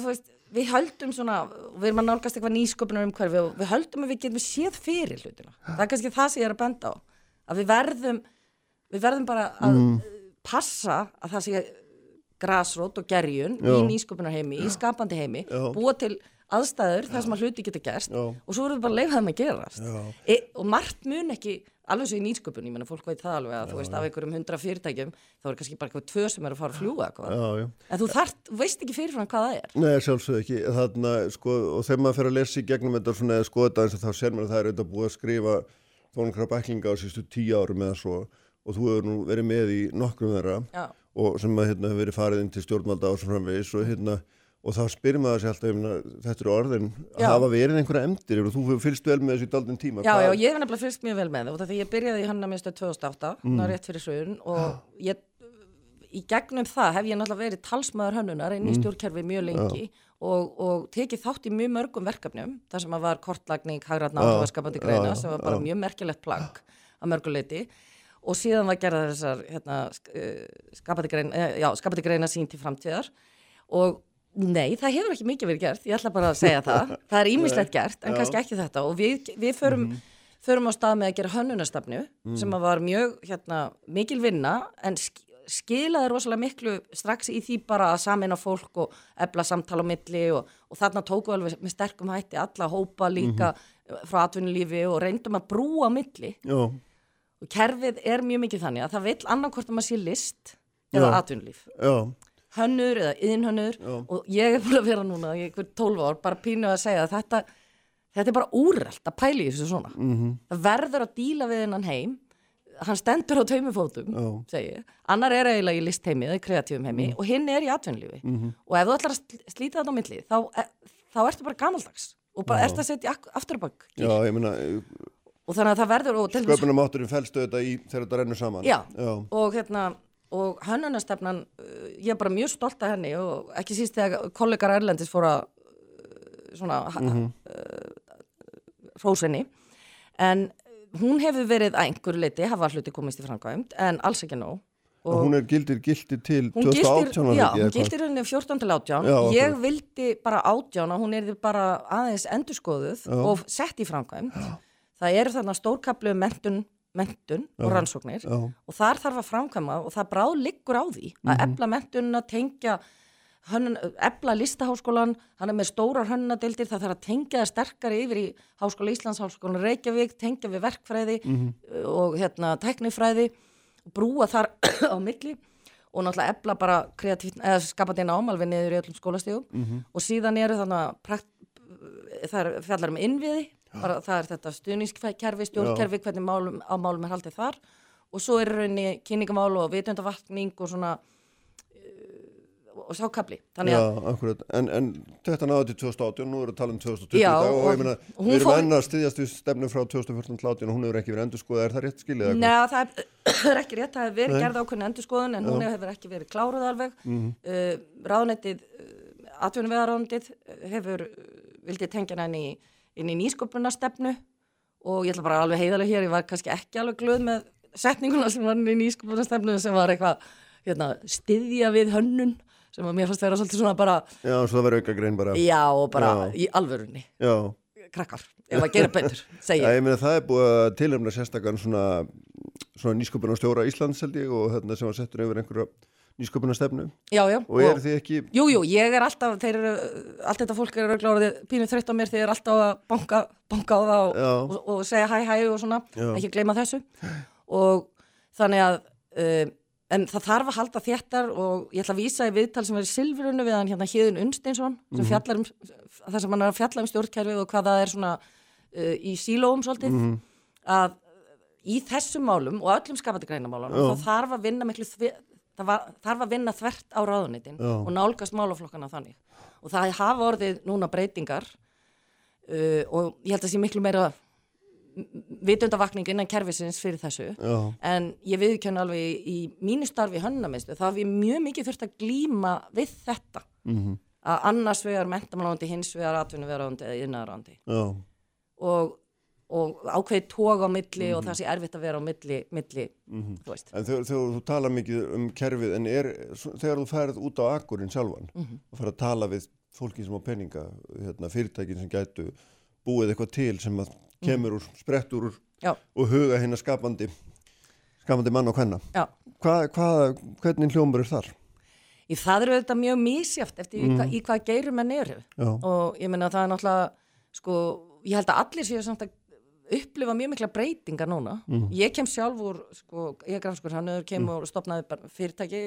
finnst við höldum svona við erum að nálgast eitthvað nýsköpunar um hverfi og við höldum að við getum séð fyrir hlutina það er kannski það sem ég er að benda á að við verðum við verðum bara að Mm. passa að það sé grasrót og gerjun Já. í nýsköpunarheimi, í skapandi heimi Já. búa til aðstæður þar sem að hluti geta gerst Já. og svo verðum við bara að leifa þeim að gerast Já. e, og margt mun ekki alveg svo í nýsköpun, ég menna fólk veit það alveg að þú veist af einhverjum hundra fyrirtækjum þá er kannski bara eitthvað tvö sem er að fara að eitthvað Já, já. en þú þart, veist ekki fyrirfram hvað það er Nei, sjálfsög ekki. Þarna, sko, og þegar maður fer að lesa í gegnum þetta svona eða skoða þetta eins og þá sér maður að það er auðvitað búið að skrifa þónakra bæklinga á sístu tíu árum eða svo og þú hefur nú verið með í nokkrum þeirra Já. og sem að hérna, hefur verið farið inn til stjórnvalda og og þá spyrir maður sér alltaf, meina, þetta eru orðin að Já. hafa verið einhverja emdir og þú fylgst vel með þessu í daldinn tíma. Já, já, ég hef nefnilega fyrst mjög vel með það og því ég byrjaði í hann að minnstu 2008 Mm. mm. rétt fyrir sögun og ég, í gegnum það hef ég náttúrulega verið talsmaður hönnunar inn í Mm. stjórnkerfi mjög lengi og, og tekið þátt í mjög mörgum verkefnum þar sem að var kortlagning, hagratna og skapandi greina sem var bara já. mjög merkilegt plagg að mörguleiti og síðan var gerða þessar hérna, eh, skapandi greina, eh, já, skapandi greina sín til framtíðar og Nei, það hefur ekki mikið verið gert, ég ætla bara að segja það. Það er ímislegt gert, en Já. kannski ekki þetta og við, við förum, förum á stað með að gera hönnunastafnu Mm. sem var mjög hérna, mikil vinna en sk skilaði rosalega miklu strax í því bara að samina fólk og ebla samtala á milli og, og þarna tóku alveg með sterkum hætti alla hópa líka frá atvinnulífi og reyndum að brúa milli Já, og kerfið er mjög mikið þannig að það vil annarkvort að maður sé list eða Já. atvinnulíf já, hönnur eða yðinhönnur Já. og ég er búin að vera núna í einhver 12 ár bara pínu að segja að þetta þetta er bara úrrelt að pæla í þessu svona. Mhm, það verður að díla við hennan heim. Hann stendur á taumifótum annar er eiginlega í listheimi eða í kreatífum heimi og hinn er í atvinnlífi mhm. og ef þú ætlar að sl- slíta þetta á milli þá, e- þá ertu bara gamaldags og bara Já. ertu að setja ak- aftur á bak já, ég meina, og þannig að það verður dæmis- sköpunamátturinn fælstu þetta í þegar þetta rennur saman. Já, Já, og hérna og hönnunastefnan, uh, ég er bara mjög stolt af henni og ekki síst þegar kollegar Erlendis fór að uh, svona mm Mhm. hrósinni. En hún hefur verið að einhverju leiti hafa hluti komist í framkvæmd en alls ekki nóg. Og hún er gildir gildir til Hún 2018 var það já, hún gildir henni 14 til 18 Já, ég vildi bara 18 að hún er bara aðeins endurskoðuð Já. og sett í framkvæmd. Það eru þarna stórkaplu mentun, mentun og rannsóknir já. og þar þarf að framkvæma og það bráð liggur á því að Mhm. efla mentununa, tengja hönnun, efla listaháskólan hann er með stórar hönnunadildir það þarf að tengja það sterkari yfir í Háskóla Íslands Háskólan Reykjavík, tengja við verkfræði Mhm. og hérna tæknifræði brúa þar á milli og náttúrulega efla bara kreatíft, eða skapandi nám alveg niður í öllum skólastíðum Mhm. og síðan eru þannig að það er fjallar um innviði bara það er þetta stuðningskerfi, stjórnkerfi hvernig málum, á málum er haldið þar og svo er í rauninni kynningamál og vitundavakning og svona uh, og sákabli Já, akkurat, en, en þetta náði til 2018, nú erum við að tala um 2020 Já, dag og, ég meina, hún við erum fór- enn að styðjast við stefnu frá 2014 til 18 og hún hefur ekki verið endur skoða, er það rétt skilið? Neða, það er, ekki rétt, það hefur verið Nei. gerð ákveðin endurskoðun en hún Já. hefur ekki verið kláruð alveg. Mhm. Uh, ráðnettið, uh, atvinnuvegaráðnetið hefur, uh, vildi tengja hann inn í, inn í nýsköpunarstefnu og ég ætla bara alveg heiðalega hér, ég var kannski ekki alveg glöð með setninguna sem var inn í nýsköpunarstefnu sem var eitthvað hérna, styðja við hönnun sem að mér fannst vera svolítið svona bara, Já, svo það verður auka grein bara. já og bara Já. í alvörunni, Já. krakkar, ef að gera betur, segi Já, ég. meina það er búið að tilhemna sérstakann svona, svona nýsköpun á stjóra Íslands held ég og þetta sem var settur yfir einhverja nýsköpunarstefnu Já, já. og eru þið ekki Jú, jú, ég er alltaf, þeir eru, allt þetta fólk eru glárið pínu þreytt á mér þegar ég er alltaf að banka, banka á það og, og, og segja hæ hæ og svona, Já. ekki gleyma þessu og þannig að uh, en það þarf að halda þéttar og ég ætla að vísa í viðtal sem er í Silfrunu við hann hérna Híðun Unsteinsson sem Mhm. fjallar um, það sem hann er að fjalla um stjórnkerfið og hvað það er svona uh, í sílóum svolítið Mhm. að í þessum málum og öllum skapandi greinamálunum þá þarf að vinna miklu var, þarf að vinna þvert á ráðunitin og nálgast málaflokkana þannig. Og það hafa orðið núna breytingar uh, og ég held að sé miklu meira vitundavakning innan kerfisins fyrir þessu. Já. en ég viðkjörn alveg í, mínu starfi hönnamistu það við mjög mikið þurft að glíma við þetta. Mhm. að annars vegar mentamálarándi, hins vegar atvinnuvegarándi eða innæðarándi Já, og, og ákveði tóg á milli Mhm. og það sé erfitt að vera á milli, milli þú veist en þegar, þú tala mikið um kerfið en er, þegar þú ferð út á akkurinn sjálfan Mhm. og fer að tala við fólki sem á peninga hérna, fyrirtækin sem gætu búið eitthvað til sem að kemur úr, sprettur úr Já. og huga hérna skapandi Skamandi mann og hvenna. Já. Hvað, hvað, hvernig hljómur er þar? Í það eru þetta mjög mísjáft eftir mm. í, hva, í hvað geirum menn eru Já. og ég meina það er náttúrulega sko, ég held að allir séu samt að upplifa mjög mikla breytingar núna. Mhm. ég kem sjálfur, sko, ég er granskur hannur kem og stopnaði fyrirtæki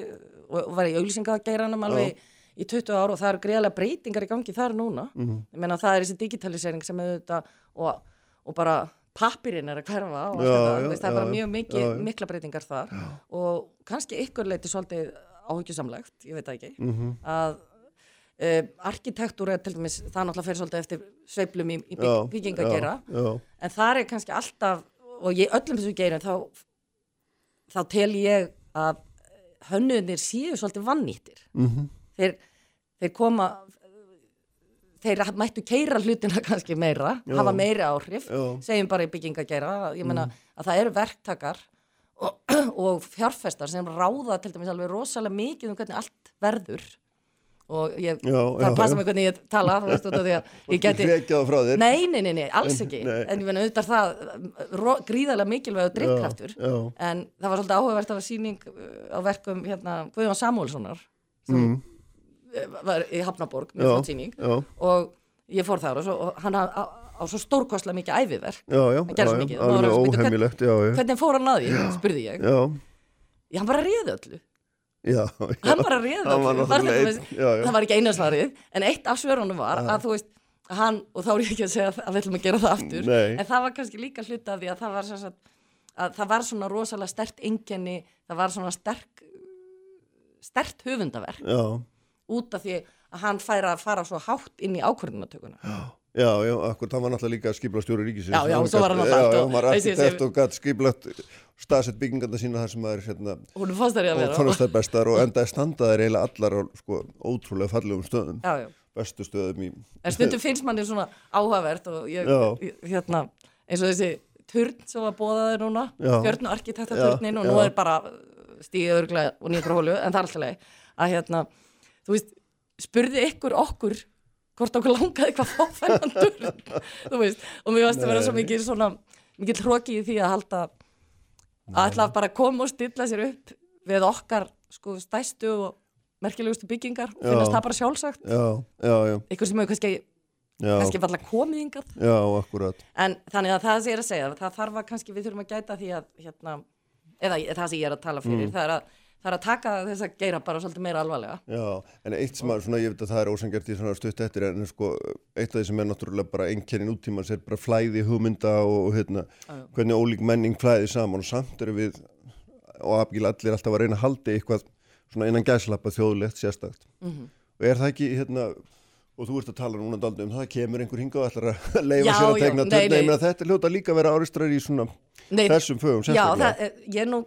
og, var í auglýsingageiranum alveg í 20 ár og það eru greiðlega breytingar í gangi þar núna. Mhm. ég meina það er þessi digitalisering sem er þetta og, og bara pappirinn er að hverfa og Já, já, veist, það er bara mjög mikið, já, mikla breytingar þar. Og kannski ykkur leiti svolítið áhyggjusamlegt, ég veit það ekki Mhm. að uh, arkitektúr er til dæmis, það náttúrulega fyrir svolítið eftir sveiflum í, í bygg, bygging að já, gera en það er kannski alltaf og ég öllum þessu geirum þá, þá tel ég að hönnuðnir séu svolítið vannýttir Mhm. þeir, þeir koma þeir mættu keira hlutina kannski meira, Já. hafa meiri áhrif Já. segjum bara í byggingagera ég meina að það eru verktakar og, og fjárfestar sem ráða til dæmis alveg rosalega mikið um hvernig allt verður og ég, Já, það já, passa mig hvernig ég tala þú veist út af því að ég geti nei, nei, nei, nei, alls ekki. Nei. en ég meina auðvitað það ro, gríðarlega mikilvæg og já. en það var svolítið áhugavert að var síning uh, á verkum hérna Guðjón Samúlssonar sem Mm. var í Hafnaborg með flott síning já. og ég fór þar og, svo, og hann á, á, svo stórkostlega mikið já, hann gerði svo mikið. alveg að já. hvernig fór hann að því, spurði ég. Já, hann bara réði öllu já, já. hann bara réði það var ekki eina svarið en eitt af svörunum var Já. að þú veist að hann, og þá er ég ekki að segja að við ætlum að gera það aftur Nei. en það var kannski líka hluta af því að það var, sagt, að það var svona rosalega stert ingenni, það var svona sterk stert höfundaverk Já, út af því að hann færi að fara svo hátt inn í ákvörðunatökuna já, já, akkur, það var náttúrulega líka skiplastjóri ríkisins. Já, já, svo var hann náttúrulega Já, já, og- hann var arkitekt og gætt skiplagt staðsett byggingarna sína þar sem það er hérna Hún fannst þær í að og vera. fannst þær bestar og endaði standaðir eiginlega allar á sko ótrúlega fallegum stöðum Já, já. bestu stöðum í en stundum finnst manni svona áhugavert og ég, Já. hérna, eins og þessi turn sem var bóðaður núna Já. stjörnu arkitektaturnin og nú Já. er bara stíðið örglega og nýjum alltaf hvort okkur langaði hvað fá þennan turn þú veist, og mér varst að vera svo Nei. mikið svona, mikið hróki í því að halda að ætla bara koma og stilla sér upp við okkar sko stæstu og merkilegustu byggingar og Já. finnast það bara sjálfsagt já, já, já, ykkur sem hefur kannski, Já. kannski falla komið hingað já, akkurat en þannig að það sem ég er að segja það þarf að kannski við þurfum að gæta því að hérna, eða það sem ég er að tala fyrir Mm. það, er að, það er að taka þess að geira bara svolítið meira alvarlega Já, en eitt sem að, svona, ég veit að það er ósangjart í svona stutt eftir, en sko, eitt af því sem er náttúrulega bara einkennin úttímans er bara flæði hugmynda og, og hérna, Já, já. hvernig ólík menning flæði saman og samt eru við, og afgíla allir alltaf að reyna að halda eitthvað svona innan gæslappa þjóðlegt sérstakt. Mhm. Og er það ekki, hérna, og þú ert að tala núna daldi um það, kemur einhver hinga og ætlar að leifa Já, sér að já, tegna törna, ég meina þetta er hljóta líka að vera áristrar í svona Nei, þessum fögum Já, sérstaklega. það, er- ég, nú,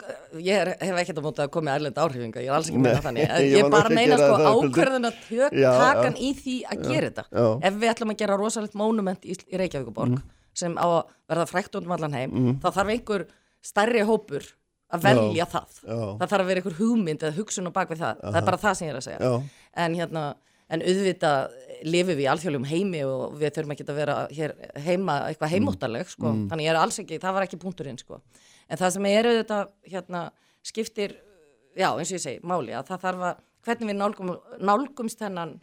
ég er, hef ekkert á móti að koma erlenda áhrifinga, ég er alls ekki að Nei, meina þannig ég ég bara ekki meina sko það, ákverðin að Já, takan já. í því að Já, gera þetta já. ef við ætlum að gera rosalegt monument í, í Reykjavíkuborg Mhm. sem á að verða frækt út um allan heim Mhm. þá þarf einhver stærri hópur að velja Já, það já. það þarf að vera einhver hugmynd eða hugsun og bak við það það Aha. er bara það sem ég er að segja Já. en hérna en auðvitað lifum við í alþjóðlegum heimi og við þurfum ekki að vera hér heima eitthvað heimóttaleg sko. Mm. þannig ég er alls ekki, það var ekki punkturinn sko. en það sem er auðvitað hérna, skiptir, já eins og ég segi máli að það þarf að, hvernig við nálgum, nálgumst þennan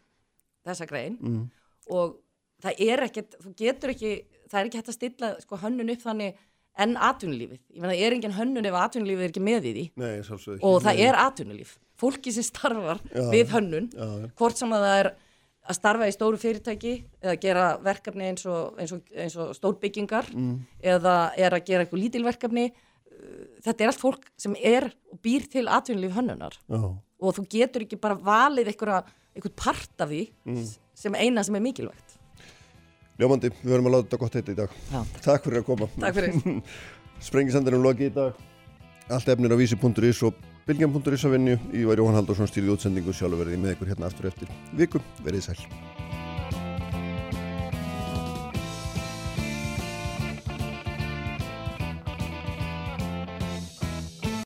þessa grein Mm. og það er ekkert, þú getur ekki það er ekki hægt að stilla sko, hönnun upp þannig en atvinnulífið, ég meina það er engin hönnun ef atvinnulífið er ekki með í því Nei, og það Nei. er atvinnulíf fólki sem starfar Já, við hönnun já. hvort sem að það er að starfa í stóru fyrirtæki eða gera verkefni eins og, eins og, eins og stórbyggingar Mm. eða er að gera eitthvað lítilverkefni þetta er allt fólk sem er og býr til atvinnulíf hönnunar Já. og þú getur ekki bara valið einhvern part af því Mm. sem eina sem er mikilvægt Ljómandi, við verðum að láta þetta gott heita í dag. Já. Takk fyrir að koma. Takk fyrir. Sprengisandinum loki í dag. Allt efnir á vísi.is og bylgjan.is að vinni. Ég var Jóhann Haldursson stýrið útsendingu sjálfur verði með ykkur hérna aftur eftir viku. Verðið sæl.